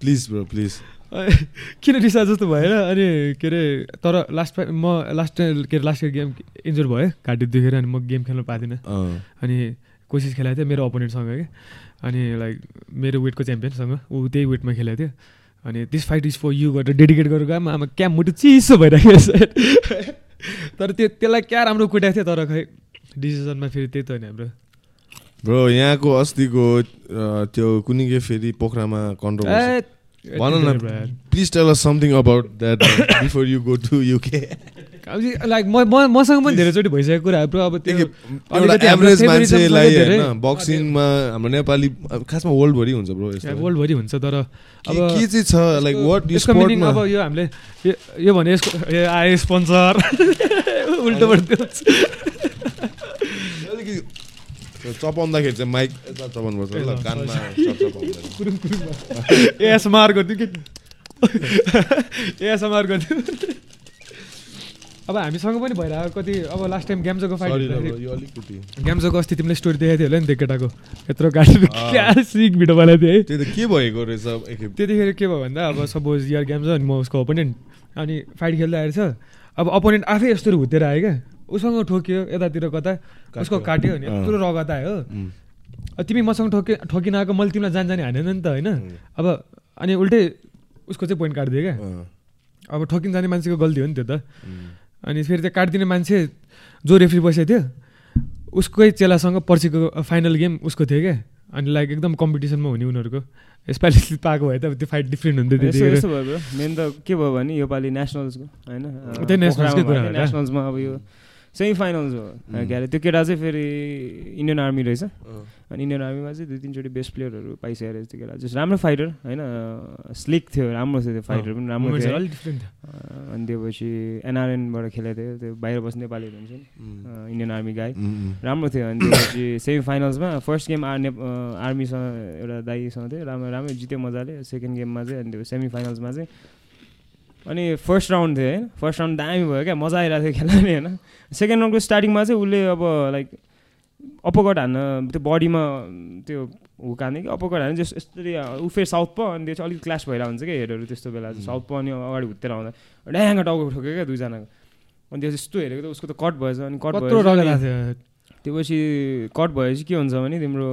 प्लिज ब्रो प्लिज किन रिसा जस्तो भएर अनि के अरे तर लास्ट म लास्ट के अरे लास्ट इयर गेम इन्जोर भयो घाँटी दुखेर अनि म गेम खेल्नु पादिनँ अनि कोसिस खेलाएको थिएँ मेरो अपोनेन्टसँग क्या अनि लाइक मेरो वेटको च्याम्पियनसँग ऊ त्यही वेटमा खेलेको थियो। अनि this fight is for you गरेर डेडिकेट गरेर गएँ आमा क्या मुटु चिसो भइरहेको छ तर त्यो त्यसलाई क्या राम्रो कुटाएको थियो तर खै डिसिजनमा फेरि त्यही त होइन हाम्रो। ब्रो यहाँको अस्तिको त्यो कुनै के फेरि पोखरामा कन्ट्रोल भन न please tell us something about that before you go to UK like म मसँग पनि धेरैचोटि भइसकेको कुराहरू अब त्यो एभरेज मान्छेलाई बक्सिङमा हाम्रो नेपाली खासमा वर्ल्डभरि हुन्छ ब्रो वर्ल्डभरि हुन्छ तर अब के चाहिँ छ लाइक वाट यसको मिनिङ अब यो हामीले यो भने यसको आए स्पोन्सर उल्टोबाट चपाउँदाखेरि चाहिँ माइक यता ल कानमा एसएमआर गरिदिउँ कि एसएमआर गरिदिउँ अब हामीसँग पनि भइरहेको कति अब लास्ट टाइम ग्याम्जोको फाइट ग्याम्जोको अस्ति तिमीले स्टोरी देखाएको थियो होला नि त्यो केटाको यत्रो गाडी सिक भिडियो बनाएको थिएँ है के भएको रहेछ त्यतिखेर के भयो भन्दा अब सपोज यार ग्याम्जो अनि म उसको ओपोनेन्ट अनि फाइट खेल्दै आएछ अब अपोनेन्ट आफै यस्तो हुँदै आयो क्या उसँग ठोक्यो यतातिर कता उसको काट्यो भने यत्रो रगत आयो। तिमी मसँग ठोके ठोकिन आएको मैले तिमीलाई जान जाने हानेन नि त होइन? अब अनि उल्टै उसको चाहिँ पोइन्ट काटिदियो क्या। अब ठोकिन जाने मान्छेको गल्ती हो नि त्यो त। अनि फेरि त्यो काटिदिने मान्छे जो रेफ्री बसेको थियो उसकै चेलासँग पर्सिको फाइनल गेम उसको थियो क्या। अनि लाइक एकदम कम्पिटिसनमा हुने उनीहरूको। यसपालि पाएको भए त त्यो फाइट डिफ्रेन्ट हुन्थ्यो भयो मेन त के भयो भने योपालि नेसनल्सको होइन? नेसनल्समा अब यो सेमी फाइनल्स हो के अरे त्यो केटा चाहिँ फेरि इन्डियन आर्मी रहेछ। अनि इन्डियन आर्मीमा चाहिँ दुई तिनचोटि बेस्ट प्लेयरहरू पाइसकेको रहेछ त्यो केटा। जस्ट राम्रो फाइटर होइन स्लिक थियो राम्रो थियो त्यो फाइटर पनि राम्रो थियो। अनि त्यो पछि एनआरएनबाट खेलेको थियो त्यो बाहिर बस्ने नेपालीहरू हुन्छ नि। इन्डियन आर्मी गाई राम्रो थियो। अनि त्यसपछि सेमी फाइनल्समा फर्स्ट गेम आर आर्मीसँग एउटा दाईसँग थियो। राम्रो राम्रो जित्यो मजाले। सेकेन्ड गेममा चाहिँ अनि त्यो सेमी फाइनल्समा चाहिँ अनि फर्स्ट राउन्ड थियो होइन? फर्स्ट राउन्ड दामी भयो क्या मजा आइरहेको थियो खेल्ने होइन? सेकेन्ड राउन्डको स्टार्टिङमा चाहिँ उसले अब लाइक अपकट हान्न त्यो बडीमा त्यो हुक हान्ने कि अपकट हान्ने जस्तो यस्तरी ऊ फेरि साउथ प अनि त्यो चाहिँ अलिक क्लास भइरहेको हुन्छ क्या हेडहरू त्यस्तो बेला साउथ प अनि अगाडि हुत्तेर आउँदा ड्याङ टाउको ठोक्यो क्या दुईजनाको। अनि त्यो यस्तो हेरेको त उसको त कट भएछ अनि कट भयो त्यो पछि कट भएपछि के हुन्छ भने तिम्रो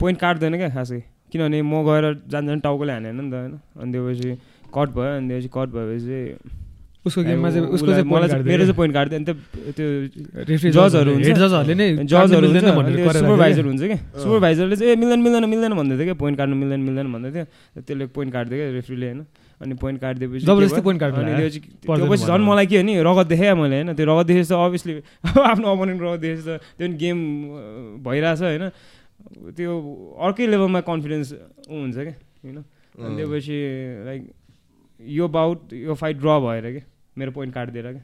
पोइन्ट काट्दैन क्या खासै। किनभने म गएर जान जान टाउकोले हानेन नि त होइन? अनि त्यो पछि कट भयो अनि त्यसपछि कट भएपछि चाहिँ उसको गेममा चाहिँ उसको चाहिँ मलाई मेरो चाहिँ पोइन्ट काट्दै अनि त्यो जजहरू हुन्छ। जजहरूले नै जजहरू सुपरभाइजर हुन्छ। कि? सुपरभाइजरले चाहिँ ए मिल्दैन मिल्दैन मिल्दैन भन्दै थियो क्या। पोइन्ट काट्नु मिल्दैन मिल्दैन भन्दै थियो। त्यसले पोइन्ट काट्दै क्या रेफ्रीले होइन? अनि पोइन्ट काटिदिएपछि जबरजस्ती पोइन्ट काट्नु अनि त्यो पछि झन् मलाई के हो नि रगत देखेँ मैले होइन? त्यो रगत देखेपछि त अभियसली आफ्नो अपोनेन्ट रगत देखेपछि त त्यो पनि गेम भइरहेछ होइन? त्यो अर्कै लेभलमा कन्फिडेन्स हुन्छ क्या होइन? अनि त्यो पछि लाइक यो बाउट यो फाइट ड्र भएर क्या मेरो पोइन्ट काटिदिएर क्या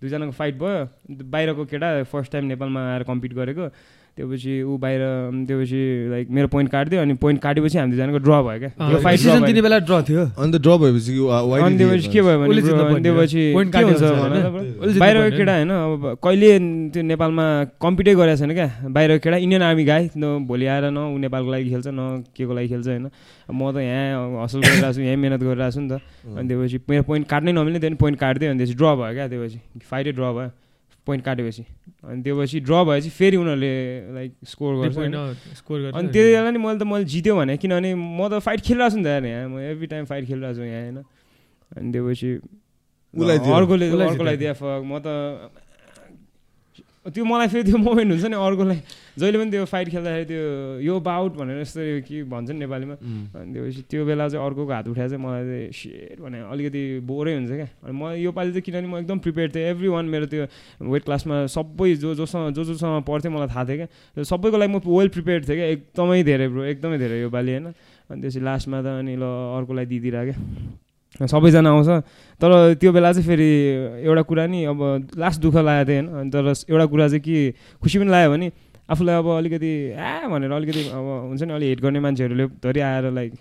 दुईजनाको फाइट भयो बाहिरको केटा फर्स्ट टाइम नेपालमा आएर कम्पिट गरेको। त्योपछि ऊ बाहिर त्योपछि लाइक मेरो पोइन्ट काटिदियो अनि पोइन्ट काटेपछि हामी दुईजनाको ड्र भयो क्या। बेला ड्र थियो। अन्त ड्र भएपछि अनि त्योपछि के भयो भने त्योपछि के हुन्छ बाहिरको केटा होइन अब कहिले त्यो नेपालमा कम्पिटै गरेको छैन क्या। बाहिरको केटा इन्डियन आर्मी गाई न भोलि आएर न ऊ नेपालको लागि खेल्छ न के को लागि खेल्छ होइन। म त यहाँ हसल गरिरहेको छु यहीँ मिहिनेत गरिरहेको छु नि त। अनि त्योपछि मेरो पोइन्ट काट्नै नमिल्ने त्यो पनि पोइन्ट काटिदियो अनि त्यसपछि ड्र भयो क्या त्योपछि फाइटै ड्र भयो। पोइन्ट काटेपछि। अनि त्योपछि ड्र भएपछि फेरि उनीहरूले लाइक स्कोर गर्छ स्कोर गर्छ अनि त्यति बेला नि मैले त मैले जित्यो भने किनभने म त फाइट खेलिरहेको छु नि त यहाँ म एभ्री टाइम फाइट खेलिरहेको छु यहाँ होइन। अनि त्योपछि अर्कोले अर्कोलाई दिए फक म त त्यो मलाई फेरि त्यो मोमेन्ट हुन्छ नि अर्कोलाई जहिले पनि त्यो फाइट खेल्दाखेरि त्यो यो बाउट भनेर यस्तो के भन्छ नि नेपालीमा अनि त्योपछि त्यो बेला चाहिँ अर्कोको हात उठाएर चाहिँ मलाई चाहिँ सेट भने अलिकति बोरै हुन्छ क्या। अनि म योपालि चाहिँ किनभने म एकदम प्रिपेयर थिएँ। एभ्री वान मेरो त्यो वेट क्लासमा सबै जो जोसँग जो जोसँग पढ्थेँ मलाई थाहा थियो क्या। सबैको लागि म वेल प्रिपेयर थिएँ क्या। एकदमै धेरै ब्रो एकदमै धेरै योपालि होइन। अनि त्यसपछि लास्टमा त अनि ल अर्कोलाई दिइदिरहेको क्या। सबैजना आउँछ। तर त्यो बेला चाहिँ फेरि एउटा कुरा नि अब लास्ट दुःख लागेको थियो होइन। तर एउटा कुरा चाहिँ के खुसी पनि लाग्यो भने आफूलाई अब अलिकति आ भनेर अलिकति अब हुन्छ नि अलिक हेट गर्ने मान्छेहरूले धरि आएर लाइक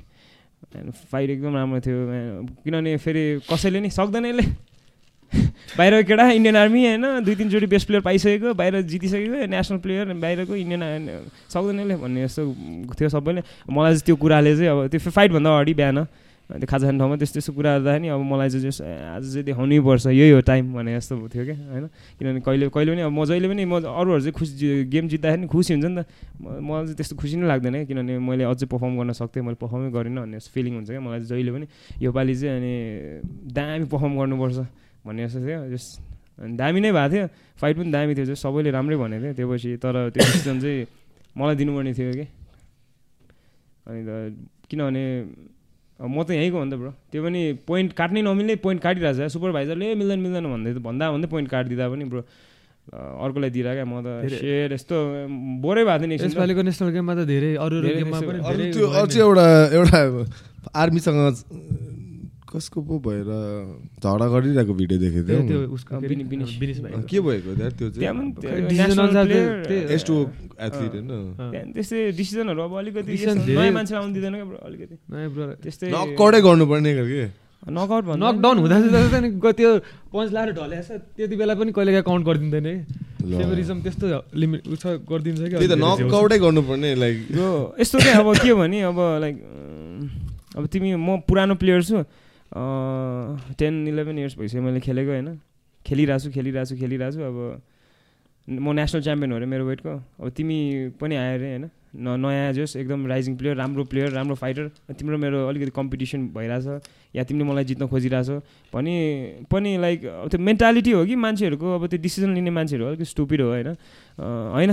फाइट एकदम राम्रो थियो किनभने फेरि कसैले नि सक्दैन यसले। बाहिरको केटा इन्डियन आर्मी होइन? दुई तिनचोटि बेस्ट प्लेयर पाइसकेको बाहिर जितिसकेको नेसनल प्लेयर बाहिरको इन्डियन सक्दैन यसले भन्ने जस्तो थियो सबैले। मलाई चाहिँ त्यो कुराले चाहिँ अब त्यो फाइटभन्दा अगाडि बिहान त्यो खाजा खाने ठाउँमा त्यस्तो त्यस्तो कुरा नि अब मलाई चाहिँ जस आज चाहिँ देखाउनै पर्छ। यही हो टाइम भने जस्तो थियो क्या होइन? किनभने कहिले कहिले पनि अब म जहिले पनि म अरूहरू चाहिँ खुसी गेम जित्दाखेरि नि खुसी हुन्छ नि त। मलाई चाहिँ त्यस्तो खुसी नै लाग्दैन किनभने मैले अझै पर्फर्म गर्न सक्थेँ मैले पर्फर्मै गरिनँ भन्ने जस्तो फिलिङ हुन्छ क्या मलाई चाहिँ जहिले पनि। योपालि चाहिँ अनि दामी पर्फर्म गर्नुपर्छ भन्ने जस्तो थियो। जस अनि दामी नै भएको थियो। फाइट पनि दामी थियो जस सबैले राम्रै भनेको थियो त्यो पछि तर त्यो डिसिजन चाहिँ मलाई दिनुपर्ने थियो कि अनि त किनभने म त यहीँको भन्दा ब्रो। त्यो पनि पोइन्ट काट्नै नमिल्ने पोइन्ट काटिरहेको छ सुपरभाइजरले मिल्दैन मिल्दैन भन्दै भन्दा भन्दै पोइन्ट काटिदिँदा पनि ब्रो अर्कोलाई दिएर क्या म त। सेयर यस्तो बोरै भएको थियो नि यसपालिको नेसनल गेममा त धेरै अरू गेममा पनि त्यो अझै एउटा एउटा आर्मीसँग कसको पो भएर झगडा गरिरहेको भिडियो देखेको थियो। के भएको त्यो चाहिँ त्यस्तै डिसिजनहरू अब अलिकति नयाँ मान्छे आउनु दिँदैन क्या अलिकति। त्यस्तै नकआउटै गर्नुपर्ने नकआउट नकडाउन हुँदा त्यो पन्च लाएर त्यति बेला पनि कहिले काहीँ काउन्ट गरिदिँदैन है। फेभरिजम त्यस्तो लिमिट उस गरिदिन्छ कि त्यही त नकआउटै गर्नुपर्ने लाइक यस्तो चाहिँ अब के हो भने अब लाइक अब तिमी म पुरानो प्लेयर छु टेन इलेभेन इयर्स भइसक्यो मैले खेलेको होइन? खेलिरहेको छु खेलिरहेको छु खेलिरहेको छु अब म नेसनल च्याम्पियन हो अरे मेरो वेटको। अब तिमी पनि आयो अरे होइन? न नयाँ जोस् एकदम राइजिङ प्लेयर राम्रो प्लेयर राम्रो फाइटर तिम्रो मेरो अलिकति कम्पिटिसन भइरहेछ या तिमीले मलाई जित्न खोजिरहेछौ। भने पनि लाइक अब त्यो मेन्टालिटी हो कि मान्छेहरूको? अब त्यो डिसिजन लिने मान्छेहरू अलिकति स्टुपिड हो होइन? होइन?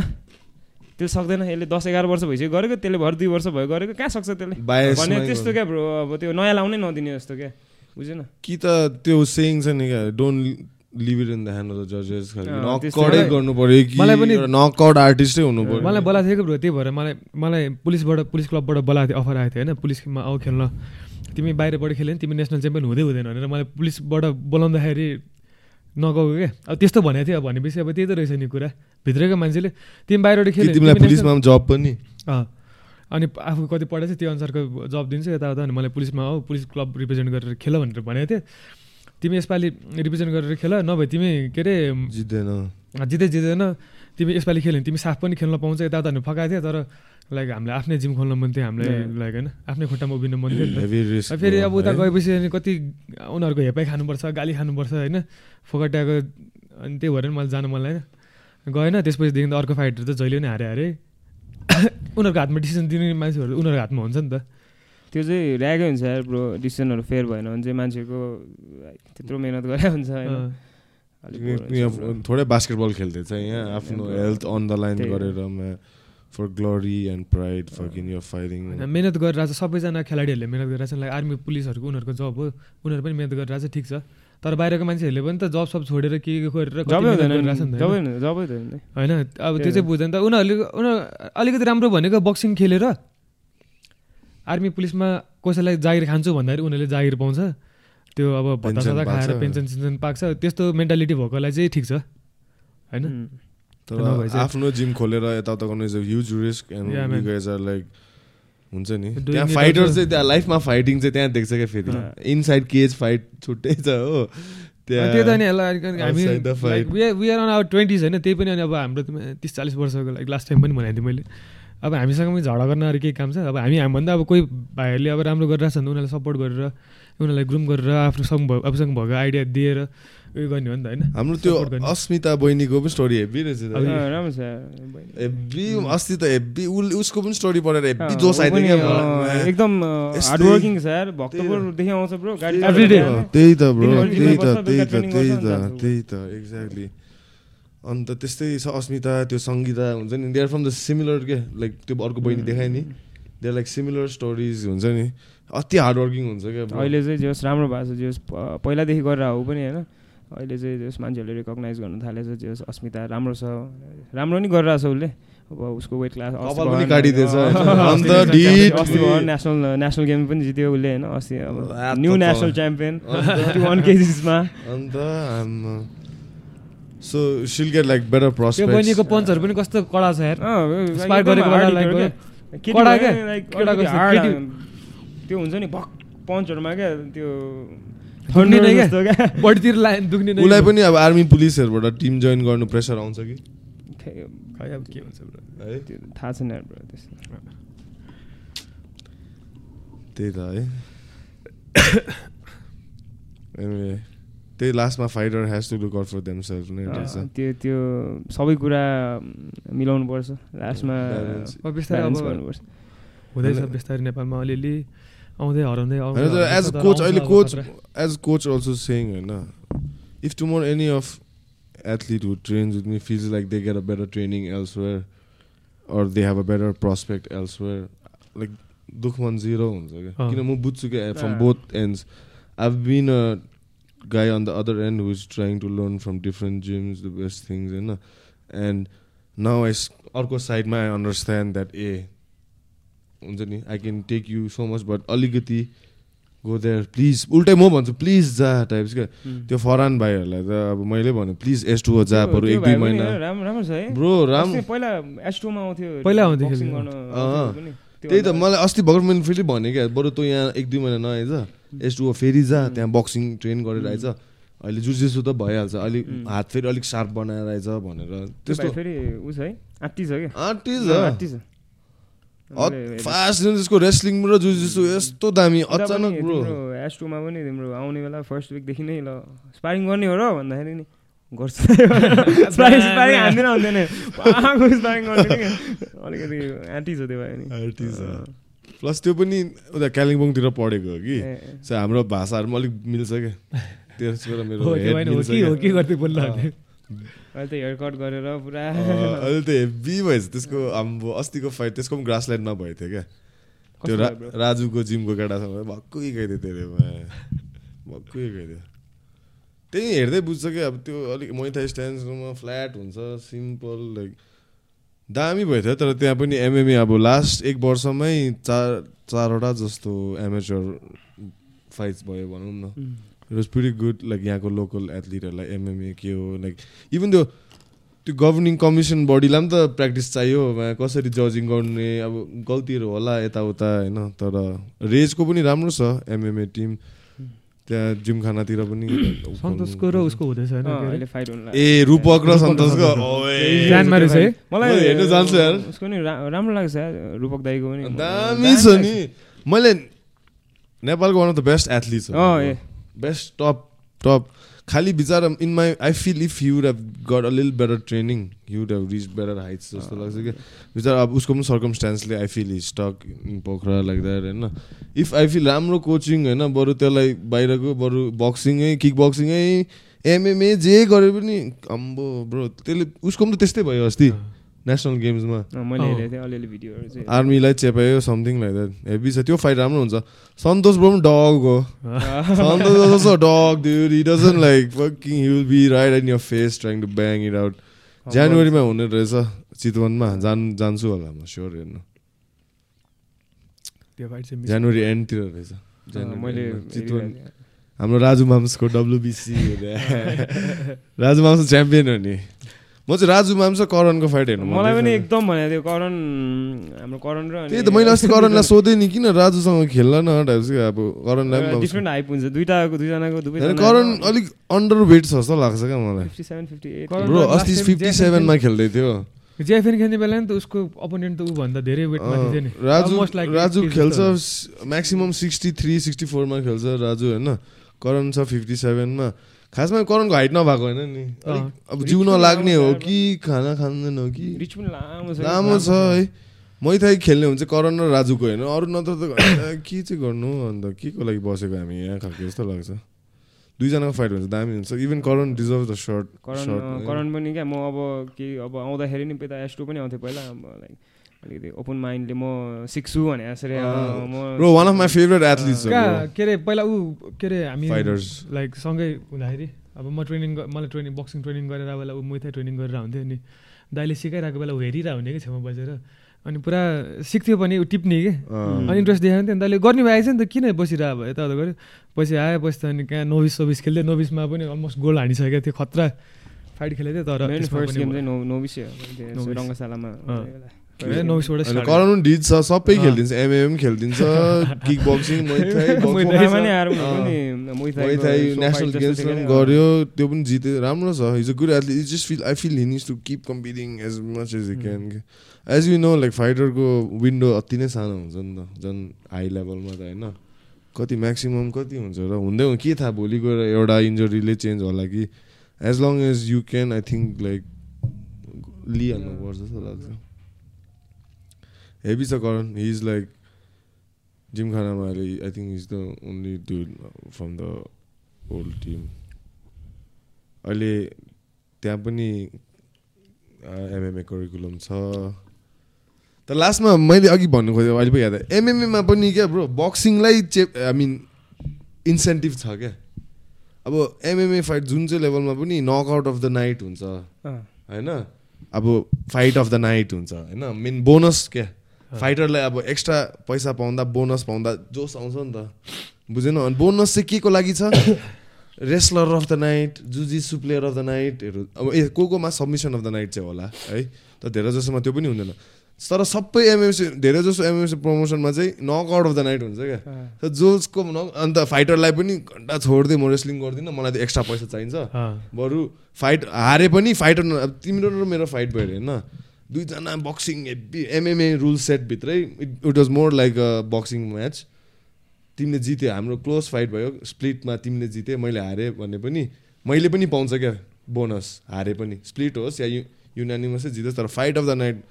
त्यो सक्दैन। यसले दस एघार वर्ष भइसक्यो गरेको त्यसले भर दुई वर्ष भयो गरेको। कहाँ सक्छ त्यसले? भने त्यस्तो क्या ब्रो अब त्यो नयाँ लाउनै नदिने जस्तो क्या। बुझेन? कि त त्यो सेङ छ नि क्या don't leave it in the hand of the जजेस नकआउटै गर्नु पऱ्यो कि मलाई पनि नकआउट आर्टिस्टै हुनु पऱ्यो मलाई बोलाएको थियो कि ब्रो त्यही भएर मलाई मलाई पुलिसबाट पुलिस क्लबबाट बोलाएको थियो अफर आएको थियो होइन? पुलिसमा आऊ खेल्न। तिमी बाहिरबाट खेल्यो भने तिमी नेसनल च्याम्पियन हुँदै हुँदैन भनेर मलाई पुलिसबाट बोलाउँदाखेरि नगएको क्या अब त्यस्तो भनेको थियो भनेपछि अब त्यही त रहेछ नि कुरा। भित्रको मान्छेले तिमी बाहिरबाट खेल्यो पुलिसमा जब पनि अनि आफू कति पढाएको छ त्यो अनुसारको जब दिन्छ यताउता अनि मलाई पुलिसमा आऊ पुलिस क्लब रिप्रेजेन्ट गरेर खेल भनेर भनेको थिएँ तिमी यसपालि रिप्रेजेन्ट गरेर खेल नभए तिमी के अरे जित्दैन। जित्दै जित्दैन। तिमी यसपालि खेल्यो भने तिमी साफ पनि खेल्न पाउँछ यताउता फकाएको थियो। तर लाइक हामीले आफ्नै जिम खोल्न मन थियो हामीलाई लाइक होइन आफ्नै खुट्टामा उभिनु मन थियो। फेरि अब उता गएपछि अनि कति उनीहरूको हेपाइ खानुपर्छ गाली खानुपर्छ होइन। फोकट्याएको अनि त्यही भएर मैले जानु मन लागेन। गएन त्यसपछिदेखि त अर्को फाइटर त जहिले पनि हारे हारे उनीहरूको हातमा डिसिसन दिने मान्छेहरू उनीहरूको हातमा हुन्छ नि त। त्यो चाहिँ ऱ्यागै हुन्छ यार ब्रो डिसिसनहरू फेयर भएन भने चाहिँ मान्छेको त्यत्रो मिहिनेत गरे हुन्छ होइन। थोरै बास्केटबल खेल्दैछ यहाँ आफ्नो हेल्थ अन द लाइन गरेर for glory and pride for in your fighting मिहिनेत गरिरहेको छ सबैजना खेलाडीहरूले मिहिनेत गरिरहेको छ लाइक आर्मी पुलिसहरूको उनीहरूको जब हो। उनीहरू पनि मिहिनेत गरिरहेको छ ठिक छ। तर बाहिरको मान्छेहरूले पनि त जब सब छोडेर के के गरेर होइन? अब त्यो चाहिँ बुझ्दैन त। उनीहरूले उनीहरू अलिकति राम्रो भनेको बक्सिङ खेलेर आर्मी पुलिसमा कसैलाई जागिर खान्छु भन्दाखेरि उनीहरूले जागिर पाउँछ। त्यो अब भत्ता खाएर पेन्सन सेन्सन पाक्छ त्यस्तो मेन्टालिटी भएकोलाई चाहिँ ठिक छ। होइन? तर आफ्नो जिम खोलेर यताउता गर्नु is a huge risk and you guys are like हुन्छ नि। त्यहाँ फाइटर चाहिँ त्यहाँ लाइफमा फाइटिङ चाहिँ त्यहाँ देख्छ क्या फेरि। इनसाइड केज फाइट छुट्टै छ हो। त्यो त नि हामी we are on our twenties होइन त्यही पनि अनि अब हाम्रो तिस चालिस वर्षको लाइक लास्ट टाइम पनि भनेको थिएँ मैले। अब हामीसँग पनि झगडा गर्न अरू केही काम छ। अब हामी हामीभन्दा अब कोही भाइहरूले अब राम्रो गरिरहेको छ भने उनीहरूलाई सपोर्ट गरेर उनीहरूलाई ग्रुम गरेर आफूसँग आफूसँग भएको आइडिया दिएर उयो गर्ने हो नि त होइन? हाम्रो त्यो अस्मिता बहिनीको पनि स्टोरी हेभी रहेछ हेभी अस्ति त हेभी उसको पनि स्टोरी पढेर हेभी जोस आइदियो एकदम हार्डवर्किङ छ यार भक्तपुरदेखि आउँछ ब्रो त्यही त ब्रो त्यही त त्यही त त्यही त त्यही त एक्ज्याक्टली अन्त त्यस्तै छ अस्मिता त्यो सङ्गीता हुन्छ नि they are from the similar के लाइक त्यो अर्को बहिनी देखायो नि। दे लाइक सिमिलर स्टोरिज हुन्छ नि। अति हार्डवर्किङ हुन्छ क्या अहिले चाहिँ जस राम्रो भएको छ जस पहिलादेखि गरेर हो पनि होइन? अहिले चाहिँ जस मान्छेहरूले रिकगनाइज गर्न थालेछ जस अस्मिता राम्रो छ। राम्रो नि गरिरहेको छ उसले। अब उसको वेट क्लास अस्ति नेसनल नेसनल गेम पनि जित्यो उसले होइन? अस्ति अब न्यू नेसनल च्याम्पियन वान केजिसमा अन्त so she'll get like better prospect त्यो बहिनीको पञ्चहरू पनि कस्तो कडा छ यार। स्पायर गरेको कडा क्या त्यो हुन्छ नि भक पञ्चहरूमा क्या त्यो उसलाई पनि अब आर्मी पुलिसहरूबाट टिम जोइन गर्नु प्रेसर आउँछ कि? खै अब के हुन्छ है? थाहा छैन त्यही त है। एनिवे त्यही लास्टमा fighter has to look out for themself नै रहेछ। त्यो त्यो सबै कुरा मिलाउनु पर्छ। लास्टमा गर्नुपर्छ हुँदैछ बिस्तारै नेपालमा अलिअलि। आउँदै हराउँदै एज कोच अहिले coach as coach also saying होइन if tomorrow any of athlete who trains with me feels like they get a better training elsewhere or they have a better prospect elsewhere like दुख मन जिरो हुन्छ क्या किन म बुझ्छु क्या from both ends I been a guy on the other end who's trying to learn from different gyms the best things होइन एन्ड नाउ आई अर्को साइडमा आई अन्डरस्ट्यान्ड द्याट ए हुन्छ नि? I can take you so much but अलिकति गो देयर प्लिज उल्टै म भन्छु प्लिज जा टाइप्स क्या त्यो फरान भाइहरूलाई त अब मैले भने प्लिज एस टू जा बरु एक दुई महिना। ब्रो राम्रो पहिला एस टूमा आउँथ्यो पहिला आउँथ्यो त्यही त मलाई अस्ति भर्खर मैले फेरि भने क्या बरु तँ यहाँ एक दुई महिना नआइज एस टू फेरि जा त्यहाँ बक्सिङ ट्रेन गरेर आइज। अहिले जुजेसु त भइहाल्छ अलिक हात फेरि अलिक सार्प बनाएर आइज भनेर त्यस्तो। फेरि उस है आँटी छ क्या। आँटी छ। फास्ट त्यसको रेस्लिङ र जुजेसु यस्तो दामी अचानक ब्रो एस टूमा पनि तिम्रो आउने बेला फर्स्ट विकदेखि नै ल स्पारिङ गर्ने हो र भन्दाखेरि नि गर्छ। स्पारिङ हान्दैन हुँदैन अलिकति एन्टी छ त्यो भयो नि। प्लस त्यो पनि उता कालिम्पोङतिर पढेको हो कि। हाम्रो भाषाहरूमा अलिक मिल्छ क्या। त्यसबाट मेरो अहिले त हेयर कट गरेर पुरा अहिले त हेभी भएछ। त्यसको हाम्रो अस्तिको फाइट त्यसको पनि ग्रास ल्यान्डमा भएको थियो क्या। त्यो राजुको जिमको केटासँग भक्कै गइदियो त्यसले भक्कै गइदियो। त्यही हेर्दै बुझ्छ कि अब त्यो अलिक मैथा स्ट्यान्डमा फ्ल्याट हुन्छ सिम्पल लाइक दामी भएको थियो तर त्यहाँ पनि एमएमए अब लास्ट एक वर्षमै चार चारवटा जस्तो एमेचर फाइट्स भयो भनौँ न। It was pretty good like यहाँको लोकल एथलिटहरूलाई एमएमए के हो लाइक इभन त्यो त्यो गभर्निङ कमिसन बडीलाई पनि त प्र्याक्टिस चाहियो कसरी जजिङ गर्ने अब गल्तीहरू होला यताउता होइन तर रेजको पनि राम्रो छ एमएमए टिम त्यहाँ जिमखानातिर पनि सन्तोषको र उसको हुँदैछ ए रूपक र सन्तोषको मलाई हेर्नु जान्छु यार। उसको नि राम्रो लाग्छ रूपक दाईको पनि। दामी छ नि। मैले नेपालको one of the best athlete best top top खालि बिचरा in my I feel if you have got a lil better training you have reach better heights जस्तो लाग्छ कि बिचरा अब उसको पनि सर्कमस्टान्सले I feel stuck in Pokhara like that होइन इफ आई फिल राम्रो कोचिङ होइन बरु त्यसलाई बाहिरको बरु बक्सिङै किक बक्सिङै एमएमए जे गरे पनि अम्बो ब्रो त्यसले उसको पनि त त्यस्तै भयो अस्ति। नेसनल गेम्समा आर्मीलाई चेपायो समथिङ लाइक द्याट हेभी छ त्यो फाइट राम्रो हुन्छ। सन्तोष ब्रो पनि डग हो। सन्तोष जस्तो डग दुर he doesn't like working you will be right in your face trying to bang it out जनवरीमा हुने रहेछ चितवनमा। जान जान्छु होला म स्योर हेर्नु। जनवरी एन्डतिर रहेछ। चितवन। हाम्रो राजु माम्सको डब्लुबिसी राजु माम्स च्याम्पियन हो नि। म चाहिँ राजु माम्स करणको फाइट हेर्नु मलाई पनि एकदम भनेको थियो करण हाम्रो करण र त्यही त मैले अस्ति करणलाई सोधेँ नि किन राजुसँग खेल्न न अब करणलाई पनि डिफ्रेन्ट हाइप हुन्छ दुइटाको दुईजनाको दुवै करण अलिक अन्डर वेट छ जस्तो लाग्छ क्या मलाई। ब्रो अस्ति फिफ्टी सेभेनमा खेल्दै थियो। जेएफएन खेल्ने बेला नि त उसको अपोनेन्ट त ऊभन्दा धेरै वेटमा थियो नि। राजु राजु खेल्छ म्याक्सिमम् सिक्सटी थ्री सिक्सटी फोरमा खेल्छ राजु होइन। करण छ फिफ्टी सेभेनमा खासमा करणको हाइट नभएको होइन नि। अब जिउ नलाग्ने हो कि खाना खाँदैन हो कि? लामो छ है। मैथाई खेल्ने हुन्छ करण र राजुको होइन। अरू नत्र त के चाहिँ गर्नु अन्त? के को लागि बसेको हामी यहाँ खालको जस्तो लाग्छ। दुईजनाको फाइट हुन्छ दामी हुन्छ। Even Karan deserve the shot Karan Karan पनि क्या म अब के अब आउँदाखेरि नि यता एस्टो पनि आउँथेँ पहिला लाइक अलिकति ओपन माइन्डले म सिक्छु भने यसरी म one of my favourite athletes के अरे पहिला ऊ के अरे हामी लाइक सँगै हुँदाखेरि अब म ट्रेनिङ मलाई ट्रेनिङ बक्सिङ ट्रेनिङ गरेर बेला ऊ मैथाइ ट्रेनिङ गरेर हुन्थ्यो अनि दाइले सिकाइरहेको बेला ऊ हेरिरहेको हुने कि छेउमा बसेर। अनि पुरा सिक्थ्यो पनि ऊ टिप्ने कि। अनि इन्ट्रेस्ट देखाएको थियो नि दाइले गर्ने भएछ नि त किन बसिरह अब यताउता गऱ्यो पछि आयो पछि त अनि कहाँ नोभिस सोभिस खेल्दै नोभिसमा पनि अलमोस्ट गोल हानिसकेको थियो खतरा। फाइट खेलेको थियो तर कराउनु ढिज छ सबै खेलिदिन्छ एमएम खेलिदिन्छ किक बक्सिङ नेसनल गेम्स गऱ्यो त्यो पनि जित्यो राम्रो छ। He's a good athlete is just feel I feel he's to keep competing as much as you can as you know like फाइटरको window अति नै सानो हुन्छ नि त झन् हाई लेभलमा त होइन। कति म्याक्सिमम् कति हुन्छ र हुँदै के थाहा भोलि गएर एउटा इन्जरीले चेन्ज होला कि? As long as you can I think like लिइहाल्नु पर्छ जस्तो लाग्छ। हेभी छ Karan he is like gym खानामा अहिले I think is the only dude from the old team अहिले त्यहाँ पनि एमएमए करिकुलम छ तर लास्टमा मैले अघि भन्नु खोजेँ अहिले पो याद एमएमएमा पनि क्या ब्रो बक्सिङलाई चेप आई मिन इन्सेन्टिभ छ क्या अब एमएमए फाइट जुन चाहिँ लेभलमा पनि नकआउट अफ द नाइट हुन्छ होइन अब फाइट अफ द नाइट हुन्छ होइन मेन बोनस क्या फाइटरलाई अब एक्स्ट्रा पैसा पाउँदा बोनस पाउँदा जोस आउँछ नि त। बुझेन? अनि बोनस चाहिँ के को लागि छ? रेस्लर अफ द नाइट जुजिसु प्लेयर अफ द नाइटहरू। अब ए को कोमा सबमिसन अफ द नाइट चाहिँ होला है? तर धेरै जसोमा त्यो पनि हुँदैन। तर सबै एमएमसी धेरै जसो एमएमसी प्रमोसनमा चाहिँ नक आउट अफ द नाइट हुन्छ क्या। जोसको न अन्त फाइटरलाई पनि घन्टा छोडिदिएँ म रेस्लिङ गर्दिनँ मलाई त एक्स्ट्रा पैसा चाहिन्छ। बरु फाइट हारे पनि फाइटर तिम्रो र मेरो फाइट भयो होइन दुईजना boxing MMA rule सेटभित्रै it it was more like a boxing match तिमीले जित्यो हाम्रो क्लोज फाइट भयो स्प्लिटमा तिमीले जित्यो मैले हारेँ भने पनि मैले पनि पाउँछ क्या बोनस हारे पनि। स्प्लिट होस् या यु युनानिमसै जितोस् तर फाइट अफ द नाइट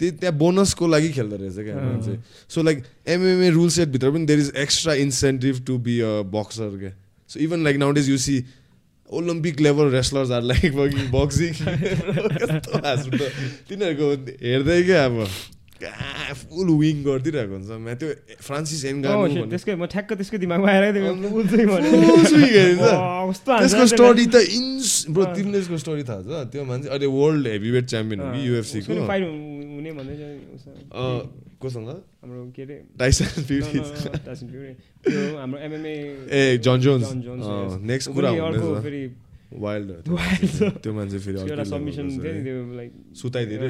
त्यही त्यहाँ बोनसको लागि खेल्दो रहेछ क्या मान्छे। सो लाइक एमएमए रुल सेटभित्र पनि there is extra incentive to be a boxer क्या। So even like now it is you see Olympic level wrestlers are like boxing तिनीहरूको हेर्दै क्या अब। फुल विङ गरिदिइरहेको हुन्छ। म्या त्यो फ्रान्सिस एन्गानो त्यसकै म ठ्याक्क त्यसकै दिमागमा आएर त्यसको स्टोरी त इन्स ब्रो तिमीले यसको स्टोरी थाहा छ? त्यो मान्छे अहिले वर्ल्ड हेभी वेट च्याम्पियन हो कि युएफसीको कोसँग हाम्रो के अरे? टाइसन फ्युरी त्यो हाम्रो एमएमए ए जन जोन्स नेक्स्ट कुरा फेरि वाइल्ड त्यो मान्छे फेरि सुताइदिनु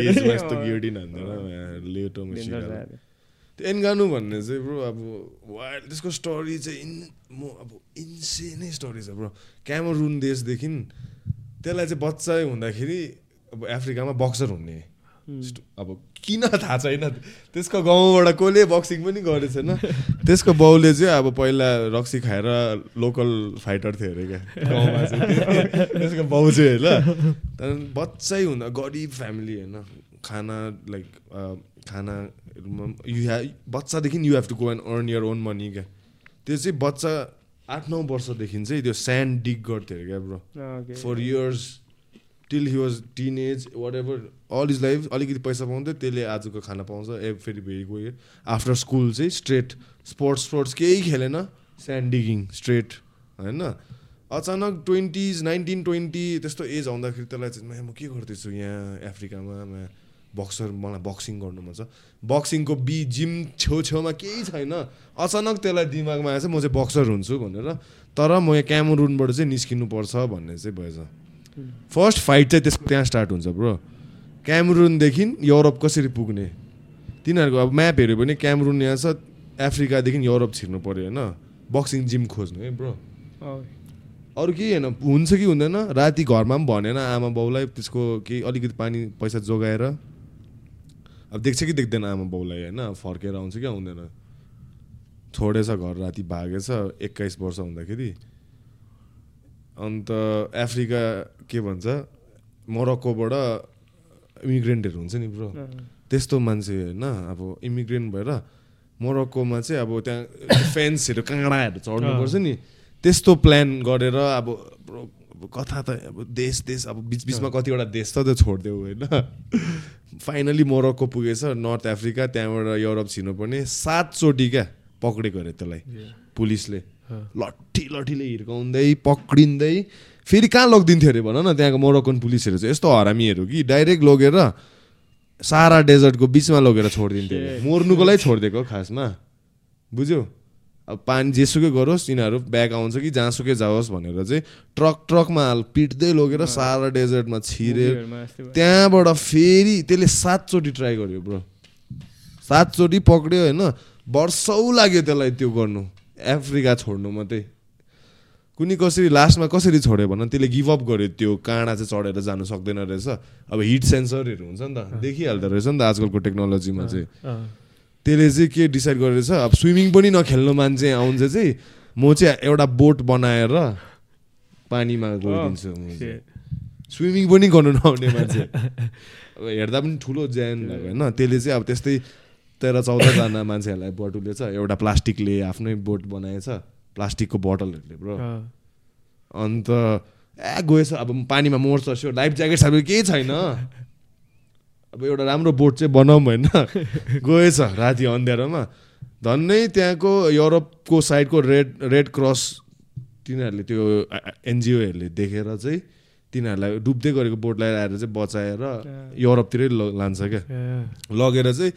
यस्तो गियोटिन हान्दैन लेटो त्यो एनगानु भन्ने चाहिँ ब्रो अब वाइल्ड त्यसको स्टोरी चाहिँ इन म अब इन्सेनै स्टोरी छ ब्रो क्यामरुन देशदेखि त्यसलाई चाहिँ बच्चा हुँदाखेरि अब अफ्रिकामा बक्सर हुने। अब किन थाहा छैन? त्यसको गाउँबाट कसले बक्सिङ पनि गरेको छैन त्यसको बाउले चाहिँ अब पहिला रक्सी खाएर लोकल फाइटर थियो अरे क्या। गाउँमा चाहिँ। त्यसको बाउ चाहिँ होइन। त्यहाँदेखि बच्चै हुँदा गरिब फ्यामिली होइन। खाना लाइक खानाहरूमा यु ह्या बच्चादेखि you have to go and earn your own money क्या। त्यो चाहिँ बच्चा आठ नौ वर्षदेखि चाहिँ त्यो स्यान्ड डिग गर्थ्यो अरे क्या bro for years till he was teenage whatever all is life अलिकति पैसा पाउँथ्यो त्यसले आजको खाना पाउँछ ए फेरि भेरि गयो। आफ्टर स्कुल चाहिँ स्ट्रेट स्पोर्ट्स स्पोर्ट्स केही खेलेन स्यान्ड डिगिङ स्ट्रेट होइन? अचानक ट्वेन्टिज नाइन्टिन ट्वेन्टी त्यस्तो एज आउँदाखेरि त्यसलाई चाहिँ म के गर्दैछु यहाँ अफ्रिकामा? बक्सर मलाई बक्सिङ गर्नु मन छ। बक्सिङको बी जिम छेउछेउमा केही छैन। अचानक त्यसलाई दिमागमा आएछ म चाहिँ बक्सर हुन्छु भनेर। तर म यहाँ क्यामरुनबाट चाहिँ निस्किनु पर्छ भन्ने चाहिँ भएछ। फर्स्ट फाइट चाहिँ त्यसको त्यहाँ स्टार्ट हुन्छ ब्रो क्यामरुनदेखि युरोप कसरी पुग्ने? तिनीहरूको अब म्याप हेऱ्यो भने क्यामरुन यहाँ छ अफ्रिकादेखि युरोप छिर्नु पऱ्यो होइन? बक्सिङ जिम खोज्नु है ब्रो अरू केही होइन हुन्छ कि हुँदैन? राति घरमा पनि भनेन आमा बाउलाई त्यसको केही अलिकति पानी पैसा जोगाएर। अब देख्छ कि देख्दैन आमा बाउलाई होइन? फर्केर आउँछ कि आउँदैन छोडेछ घर राति भागेछ एक्काइस वर्ष हुँदाखेरि। अन्त अफ्रिका के भन्छ मोरक्कोबाट इमिग्रेन्टहरू हुन्छ नि ब्रो। त्यस्तो मान्छे होइन अब इमिग्रेन्ट भएर मोरक्कोमा चाहिँ अब त्यहाँ फेन्सहरू काँडाहरू चढ्नुपर्छ नि। त्यस्तो प्लान गरेर अब कथा त अब देश देश अब बिच बिचमा कतिवटा देश त त्यो छोडिदेऊ होइन। फाइनली मोरक्को पुगेछ नर्थ अफ्रिका त्यहाँबाट युरोप छिर्नुपर्ने सातचोटि क्या पक्रेको अरे त्यसलाई। पुलिसले। लट्ठी लट्ठीले हिर्काउँदै पक्रिँदै फेरि कहाँ लगिदिन्थ्यो अरे भन न त्यहाँको मोरक्कन पुलिसहरू चाहिँ यस्तो हरामीहरू कि? डाइरेक्ट लगेर सारा डेजर्टको बिचमा लगेर छोडिदिन्थ्यो मर्नुको लागि छोडिदिएको खासमा। बुझ्यो? अब पानी जेसुकै गरोस् यिनीहरू ब्याग आउँछ कि जहाँसुकै जाओस् भनेर चाहिँ ट्रक ट्रकमा पिट्दै लगेर सारा डेजर्टमा छिरे। त्यहाँबाट फेरि त्यसले सातचोटि ट्राई गर्यो ब्रो। सातचोटि पक्रियो होइन। वर्षौ लाग्यो त्यसलाई त्यो गर्नु। अफ्रिका छोड्नु मात्रै। कुनै कसरी लास्टमा कसरी छोड्यो भन? त्यसले गिभअप गर्यो त्यो काँडा चाहिँ चढेर जानु सक्दैन रहेछ। अब हिट सेन्सरहरू हुन्छ नि त देखिहाल्दो रहेछ नि त आजकलको टेक्नोलोजीमा चाहिँ। त्यसले चाहिँ के डिसाइड गरेर अब स्विमिङ पनि नखेल्नु मान्छे आउँछ चाहिँ म चाहिँ एउटा बोट बनाएर पानीमा गइदिन्छु स्विमिङ पनि गर्नु नआउने मान्छे। अब हेर्दा पनि ठुलो ज्यान होइन। त्यसले चाहिँ अब त्यस्तै तेह्र चौधजना मान्छेहरूलाई बटुलेछ एउटा प्लास्टिकले आफ्नै बोट बनाएछ प्लास्टिकको बोटलहरूले ब्रो। अन्त ए गएछ अब पानीमा मर्छ सो लाइफ ज्याकेट साइकेट केही छैन। अब एउटा राम्रो बोट चाहिँ बनाऊँ होइन गएछ राति अँध्यारोमा झन्नै त्यहाँको युरोपको साइडको रेड रेड क्रस तिनीहरूले त्यो एनजिओहरूले देखेर चाहिँ तिनीहरूलाई डुब्दै गरेको बोटलाई आएर चाहिँ बचाएर युरोपतिरै लान्छ क्या। लगेर चाहिँ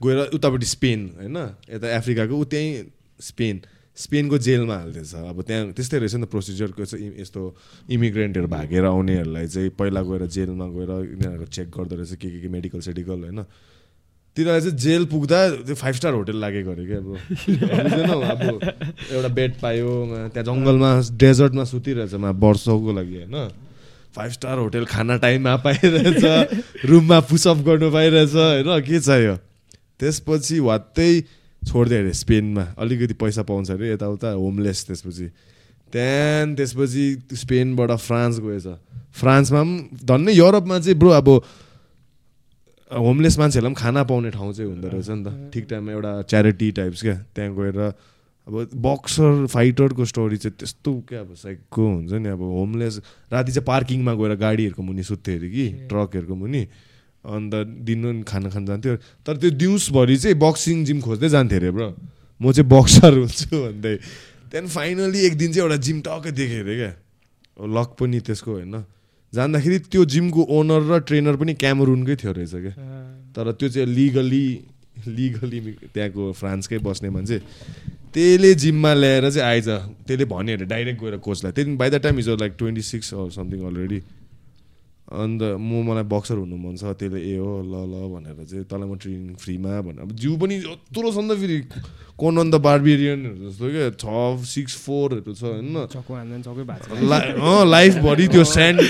गएर उतापट्टि स्पेन होइन? यता अफ्रिकाको ऊ त्यहीँ स्पेन स्पेनको जेलमा हालिदिएछ अब त्यहाँ त्यस्तै रहेछ नि त प्रोसिजरको यस्तो इमिग्रेन्टहरू भागेर आउनेहरूलाई चाहिँ पहिला गएर जेलमा गएर यिनीहरूको चेक गर्दो रहेछ के के के मेडिकल सेडिकल होइन? तिनीहरूलाई चाहिँ जेल पुग्दा त्यो फाइभ स्टार होटेल लागेको अरे क्या अब। अब एउटा बेड पायो त्यहाँ जङ्गलमा डेजर्टमा सुतिरहेछ मा वर्षौको लागि होइन? फाइभ स्टार होटेल खाना टाइममा पाइरहेछ रुममा पुसअप गर्नु पाइरहेछ होइन? के चाहियो? त्यसपछि वात्तै छोडिदियो अरे स्पेनमा। अलिकति पैसा पाउँछ अरे यताउता होमलेस त्यसपछि। त्यहाँदेखि त्यसपछि स्पेनबाट फ्रान्स गएछ। फ्रान्समा पनि धन्नै युरोपमा चाहिँ ब्रो अब होमलेस मान्छेहरूलाई पनि खाना पाउने ठाउँ चाहिँ हुँदो रहेछ नि त। ठिक टाइममा एउटा च्यारिटी टाइप्स क्या। त्यहाँ गएर अब बक्सर फाइटरको स्टोरी चाहिँ त्यस्तो क्या अब साइकको हुन्छ नि अब होमलेस राति चाहिँ पार्किङमा गएर गाडीहरूको मुनि सुत्थ्यो अरे कि ट्रकहरूको मुनि। अन्त दिनु खाना खान जान्थ्यो। तर त्यो दिउँसभरि चाहिँ बक्सिङ जिम खोज्दै जान्थ्यो अरे ब्रो। म चाहिँ बक्सर हुन्छु भन्दै। त्यहाँदेखि फाइनली एक दिन चाहिँ एउटा जिम टक्कै देखेँ अरे क्या। लक पनि त्यसको होइन। जाँदाखेरि त्यो जिमको ओनर र ट्रेनर पनि क्यामरुनकै थियो रहेछ क्या। तर त्यो चाहिँ लिगली लिगली त्यहाँको फ्रान्सकै बस्ने मान्छे। त्यसले जिममा ल्याएर चाहिँ आएछ त्यसले भन्यो अरे डाइरेक्ट गएर कोचलाई त्यहाँदेखि by the time is like twenty six something already अन्त म मलाई बक्सर हुनु मन छ त्यसले ए हो ल ल भनेर चाहिँ तँलाई म ट्रेनिङ फ्रीमा भनेर अब जिउ पनि यत्रो छ फेरि। कोनन द बार्बिरियनहरू जस्तो क्या छ सिक्स फोरहरू छ होइन? लाइफभरि त्यो स्यान्ड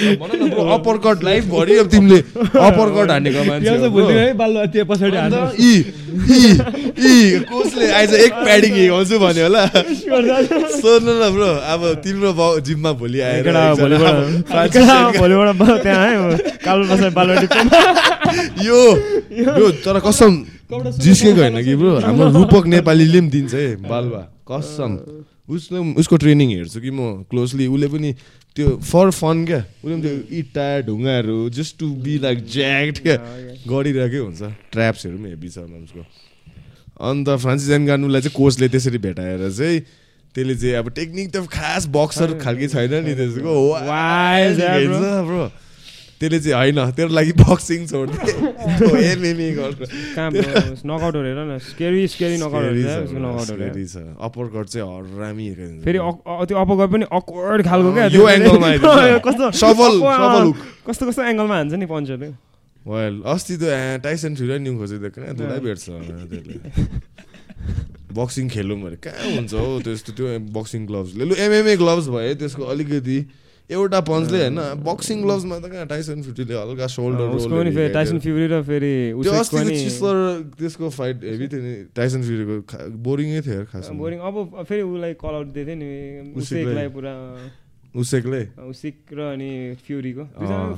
अप्पर कट लाइफभरि अब तिमीले अप्पर कट हानेको मान्छे कोचले आइज एक प्याडिङ हिँडाउँछु भन्यो होला? सोध्नु न ब्रो अब तिम्रो जिममा भोलि आएर यो यो तर कसम जिस्केको होइन कि ब्रो? हाम्रो रूपक नेपालीले पनि दिन्छ है बालुवा कसम। उसले उसको ट्रेनिङ हेर्छु कि म क्लोजली उसले पनि त्यो फर फन क्या। उसले पनि त्यो इट्टा ढुङ्गाहरू just to be like jacked क्या। गरिरहेकै हुन्छ। ट्र्याप्सहरू पनि हेभी छ उसको अन्त फ्रान्सिस गानुलाई चाहिँ कोचले त्यसरी भेटाएर चाहिँ त्यसले चाहिँ अब टेक्निक त खास बक्सर खालके छैन नि त्यसको। ब्रो। त्यसले चाहिँ होइन तेरो लागि बक्सिङ छोडिदिए एमएमए गर्छ। नकआउटहरू हेर न स्केरी स्केरी नकआउटहरू छ अप्पर कट चाहिँ हरामी फेरि त्यो अप्पर कट पनि अक्वर्ड खालको क्या यो एङ्गलमा कस्तो सफल सफल कस्तो कस्तो एङ्गलमा हान्छ नि वेल अस्ति त टाइसन फ्युरी न्यु खोजेको कहाँ त्यसलाई भेट्छ त्यसले। बक्सिङ खेलौँ भने कहाँ हुन्छ हौ त्यस्तो त्यो बक्सिङ ग्लोभ्सले लु। एमएमए ग्लोभ्स भयो त्यसको अलिकति एउटा पन्चले होइन बक्सिङ ग्लोभ्समा त कहाँ टाइसन फ्युटीले हल्का सोल्डर टाइसन फ्युरी र फेरि त्यसको फाइट हेभी थियो नि। टाइसन फ्युरीको बोरिङै थियो खास बोरिङ अब फेरि उसलाई कल आउट दिएको थियो नि। पुरा उसेकले। उसिक र अनि फ्युरीको।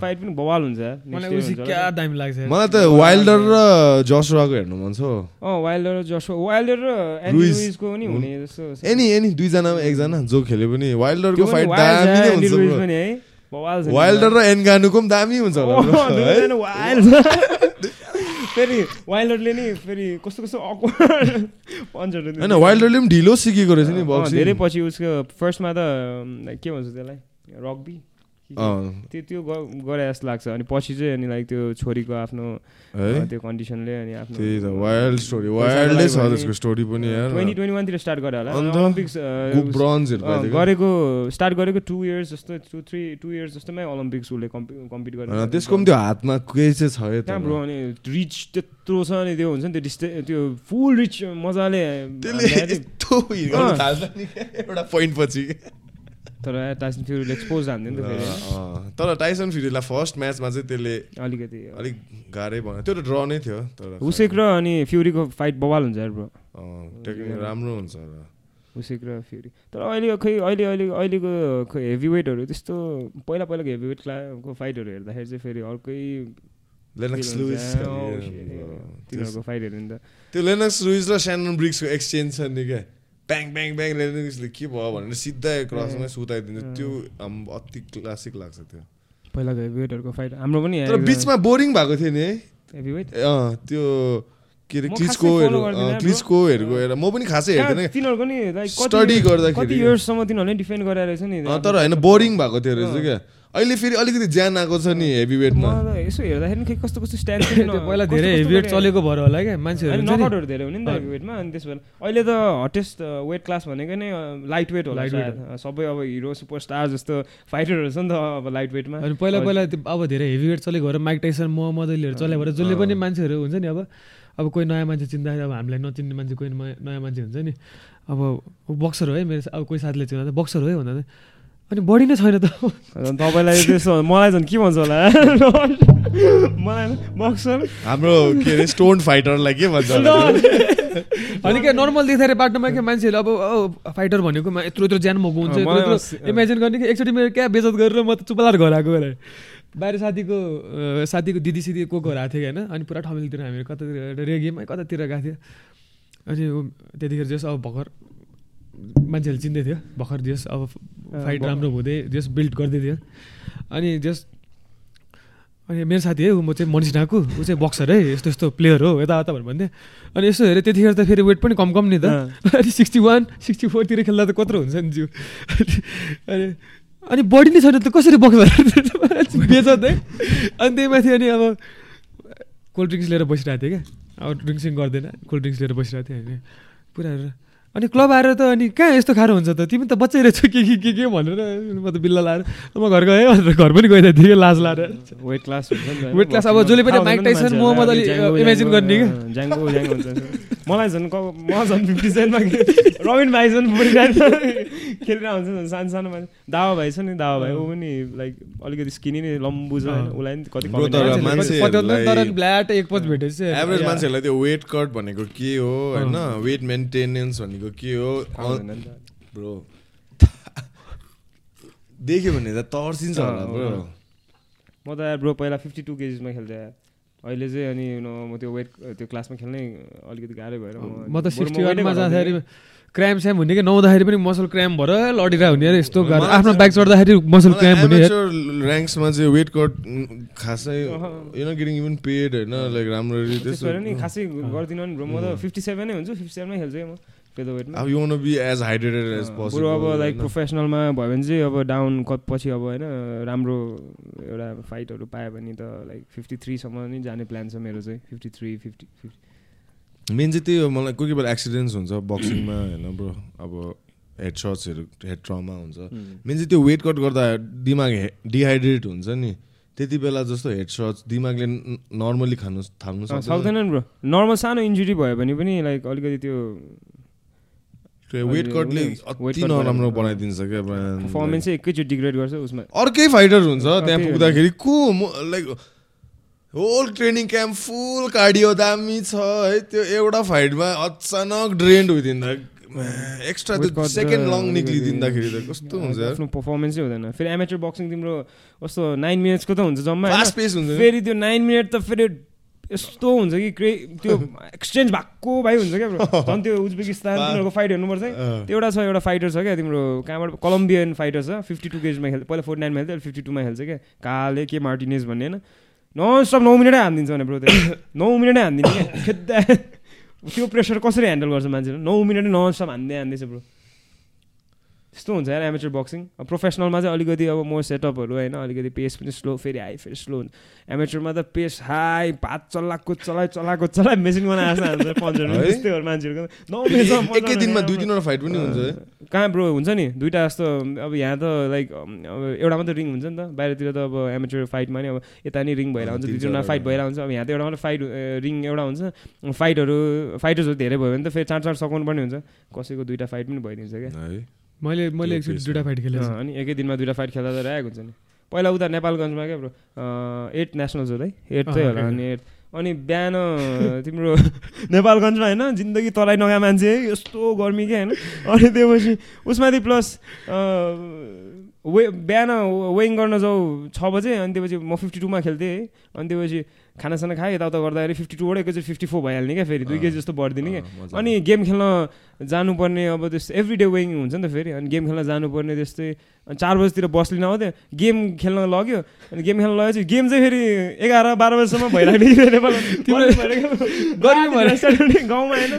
फाइट पनि बवाल हुन्छ मलाई उसिक क्या दामी लाग्छ। मलाई त वाइल्डर र जसुवाको हेर्नु मन छ अँ वाइल्डर र जसुवा वाइल्डर र एन्ड्रुइजको पनि हुने जस्तो एनी एनी दुईजनामा एकजना जो खेले पनि। वाइल्डरको फाइट दामी नै हुन्छ है। वाइल्डर र एनगानुको पनि दामी हुन्छ फेरि वाइल्डरले नि फेरि कस्तो कस्तो पन्चहरू होइन वाइल्डरले पनि ढिलो सिकेको रहेछ नि धेरै पछि उसको फर्स्टमा त के भन्छ त्यसलाई? रग्बी? त्यो त्यो गरे जस्तो लाग्छ। अनि पछि चाहिँ अनि लाइक त्यो छोरीको आफ्नो त्यो कन्डिसनले अनि आफ्नो वाइल्ड स्टोरी वाइल्डै छ त्यसको स्टोरी पनि ट्वेन्टी ट्वेन्टी वानतिर स्टार्ट गरे होला। ओलम्पिक्स गरेको स्टार्ट गरेको टु इयर्स जस्तो टु थ्री टु इयर्स जस्तोमै ओलम्पिक्स उसले कम्पिट गरेर त्यसको पनि त्यो हातमा केही चाहिँ छ ब्रो अनि रिच त्यत्रो छ अनि त्यो हुन्छ नि त्यो डिस्टे त्यो फुल रिच मजाले एउटा पोइन्ट पछि। तर टाइसन फ्युरीले एक्सपोज हान्थ्यो नि त फेरि। तर टाइसन फ्युरीलाई फर्स्ट म्याचमा चाहिँ त्यसले अलिकति। अलिक गाह्रै भयो। त्यो त ड्र नै थियो तर उसेक र अनि फ्युरीको फाइट बवाल हुन्छ ब्रो टेक्निक राम्रो हुन्छ र। उसेक र फ्युरी तर अहिले खै अहिले अहिले अहिलेको खै हेभी वेटहरू त्यस्तो पहिला पहिलाको हेभी वेट क्लाको फाइटहरू हेर्दाखेरि चाहिँ फेरि अर्कै तिनीहरूको फाइटहरू नि त। त्यो लेनक्स लुइस र स्यानन ब्रिक्सको एक्सचेन्ज छ नि क्या? ब्याङ ब्याङ ब्याङ लेनक्सले के भयो भनेर सिधै क्रसमै सुताइदिन्छ त्यो अति क्लासिक लाग्छ त्यो पहिलाको हेभीवेटहरूको फाइट हाम्रो पनि तर बिचमा बोरिङ भएको थियो नि अँ त्यो के अरे क्लिस्कोहरू क्लिस्कोहरूको हेरेर म पनि खासै हेर्दैन तिनीहरूको नि स्टडी गर्दाखेरि कति इयर्ससम्म तिनीहरूले डिफेन्ड गरेर रहेछ नि तर होइन बोरिङ भएको थियो रहेछ क्या अहिले फेरि अलिकति ज्यान आएको छ नि हेभी वेटमा यसो हेर्दाखेरि खै कस्तो कस्तो स्ट्यान्ड पहिला धेरै हेभी वेट चलेको भएर होला क्या मान्छेहरू नकआउटहरू धेरै हुने नि त हेभी वेटमा अनि त्यसो अहिले त हटेस्ट वेट क्लास भनेको नै लाइट वेट होला सबै अब हिरो सुपरस्टार जस्तो फाइटरहरू छ नि त अब लाइट वेटमा अनि पहिला पहिला अब धेरै हेभी वेट चलेको भएर माइक टाइसन मोहम्मद अलीहरू चले भएर जसले पनि मान्छेहरू हुन्छ नि अब। अब कोही नयाँ मान्छे चिन्दाखेरि अब हामीलाई नचिन्ने मान्छे कोही नयाँ मान्छे हुन्छ नि। अब बक्सर हो है मेरो अब कोही साथीले चिन्दा बक्सर हो है भन्दा अनि बढी नै छैन त। तपाईँलाई त्यसो मलाई झन् के भन्छ होला? मलाई बक्सर हाम्रो के अरे स्टोन फाइटरलाई के भन्छ अनि क्या नर्मल देखाएर बाटोमा क्या मान्छेहरूले अब फाइटर भनेको यत्रो यत्रो ज्यान मको हुन्छ इमेजिन गर्ने कि एकचोटि मेरो क्या बेजत गरेर म त चुपलार घर आएको अरे। बाहिर साथीको साथीको दिदी सिदी को घर आएको थियो होइन अनि पुरा ठमेलतिर हामीहरू कतातिर रेगेमा कतातिर गएको थियो अनि त्यतिखेर जस अब भर्खर मान्छेहरूले चिन्दै थियो भर्खर जस अब फाइट राम्रो हुँदै जस बिल्ड गर्दै थियो अनि जस अनि मेरो साथी है म चाहिँ मनिष डाँकु ऊ चाहिँ बक्सर है यस्तो यस्तो प्लेयर हो यताउता भनेर भन्थेँ अनि यसो हेरेँ त्यतिखेर त फेरि वेट पनि कम कम नि त। अनि सिक्सटी वान सिक्सटी फोरतिर खेल्दा त कत्रो हुन्छ नि जिउ। अनि अनि बडी नै छैन त कसरी बक्सर बेच है। अनि त्यही माथि अनि अब कोल्ड ड्रिङ्क्स लिएर बसिरहेको थिएँ क्या। अब ड्रिङ्क्सिङ गर्दैन कोल्ड ड्रिङ्क्स लिएर बसिरहेको थिएँ। होइन पुरा अनि क्लब आएर त अनि कहाँ यस्तो खारो हुन्छ त? तिमी त बच्चै रहेछौ के के के के भनेर म त बिल्ला लाएर म घर गएँ भनेर घर पनि गइरहेको थिएँ लाज लाएर। वेट क्लास वेट क्लास अब जसले पनि Mike Tyson Muhammad Ali imagine गर्ने। क्या मलाई झन् म झन् फिफ्टी सेन्टमा रविन भाइ झन् खेलिरहेको हुन्छ सानो सानो मान्छे। दावा भाइ छ नि दावा भाइ। ऊ पनि लाइक अलिकति स्किनी नै लम्बु छ उसलाई नि कति एभरेज मान्छेहरूलाई त्यो वेट कट भनेको के हो होइन? वेट मेन्टेनेन्स भनेको भनेको के हो? ब्रो देख्यो भने त तर्सिन्छ होला ब्रो म त ब्रो पहिला फिफ्टी टू केजिसमा खेल्थेँ अहिले चाहिँ अनि म त्यो वेट त्यो क्लासमा खेल्नै अलिकति गाह्रै भएर म त सिक्सटी वानमा जाँदाखेरि क्राइम स्याम हुने कि नहुँदाखेरि पनि मसल क्राइम भएर लडिरहेको हुने यस्तो आफ्नो बाइक चढ्दाखेरि मसल क्राइम हुने ऱ्याङ्क्समा चाहिँ वेट कट खासै you know getting even paid होइन? लाइक राम्ररी त्यसो नि खासै गर्दिनँ नि ब्रो म त फिफ्टी सेभेनै हुन्छु फिफ्टी सेभेनै खेल्छु म। अब you want be as hydrated as बरु अब लाइक प्रोफेसनलमा भयो भने चाहिँ अब डाउन कत पछि अब होइन राम्रो एउटा फाइटहरू पायो भने त लाइक फिफ्टी थ्रीसम्म नै जाने प्लान छ मेरो चाहिँ। Fifty three fifty fifty main चाहिँ त्यही हो मलाई कोही कोही बेला एक्सिडेन्ट्स हुन्छ बक्सिङमा होइन ब्रो। अब हेड सर्ट्सहरू हेड ट्रमा हुन्छ मेन चाहिँ त्यो वेट कट गर्दा दिमाग डिहाइड्रेट हुन्छ नि। त्यति बेला जस्तो हेड सर्ट्स दिमागले नर्मली खानु थाल्नु सक्दैन। ब्रो। नर्मल सानो इन्जुरी भयो भने पनि लाइक अलिकति त्यो वेट कटले अति नराम्रो बनाइदिन्छ क्या पर्फर्मेन्स चाहिँ एकैचोटि डिग्रेड गर्छ उसमा। अर्कै फाइटर हुन्छ त्यहाँ पुग्दाखेरि को like whole training camp full cardio दामी छ है त्यो एउटा फाइटमा अचानक ड्रेन्ड हुइदिन एक्स्ट्रा त्यो सेकेन्ड लङ निक्लिदिँदाखेरि त कस्तो हुन्छ आफ्नो पर्फर्मेन्सै हुँदैन। फेरि एमेचर बक्सिङ तिम्रो कस्तो नाइन मिनट्सको त हुन्छ जम्मा फेरि त्यो नाइन मिनट त फेरि यस्तो हुन्छ कि क्रे त्यो एक्सचेन्ज भएको भाइ हुन्छ क्या झन् त्यो उज्बेकिस्तान तिनीहरूको फाइट हेर्नुपर्छ त्यो एउटा छ एउटा फाइटर छ क्या तिम्रो कहाँबाट? कलम्बियन फाइटर छ। फिफ्टी टू केजमा खेल्छ। पहिला फोर्टी नाइनमा खेल्थ्यो फिफ्टी टूमा खेल्छ क्या। काले के मार्टिनेज भन्ने होइन? नन स्टप नौ मिनटै हानिदिन्छ भने ब्रो त्यो। नौ मिनटै हानिदिने क्या। खेद्दा त्यो प्रेसर कसरी ह्यान्डल गर्छ मान्छेले? नौ मिनट नन स्टप हान्दै हान्दैछ ब्रो। त्यस्तो हुन्छ यार एमेचर बक्सिङ अब प्रोफेसनलमा चाहिँ अलिकति अब म सेटअपहरू होइन अलिकति पेस पनि स्लो फेरि हाई फेरि स्लो हुन्छ। एमेचरमा त पेस हाई भात चलाएको चलाइ चलाएको चलाइ मेसिन बनाएर हाल्छ पन्चर त्यस्तै हो मान्छेहरूको। एकै दिनमा दुई तिनवटा फाइट पनि हुन्छ कहाँ ब्रो हुन्छ नि? दुइटा जस्तो अब यहाँ त लाइक अब एउटा मात्रै रिङ हुन्छ नि त। बाहिरतिर त अब एमेचर फाइटमा नि अब यता नि रिङ भइरहेको हुन्छ दुई तिनवटा फाइट भइरहेको हुन्छ अब यहाँ त एउटा मात्रै फाइट रिङ एउटा हुन्छ। फाइटहरू फाइटर्सहरू धेरै भयो भने त फेरि चार चार सघाउनु पर्ने हुन्छ। कसैको दुइटा फाइट पनि भइदिन्छ क्या। मैले मैले एकचोटि दुइटा फाइट खेलेँ अनि एकै दिनमा दुइटा फाइट खेल्दा त आएको हुन्छ नि। पहिला उता नेपालगञ्जमा क्या ब्रो। एट नेसनल्स हो है? एट चाहिँ होला अनि एट। अनि बिहान तिम्रो नेपालगञ्जमा होइन जिन्दगी तराई नगा मान्छे यस्तो गर्मी क्या होइन। अनि त्योपछि उसमाथि प्लस वे बिहान वेइङ गर्न जाउँ छ बजे अनि त्योपछि म फिफ्टी टूमा खेल्थेँ है। अनि त्योपछि खानासाना खाएँ यताउता गर्दाखेरि फिफ्टी टूबाट एकैचोटि फिफ्टी फोर भइहाल्ने क्या फेरि। दुई केजी जस्तो बढिदिने क्या। अनि गेम खेल्न जानुपर्ने अब त्यस्तो एभ्री डे वेइङ हुन्छ नि त फेरि। अनि गेम खेल्न जानुपर्ने त्यस्तै। अनि चार बजीतिर बस लिन आउँथ्यो गेम खेल्न लग्यो। अनि गेम खेल्न लगेपछि गेम चाहिँ फेरि एघार बाह्र बजीसम्म भइरहेको गाउँमा होइन।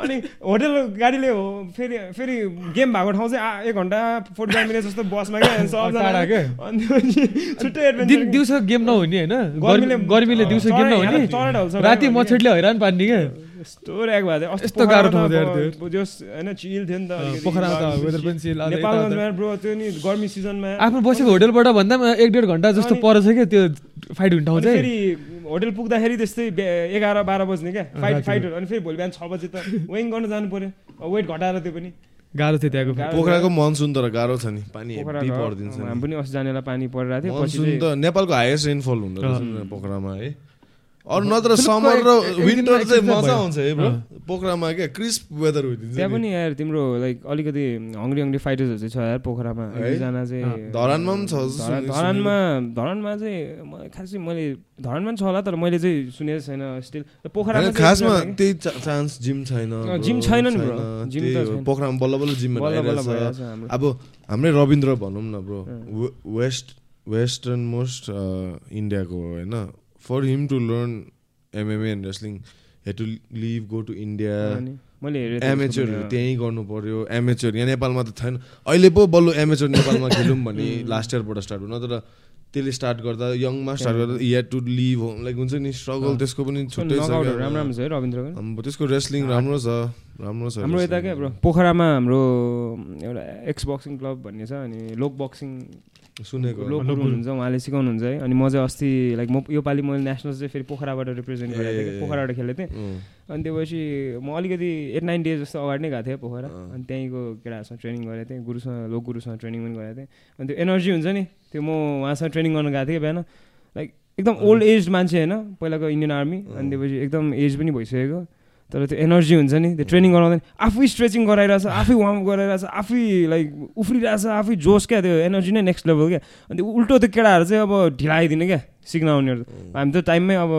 अनि होटेल गाडीले हो फेरि फेरि गेम भएको ठाउँ चाहिँ एक घन्टा फोर्टी फाइभ मिनट जस्तो बसमा क्या दिउँसो गेम नहुने होइन? गर्मीले दिउँसो गेम नहुने? राति मच्छरले हैरान पार्ने क्या? यस्तो ऱ्याक भएको थियो यस्तो गाह्रो ठाउँ थियो जोस् होइन चिल थियो नि त पोखरामा त वेदर पनि चिल नेपालगञ्जमा ब्रो त्यो नि गर्मी सिजनमा आफ्नो बसेको होटेलबाट भन्दा पनि एक डेढ घन्टा जस्तो परेछ क्या त्यो फाइट हुने ठाउँ चाहिँ फेरि होटेल पुग्दाखेरि त्यस्तै एघार बाह्र बज्ने क्या फाइट फाइटहरू अनि फेरि भोलि बिहान छ बजी त वेङ गर्न जानु पऱ्यो वेट घटाएर त्यो पनि गाह्रो थियो त्यहाँको पोखराको मनसुन तर गाह्रो छ नि पानी परिदिन्छ हामी पनि अस्ति जानेलाई पानी परिरहेको थियो मनसुन त नेपालको हाइएस्ट रेनफल हुँदो रहेछ पोखरामा है अरू नत्र समर र विन्टर चाहिँ मजा आउँछ है ब्रो पोखरामा क्या क्रिस्प वेदर हुइदिन्छ त्यहाँ पनि यार तिम्रो लाइक अलिकति हङ्ग्री हङ्ग्री फाइटर्सहरू चाहिँ छ यार पोखरामा। एकजना चाहिँ धरानमा पनि छ धरानमा धरानमा चाहिँ खासै मैले धरानमा छ होला तर मैले चाहिँ सुनेको छैन स्टिल पोखरामा खासमा त्यही चान्स जिम छैन जिम छैन नि ब्रो जिम त पोखरामा बल्ल बल्ल जिम अब हाम्रै रविन्द्र भनौँ न ब्रो वेस्ट वेस्टर्न मोस्ट इन्डियाको होइन? For him to learn MMA and wrestling he to leave go to India एमेचरहरू त्यहीँ गर्नु पऱ्यो एमेचर यहाँ नेपालमा त छैन। अहिले पो बल्ल एमेचर नेपालमा खेलौँ भने लास्ट इयरबाट स्टार्ट हुन तर त्यसले स्टार्ट गर्दा यङमा स्टार्ट गर्दा you to leave home like हुन्छ नि स्ट्रगल त्यसको पनि छुट्टै छ त्यसको रेस्लिङ राम्रो छ राम्रो छ हाम्रो यता क्या पोखरामा हाम्रो एउटा एक्स बक्सिङ क्लब भन्ने छ अनि लोक बक्सिङ सुनेको हुनुहुन्छ उहाँले सिकाउनुहुन्छ है। अनि म चाहिँ अस्ति लाइक म योपालि मैले नेसनल चाहिँ फेरि पोखराबाट रिप्रेजेन्ट गरेको थिएँ पोखराबाट खेलेको थिएँ। अनि त्योपछि म अलिकति एट नाइन डेज जस्तो अगाडि नै गएको थिएँ पोखरा। अनि त्यहीँको केटाहरूसँग ट्रेनिङ गरेको थिएँ गुरुसँग लोक गुरुसँग ट्रेनिङ पनि गरेको थिएँ। अनि त्यो एनर्जी हुन्छ नि त्यो म उहाँसँग ट्रेनिङ गर्न गएको थिएँ बिहान। लाइक एकदम ओल्ड एज मान्छे होइन पहिलाको इन्डियन आर्मी अनि त्योपछि एकदम एज पनि भइसकेको। तर त्यो एनर्जी हुन्छ नि त्यो ट्रेनिङ गराउँदैन आफै स्ट्रेचिङ गराइरहेछ आफै वार्मअप गराइरहेछ आफै लाइक उफ्रिरहेछ आफै जोस क्या त्यो एनर्जी नै नेक्स्ट लेभल क्या। अनि त्यो उल्टो त्यो केटाहरू चाहिँ अब ढिलाइदिने क्या सिक्न आउनेहरू हामी त टाइममै अब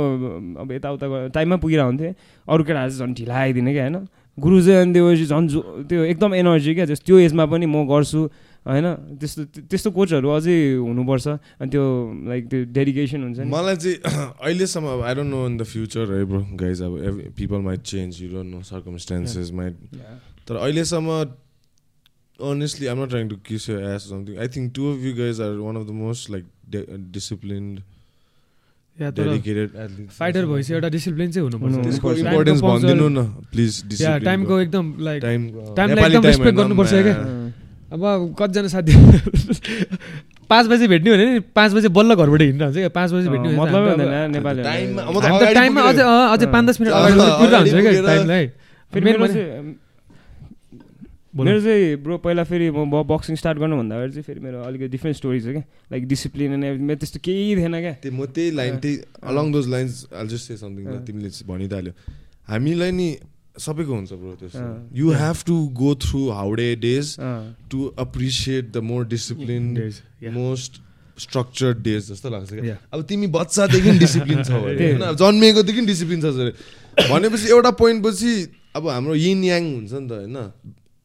अब यताउता टाइममै पुगिरहेको हुन्थ्यो अरू केटाहरू चाहिँ झन् ढिलाइदिने क्या होइन। गुरु चाहिँ अनि त्यो झन् जो त्यो एकदम एनर्जी क्या त्यो एजमा पनि म गर्छु। होइन? त्यस्तो त्यस्तो कोचहरू अझै हुनुपर्छ। अनि त्यो लाइक त्यो डेडिकेसन हुन्छ मलाई चाहिँ अहिलेसम्म I don't know in the future है ब्रो गाइज अब people might change you don't know circumstances might तर अहिलेसम्म honestly, I'm not trying to kiss your ass or something. I think two of you guys are one of the most like de- disciplined. Fighter भएपछि एउटा डिसिप्लिन चाहिँ हुनुपर्छ। त्यसको इम्पोर्टेन्स भनिदिनु न प्लिज टाइमको एकदम लाइक टाइमलाई एकदम रेस्पेक्ट गर्नुपर्छ क्या? अब कतिजना साथी पाँच बजी भेट्ने भने नि। पाँच बजी बल्ल घरबाट हिँडिरहन्छ क्या। पाँच बजी भेट्ने मतलब टाइममा अझै अझै पाँच दस मिनट अगाडि पुगिरहन्छ क्या टाइमलाई। फेरि मेरो चाहिँ ब्रो पहिला फेरि म बक्सिङ स्टार्ट गर्नुभन्दा अगाडि चाहिँ फेरि मेरो अलिकति डिफ्रेन्ट स्टोरी छ क्या। लाइक डिसिप्लिन अनि मेरो त्यस्तो केही थिएन क्या। त्यो म त्यही लाइन त्यही along those lines all just say something तिमीले भनिहाल्यो हामीलाई नि सबैको हुन्छ ब्रो त्यो you have to go through rowdy days to appreciate the more discipline most structured days जस्तो लाग्छ क्या। अब तिमी बच्चादेखि डिसिप्लिन छ होइन जन्मिएकोदेखि डिसिप्लिन छ भनेपछि एउटा पोइन्ट पछि अब हाम्रो यिन याङ हुन्छ नि त होइन।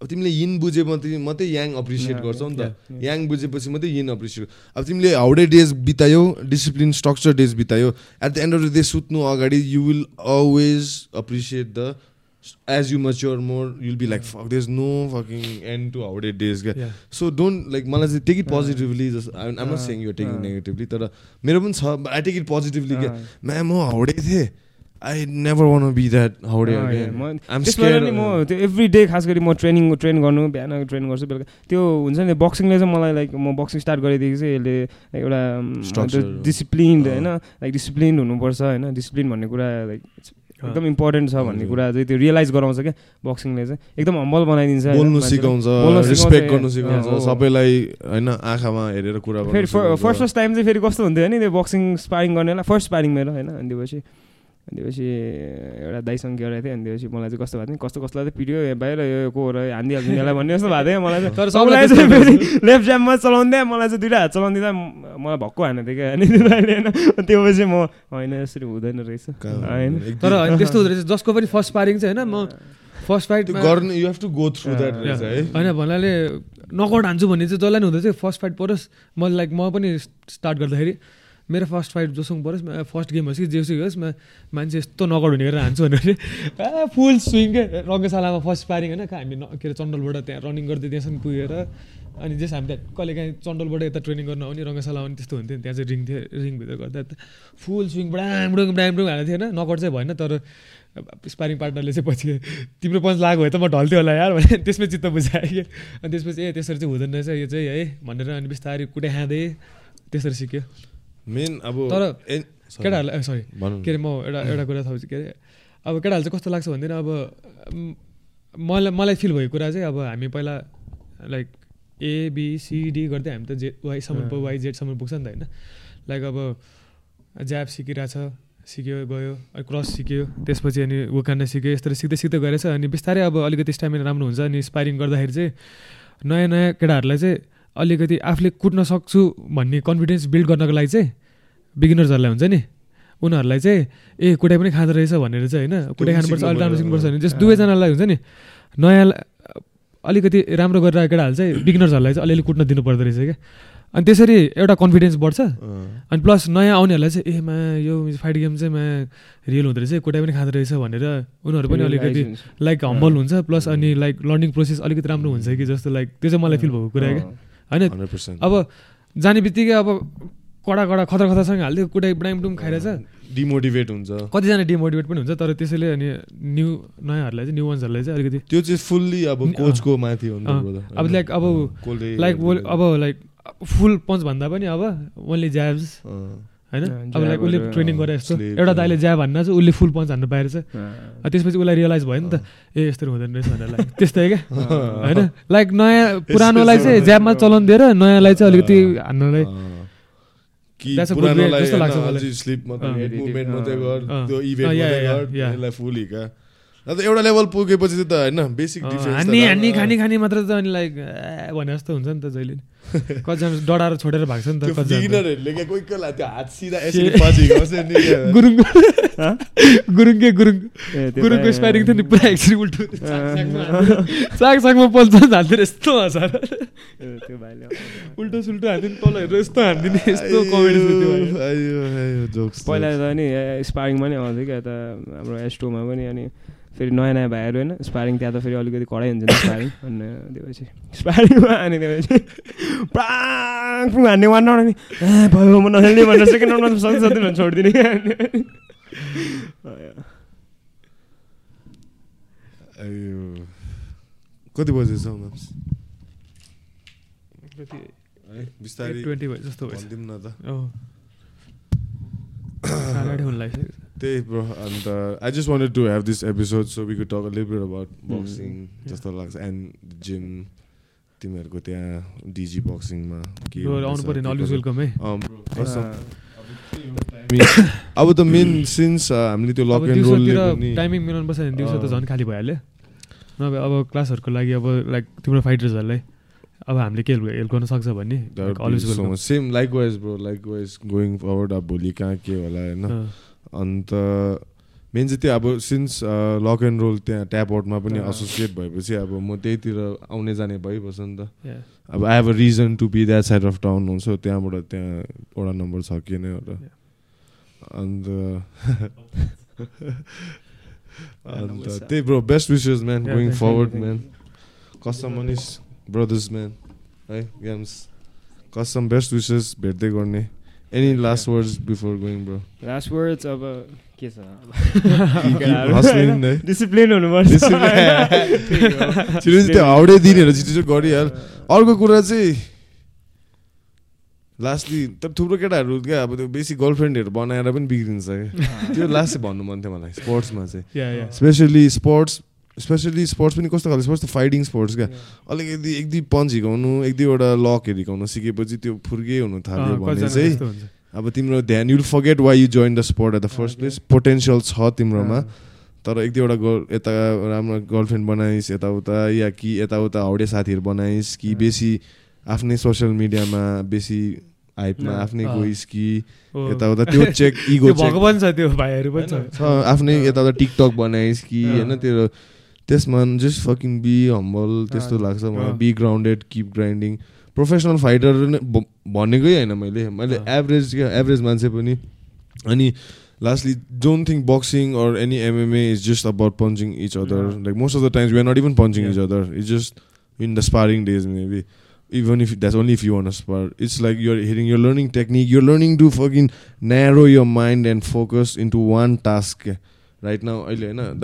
अब तिमीले यिन बुझे मात्रै मात्रै याङ अप्रिसिएट गर्छौ नि त। याङ बुझेपछि मात्रै यिन अप्रिसिएट अब तिमीले हाउडे डेज बितायो discipline structure days बितायो। At the end of the day सुत्नु अगाडि you will always appreciate the age you mature more you'll be like fuck these no fucking end to हाउडे days क्या सो डोन्ट लाइक मलाई चाहिँ take it positively just I am not saying you taking negatively तर मेरो पनि छ आई टेक इट पोजिटिभली क्या म्याम म हाउडे थिएँ I never wanna be that हाउडे म त्यो एभ्री डे खास गरी म ट्रेनिङ ट्रेन गर्नु बिहान ट्रेन गर्छु बेलुका। त्यो हुन्छ नि बक्सिङले चाहिँ मलाई लाइक म बक्सिङ स्टार्ट गरेदेखि चाहिँ यसले एउटा डिसिप्लिन होइन? लाइक डिसिप्लिन हुनुपर्छ होइन? डिसिप्लिन भन्ने कुरा लाइक एकदम इम्पोर्टेन्ट छ भन्ने कुरा चाहिँ त्यो रियलाइज गराउँछ क्या बक्सिङले चाहिँ। एकदम हम्बल बनाइदिन्छ बोल्नु सिकाउँछ रिस्पेक्ट गर्नु सिकाउँछ सबैलाई होइन आँखामा हेरेर कुरा फेरि फर्स्ट फर्स्ट टाइम चाहिँ फेरि कस्तो हुन्थ्यो भने त्यो बक्सिङ स्पारिङ गर्नेलाई? फर्स्ट स्पारिङ मेरो होइन अनि त्यसपछि अनि त्यसपछि एउटा दाइसँग गरेको थिएँ अनि त्यसपछि मलाई चाहिँ कस्तो भएको थियो कस्तो कस्तोलाई चाहिँ पिडियो बाहिर यो को र हानिदिइहाल्छु यसलाई भन्ने जस्तो भएको थियो मलाई चाहिँ तर सबलाई चाहिँ फेरि लेफ्ट ज्याममा चलाउँदै मलाई चाहिँ दुइटा हात चलाउँदिँदा मलाई भक्कु हानेको थियो क्या अनि होइन त्यो पछि म होइन यसरी हुँदैन रहेछ होइन तर त्यस्तो हुँदो रहेछ जसको पनि फर्स्ट पारिङ चाहिँ होइन म फर्स्ट फाइट गर्नु you have to go through that होइन भन्नाले नकआउट हान्छु भन्ने चाहिँ जसलाई नै हुँदैछ फर्स्ट फाइट परोस् म लाइक म पनि स्टार्ट गर्दाखेरि मेरो फर्स्ट फाइट जोसँग परोस् फर्स्ट गेम होस् कि जेसुकै होस् म मान्छे यस्तो नकआउट हुने गरेर हान्छु भनेर। ए फुल स्विङ के रङ्गशालामा फर्स्ट पारिङ होइन हामी के अरे चण्डलबाट त्यहाँ रनिङ गर्दै त्यहाँसम्म पुगेर। अनि जेस हामी त्यहाँ कहिले काहीँ चण्डलबाट यता ट्रेनिङ गर्न आउने रङ्गशाला आउने त्यस्तो हुन्थ्यो त्यहाँ चाहिँ रिङ थियो रिङभित्र गर्दा फुल स्विङ ब्राङडुङ ब्राङडुङ हालेको थिएन नकआउट चाहिँ भएन तर स्पारिङ पार्टनरले चाहिँ पछि तिम्रो पञ्च लाग्यो भए त म ढल्थ्यो होला यार भने त्यसमै चित्त बुझाएँ कि। अनि त्यसपछि ए त्यसरी चाहिँ हुँदैन रहेछ यो चाहिँ है भनेर अनि बिस्तारै कुटे खाँदै त्यसरी सिक्यो। मेन अब तर केटाहरूलाई सरी के अरे म एउटा एउटा कुरा थाहा के अरे? अब केटाहरू चाहिँ कस्तो लाग्छ भन्दैन अब मलाई मलाई फिल भएको कुरा चाहिँ अब हामी पहिला लाइक एबिसिडी गर्दै हामी त जे वाइसम्म वाइ जेडसम्म पुग्छ नि त होइन? लाइक अब ज्याप सिकिरहेछ सिक्यो गयो क्रस सिक्यो त्यसपछि अनि वकान्डा सिक्यो यस्तो सिक्दै सिक्दै गएछ अनि बिस्तारै अब अलिकति स्ट्यामिना राम्रो हुन्छ अनि स्पाइरिङ गर्दाखेरि चाहिँ नयाँ नयाँ केटाहरूलाई चाहिँ अलिकति आफूले कुट्न सक्छु भन्ने कन्फिडेन्स बिल्ड गर्नको लागि चाहिँ बिगिनर्सहरूलाई हुन्छ नि। उनीहरूलाई चाहिँ ए कुटाइ पनि खाँदो रहेछ भनेर चाहिँ होइन कुटाइ खानुपर्छ अलिक राम्रो सिक्नुपर्छ भने जस दुवैजनालाई हुन्छ नि नयाँ अलिकति राम्रो गरेर केटाहरू चाहिँ बिगिनर्सहरूलाई चाहिँ अलिअलि कुट्न दिनु पर्दो रहेछ क्या। अनि त्यसरी एउटा कन्फिडेन्स बढ्छ। अनि प्लस नयाँ आउनेहरूलाई चाहिँ ए मा यो फाइट गेम चाहिँ मा रियल हुँदो रहेछ कुटाइ पनि खाँदो रहेछ भनेर उनीहरू पनि अलिकति लाइक हम्बल हुन्छ। प्लस अनि लाइक लर्निङ प्रोसेस अलिकति राम्रो हुन्छ कि जस्तो लाइक त्यो चाहिँ मलाई फिल भएको कुरा क्या। होइन? अब जाने बित्तिकै अब कडा कडा खतरा खतरासँग हालिदियो कुटाइ बुडाइम खाइरहेछ। डिमोटिभेट हुन्छ। कतिजना डिमोटिभेट पनि हुन्छ तर त्यसैले अनि न्यु नयाँहरूलाई चाहिँ न्यु वान्सहरूलाई चाहिँ अलिकति त्यो चाहिँ फुल्ली अब कोचको माथि अब लाइक अब लाइक अब लाइक फुल पन्च भन्दा पनि अब ओन्ली ज्याब्स होइन? अब लाइक उसले ट्रेनिङ गरे जस्तो। एउटा दाइले ज्याब हान्न चाहिँ उसले फुल पन्च हान्नु पाएर चाहिँ। त्यसपछि उसलाई रियलाइज भयो नि त ए यस्तो हुँदैन रहेछ भनेर लाइक त्यस्तै क्या। होइन? लाइक नयाँ पुरानोलाई चाहिँ ज्याबमा चलाउनु दिएर नयाँलाई चाहिँ अलिकति हान्नलाई। जस्तो लाग्छ अन्त एउटा लेभल पुगेपछि त होइन बेसिक हानी हानी खाने खाने मात्र त अनि लाइक भने जस्तो हुन्छ नि त जहिले कतिजना डढाएर छोडेर भएको छ नि त कोही कोही त्यो हात सिधा यसरी गुरुङ गुरुङ के गुरुङ? गुरुङको स्पाइरिङ थियो नि पुरा एकछिन उल्टो। साग सागमा पल्छ हान्थ्यो यस्तो हँसाएर त्यो भाइले उल्टो सुल्टो हान्थ्यो नि तल हेरेर यस्तो हान्दिने यस्तो कमेडी पहिला त नि स्पारिङमा नि आउँथ्यो क्या त हाम्रो एस्टोमा पनि अनि फेरि नयाँ नयाँ भाइहरू होइन स्पारिङ त्यहाँ त फेरि अलिकति कडै हुन्छ नि स्पारिङ अनि त्योपछि स्पारिङमा अनि त्योपछि प्राङ पुङ हान्ने वान नि भयो म नखेल्ने भनेर सेकेन्ड राउन्डमा सक्छ सक्दैन छोडिदिने। कति बजेछ बिस्तारै ट्वेन्टी भयो जस्तो भनिदिउँ न त। हुन लागिसक्यो त्यही ब्रो अन्त I just wanted to have this episode so we could talk live about boxing जस्तो लाग्छ एन्ड जिम तिमीहरूको त्यहाँ डिजी बक्सिङमा के अब त मेन सिन्स हामीले त्यो लक एन्ड रोल टाइमिङ मिलाउनु पर्छ दिउँसो त झन् खाली भइहाल्यो। नभए अब क्लासहरूको लागि अब लाइक तिम्रो फाइटर्सहरूलाई अब हामीले के हेल्प गर्न सक्छ भने same likewise bro likewise going forward अब भोलि कहाँ के होला होइन? अन्त मेन चाहिँ त्यो अब सिन्स लक एन्ड रोल त्यहाँ ट्याप आउटमा पनि एसोसिएट भएपछि अब म त्यहीतिर आउने जाने भइबस्छ नि त। अब I have a reason to be that side of town हुन्छ त्यहाँबाट त्यहाँ एउटा नम्बर छ कि नै होला अन्त अन्त त्यही bro best wishes man going forward man कसम मनिस ब्रदर्स म्यान है गेम्स कसम बेस्ट विसेस भेट्दै गर्ने any last words before going bro last words अब के छ डिसिप्लिन हुनुपर्छ त्यो हाउडे दिनेहरू छिटो छिटो गरिहाल अर्को कुरा चाहिँ लास्टली तर थुप्रो केटाहरू क्या अब त्यो बेसी गर्लफ्रेन्डहरू बनाएर पनि बिग्रिन्छ क्या त्यो लास्ट चाहिँ भन्नु मन थियो मलाई स्पोर्ट्समा चाहिँ स्पेसली स्पोर्ट्स स्पेसली स्पोर्ट्स पनि कस्तो खालको स्पोर्ट्स त फाइटिङ स्पोर्ट्स क्या। अलिकति एक दुई पन्च हिर्काउनु एक दुईवटा लकहरू हिर्काउनु सिकेपछि त्यो फुर्कै हुनु थाल्यो भने चाहिँ अब तिम्रो ध्यान you'll forget why you join the sport at the first place potential छ तिम्रोमा। तर एक दुईवटा गर्ल यता राम्रो गर्लफ्रेन्ड बनाइस् यताउता या कि यताउता हाउडे साथीहरू बनाइस् कि बेसी आफ्नै सोसियल मिडियामा बेसी हाइपमा आफ्नै गइस् कि यताउता त्यो चेक इगो भगवान् छ त्यो भाइहरू पनि छ। आफ्नै यताउता टिकटक बनाइस् कि होइन त्यो त्यसमा जस्ट फकिङ बी हम्बल त्यस्तो लाग्छ मलाई. Be grounded keep grinding professional fighter भनेकै होइन मैले। मैले एभरेज क्या एभरेज मान्छे पनि। अनि lastly don't think boxing or any MMA is just about punching each other like most of the times we are not even punching each other is just in the sparring days maybe even if that's only if you want to spar. It's like you're hitting, you're learning technique, you're learning to fucking narrow your mind and focus into one task. Right now,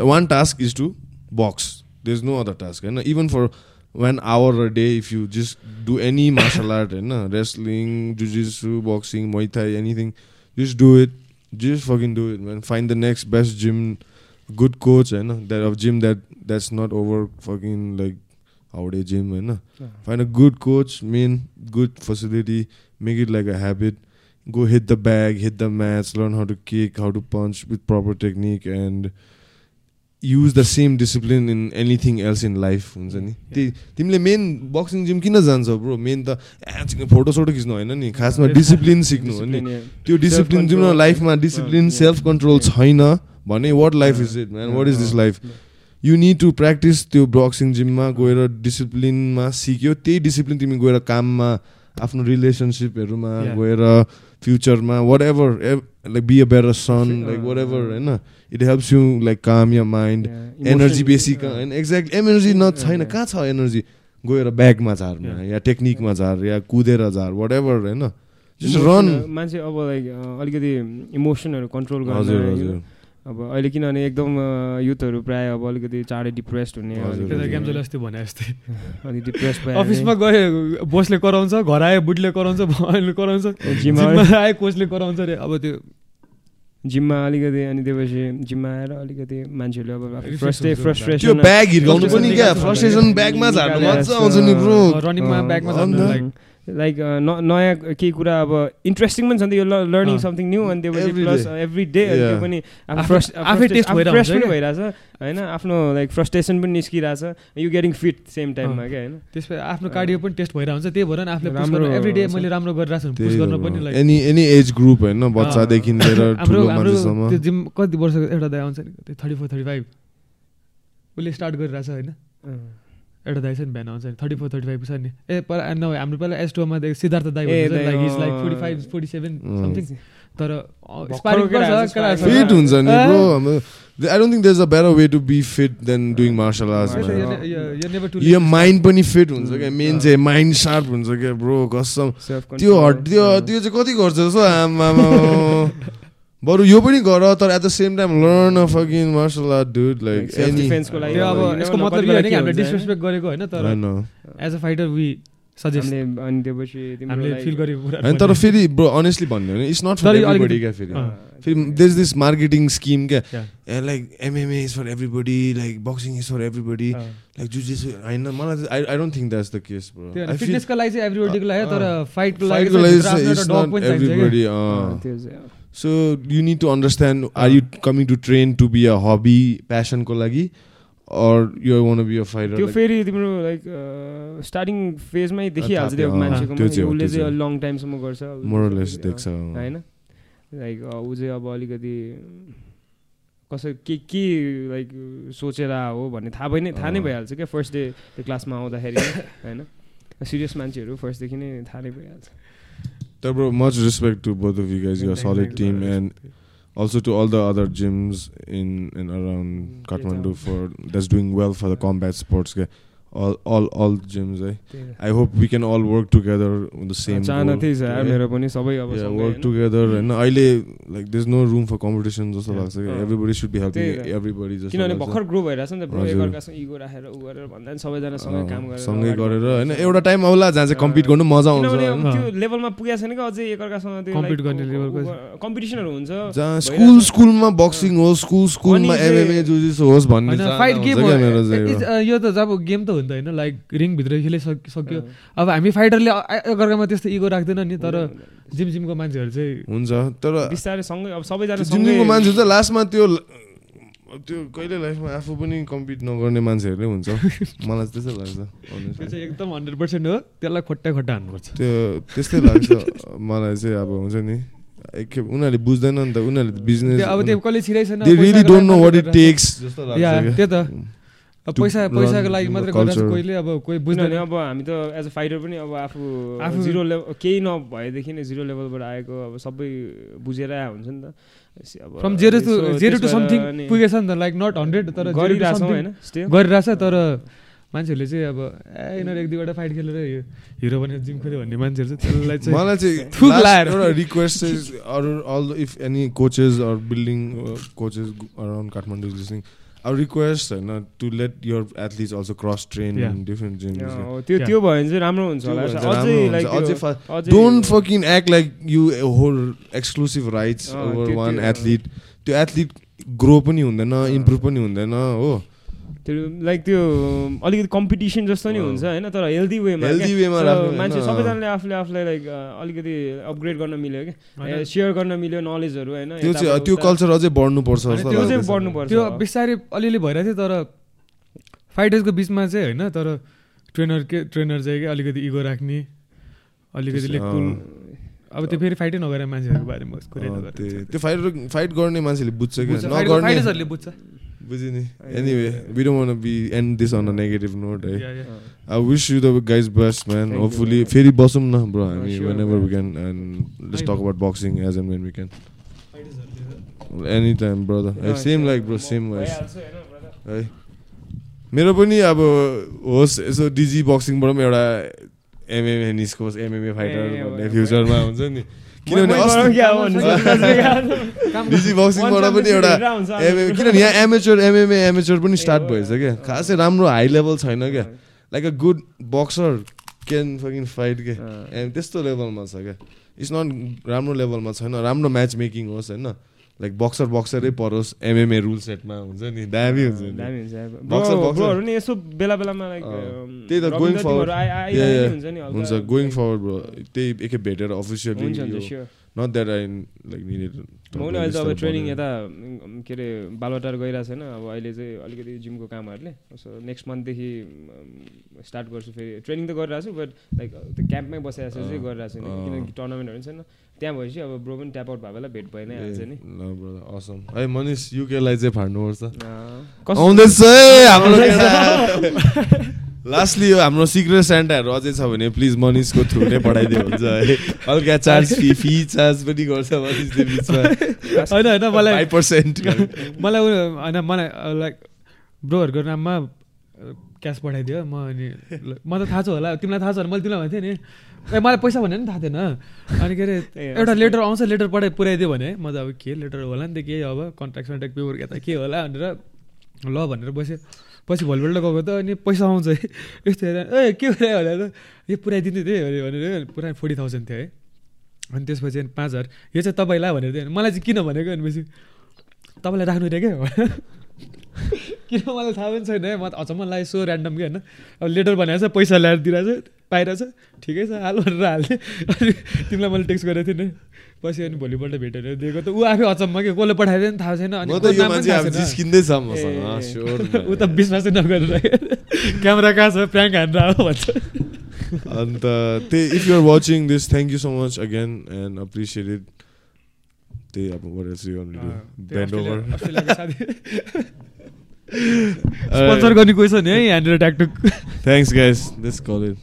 the one task is to box. There's no other task. And even for one hour a day, if you just do any martial art, and wrestling, jiu-jitsu, boxing, muay thai, anything, just do it. Just fucking do it, man. Find the next best gym, good coach, and that of gym that that's not over fucking like howdy gym, and find a good coach, mean good facility, make it like a habit. Go hit the bag, hit the mats, learn how to kick, how to punch with proper technique, and use the same discipline in anything else in life हुन्छ नि? त्यही तिमीले मेन बक्सिङ जिम किन जान्छौ ब्रो मेन त फोटो सोटो खिच्नु होइन नि? खासमा डिसिप्लिन सिक्नु हो नि? त्यो डिसिप्लिन तिम्रो लाइफमा डिसिप्लिन सेल्फ कन्ट्रोल छैन भने what life is it man what is this life you need to practice त्यो बक्सिङ जिममा गएर डिसिप्लिनमा सिक्यो त्यही डिसिप्लिन तिमी गएर काममा आफ्नो रिलेसनसिपहरूमा गएर फ्युचरमा what ever like be a better son like what ever होइन it helps you like calm your mind energy बेसी होइन एक्ज्याक्ट एनर्जी न छैन कहाँ छ एनर्जी गएर ब्यागमा झार्नु या टेक्निकमा झार या कुदेर झार वाट एभर होइन रन मान्छे अब लाइक अलिकति इमोसनहरू कन्ट्रोल गर्नु अब अहिले किनभने एकदम युथहरू प्राय अब अलिकति चाँडै डिप्रेस्ड हुने गेम्सले अस्ति भने जस्तै। अनि डिप्रेस अफिसमा गए बोसले कराउँछ घर आयो बुटले कराउँछ कराउँछ जिममा आयो। कोचले कराउँछ अरे। अब त्यो जिममा अलिकति अनि त्योपछि जिममा आएर अलिकति मान्छेहरूले अब फ्रस्ट्रे फ्रस्ट्रेसन ब्याग हिर्काउनु पनि क्या? फ्रस्ट्रेसन ब्यागमा झार्नु मजा आउँछ। नि ब्रो। रनिङमा ब्यागमा झार्नु लाइक। नयाँ केही कुरा अब इन्ट्रेस्टिङ पनि छ नि त यो लर्निङ समथिङ न्यू अनि त्यो प्लस एभ्री डे त्यो पनि आफै टेस्ट फ्रेस पनि भइरहेछ होइन? आफ्नो लाइक फ्रस्ट्रेसन पनि निस्किरहेछ यु गेटिङ फिट सेम टाइममा क्या होइन? त्यसपछि आफ्नो कार्डियो पनि टेस्ट भइरहेको हुन्छ त्यही भएर आफूले राम्रो एभ्री डे मैले राम्रो गरिरहेको छु पुस गर्न पनि like any any age group होइन? बच्चादेखि लिएर हाम्रो हाम्रो त्यो जिम कति वर्षको एउटा दाइ आउँछ नि थर्टी फोर थर्टी फाइभ उसले स्टार्ट गरिरहेछ होइन? एउटा दाइ छ नि बिहान आउँछ नि थर्टी फोर थर्टी फाइभ छ नि। ए पर नभए हाम्रो पहिला एस टूमा सिद्धार्थ दाई like like forty five forty seven something तर फिट हुन्छ नि bro I don't think there is a better way to be fit than doing martial arts यो माइन्ड पनि फिट हुन्छ क्या मेन चाहिँ माइन्ड सार्प हुन्छ क्या ब्रो कसम। त्यो हट त्यो त्यो चाहिँ कति गर्छ जस्तो आमामा बरु यो पनि गर तर at the same time learn a fucking martial art dude like any अब यसको मतलब यो होइन कि हामीले डिसरेस्पेक्ट गरेको होइन तर एज अ फाइटर वी अनि तर फेरि ब्रो अनेस्टली भन्यो भने इट्स नट फर एभ्रीबडी क्या फेरि? फेरि देस दिस मार्केटिङ स्किम क्या? Like MMA is for everybody like boxing is for everybody like जुजिस होइन मलाई I I don't think that's the case bro फिटनेसको लागि चाहिँ एभ्रीबडीको लागि तर फाइटको लागि it's not everybody so you need to understand are you coming to train to be a hobby प्यासनको लागि or you wanna be a fighter त्यो फेरि तिम्रो लाइक स्टार्टिङ फेजमै देखिहाल्छ त्यो मान्छेको उसले चाहिँ लङ टाइमसम्म गर्छ। मोरलेस देख्छ होइन? लाइक ऊ चाहिँ अब अलिकति कसै के के लाइक सोचेर हो भन्ने थाहा भइ नै थाहा नै भइहाल्छ क्या फर्स्ट डे त्यो क्लासमा आउँदाखेरि होइन? सिरियस मान्छेहरू फर्स्टदेखि नै थाहा नै भइहाल्छ। तर bro, much respect to both of you guys. You're a solid team, and also to all the other gyms in and around Kathmandu for that's doing well for the combat sports. All all all gyms है I hope we can all work together the same चाहना त्यही छ मेरो पनि सबै अब वर्क टुगेदर होइन अहिले like there is no room for competition जस्तो लाग्छ कि everybody should be helping everybody जस्तो किनभने भर्खर ग्रो भइरहेछ नि त ब्रो एकअर्कासँग इगो राखेर उ गरेर भन्दा सबैजना सँगै काम गरेर सँगै गरेर होइन एउटा टाइम आउला जहाँ चाहिँ कम्पिट गर्नु मजा आउँछ त्यो लेभलमा पुगेको छैन कि अझै एकअर्कासँग त्यो कम्पिट गर्ने लेभलको कम्पिटिसनहरू हुन्छ जहाँ स्कुल स्कुलमा बक्सिङ होस् स्कुल स्कुलमा एमएमए जुजिस होस् भन्ने फाइट गेम यो त जब गेम त हुन्छ होइन लाइक रिङभित्र खेलिसक्यो अब हामी फाइटरले एकअर्कामा त्यस्तो इगो राख्दैन नि तर जिम जिमको मान्छेहरू चाहिँ हुन्छ तर बिस्तारै सँगै अब सबैजना जिम जिमको मान्छे चाहिँ लास्टमा त्यो त्यो कहिले लाइफमा आफू पनि कम्पिट नगर्ने मान्छेहरूले हुन्छ। मलाई त्यस्तै लाग्छ एकदम हन्ड्रेड पर्सेन्ट हो त्यसलाई खोट्टा खोट्टा हान्नुपर्छ। त्यो त्यस्तै लाग्छ मलाई चाहिँ अब हुन्छ नि एकखेप उनीहरूले बुझ्दैन नि त उनीहरूले बिजनेस अब त्यो कसले छिराइ पैसा पैसाको लागि मात्रै गरिरहेको कोहीले अब कोही बुझ्दैन। अब हामी त एज अ फाइटर पनि अब आफू आफू जिरो लेभल केही नभएदेखि नै जिरो लेभलबाट आएको अब सबै बुझेर हुन्छ नि त। From zero to zero to something पुगेछ नि त लाइक नट हन्ड्रेड तर गरिरहेछ होइन गरिरहेछ तर मान्छेहरूले चाहिँ अब ए यिनीहरू एक दुईवटा फाइट खेलेर हिरो बनेर जिम खोल्यो भन्ने मान्छेहरू चाहिँ त्यसलाई चाहिँ मलाई चाहिँ एउटा रिक्वेस्ट चाहिँ अरू all if any coaches or building coaches around Kathmandu listening अब रिक्वेस्ट होइन to let your athletes also cross train different gym त्यो त्यो भयो भने चाहिँ राम्रो हुन्छ होला don't fucking act like you hold exclusive rights over one athlete त्यो एथलिट ग्रो पनि हुँदैन इम्प्रुभ पनि हुँदैन हो। त्यो लाइक त्यो अलिकति कम्पिटिसन जस्तो नि हुन्छ होइन? तर हेल्दी वेमा हेल्दी वेमा मान्छे सबैजनाले आफूले आफूलाई लाइक अलिकति अपग्रेड गर्न मिल्यो क्या? सेयर गर्न मिल्यो नलेजहरू होइन? त्यो चाहिँ त्यो कल्चर अझै बढ्नुपर्छ त्यो चाहिँ बढ्नुपर्छ। त्यो बिस्तारै अलिअलि भइरहेको थियो तर फाइटर्सको बिचमा चाहिँ होइन? तर ट्रेनर के ट्रेनर चाहिँ क्या अलिकति इगो राख्ने अलिकति लेकुल अब त्यो फेरि फाइटै नगरेर मान्छेहरूको बारेमा त्यो फाइटर फाइट गर्ने मान्छेले बुझ्छ क्या? नगर्ने बुझ्छ। बुझ्यो नि anyway we don't wanna be end this on a negative note है I wish you the guys best man hopefully फेरि बसौँ न ब्रो हामी whenever we can and let's talk about boxing as and when we can any time brother same like bro same wise है मेरो पनि अब होस् यसो डिजी बक्सिङबाट पनि एउटा एमएमए निस्कोस् एमएमए फाइटर भन्ने फ्युचरमा हुन्छ नि। किनभने डिजी बक्सिङबाट पनि एउटा किनभने यहाँ एमेचर एमएमए एमेचर पनि स्टार्ट भएछ क्या खासै राम्रो हाई लेभल छैन क्या। Like a good boxer can fucking fight क्या। त्यस्तो लेभलमा छ क्या। इट्स नट राम्रो लेभलमा छैन। राम्रो म्याच मेकिङ होस् होइन। लाइक बक्सर बक्सरै परोस् एमएमए रुल सेटमा हुन्छ नि दामी हुन्छ नि। दामी हुन्छ। बक्सर Bro- बक्सर broहरू नि यसो बेला बेलामा लाइक त्यही त going forward. Yeah, yeah. हुन्छ गोइङ फरवर्ड ब्रो त्यही एकखेप भेटेर officially. Not that I like needed म पनि अहिले त अब ट्रेनिङ यता के अरे बालुवाटार गइरहेको छैन। अब अहिले चाहिँ अलिकति जिमको कामहरूले। सो नेक्स्ट मन्थदेखि स्टार्ट गर्छु फेरि। ट्रेनिङ त गरिरहेको छु बट लाइक त्यो क्याम्पमै बसेर जस्तो चाहिँ गरिरहेको छैन। अँ। किनकि टुर्नामेन्टहरू पनि छैन। त्यहाँ भएपछि अब ब्रो पनि ट्याप आउट भएको बेला भेट भइ नै हाल्छ नि। असम है मनिष युकेलाई चाहिँ फाड्नुपर्छ। आउँदैछ है हाम्रो लास्टली यो हाम्रो सिक्रेट सेन्टाहरू अझै छ भने प्लिज मनिषको थ्रु नै पठाइदियो हुन्छ है। हल्का चार्ज फी फी चार्ज पनि गर्छ मनिषले बिचमा। होइन होइन मलाई फाइभ पर्सेन्ट मलाई होइन मलाई लाइक ब्रोहरूको नाममा क्यास पठाइदियो म अनि म त थाहा छ होला तिमीलाई थाहा छ भने मैले तिमीलाई भन्थेँ नि। ए मलाई पैसा भनेर नि थाहा थिएन। अनि के अरे एउटा लेटर आउँछ लेटर पठाइ पुऱ्याइदियो भने म त अब के लेटर होला नि त के अब कन्ट्याक्ट सन्ट्याक्ट पेपर के त के होला भनेर ल भनेर बसेँ। पछि भोलिपल्ट गएको त अनि पैसा आउँछ है। यस्तो हेरेर ए के भयो भनेर यो पुऱ्याइदिनु थिएँ अरे भनेर पुरा फोर्टी थाउजन्ड थियो है। अनि त्यसपछि अनि पाँच हजार यो चाहिँ तपाईँलाई भनेर दियो। मलाई चाहिँ किन भनेको? भनेपछि तपाईँलाई राख्नु रे क्या? किन मलाई थाहा पनि छैन है म त अचम्म लाग्यो सो ऱ्यान्डम कि होइन? अब लेटर भनेको छ पैसा ल्याएर दिइरहेछ पाइरहेछ। ठिकै छ हाल भनेर हाल्ने अनि तिमीलाई मैले टेक्स्ट गरेको थिएँ नि। पछि अनि भोलिपल्ट भेटेर दिएको त। ऊ आफै अचम्म कि? कसले पठाइदियो नि थाहा छैन। अनि ऊ त विश्वासै नगरेर। क्यामेरा कहाँ छ? प्याङ्क हानेर आऊ भन्छ। अन्त त्यही if you're watching this thank you so much again and appreciated Bend over. अस्ट्रेलियाको साथी स्पोन्सर गर्ने कोही छ नि है यहाँनिर ट्याकटुक Thanks guys. Let's call it.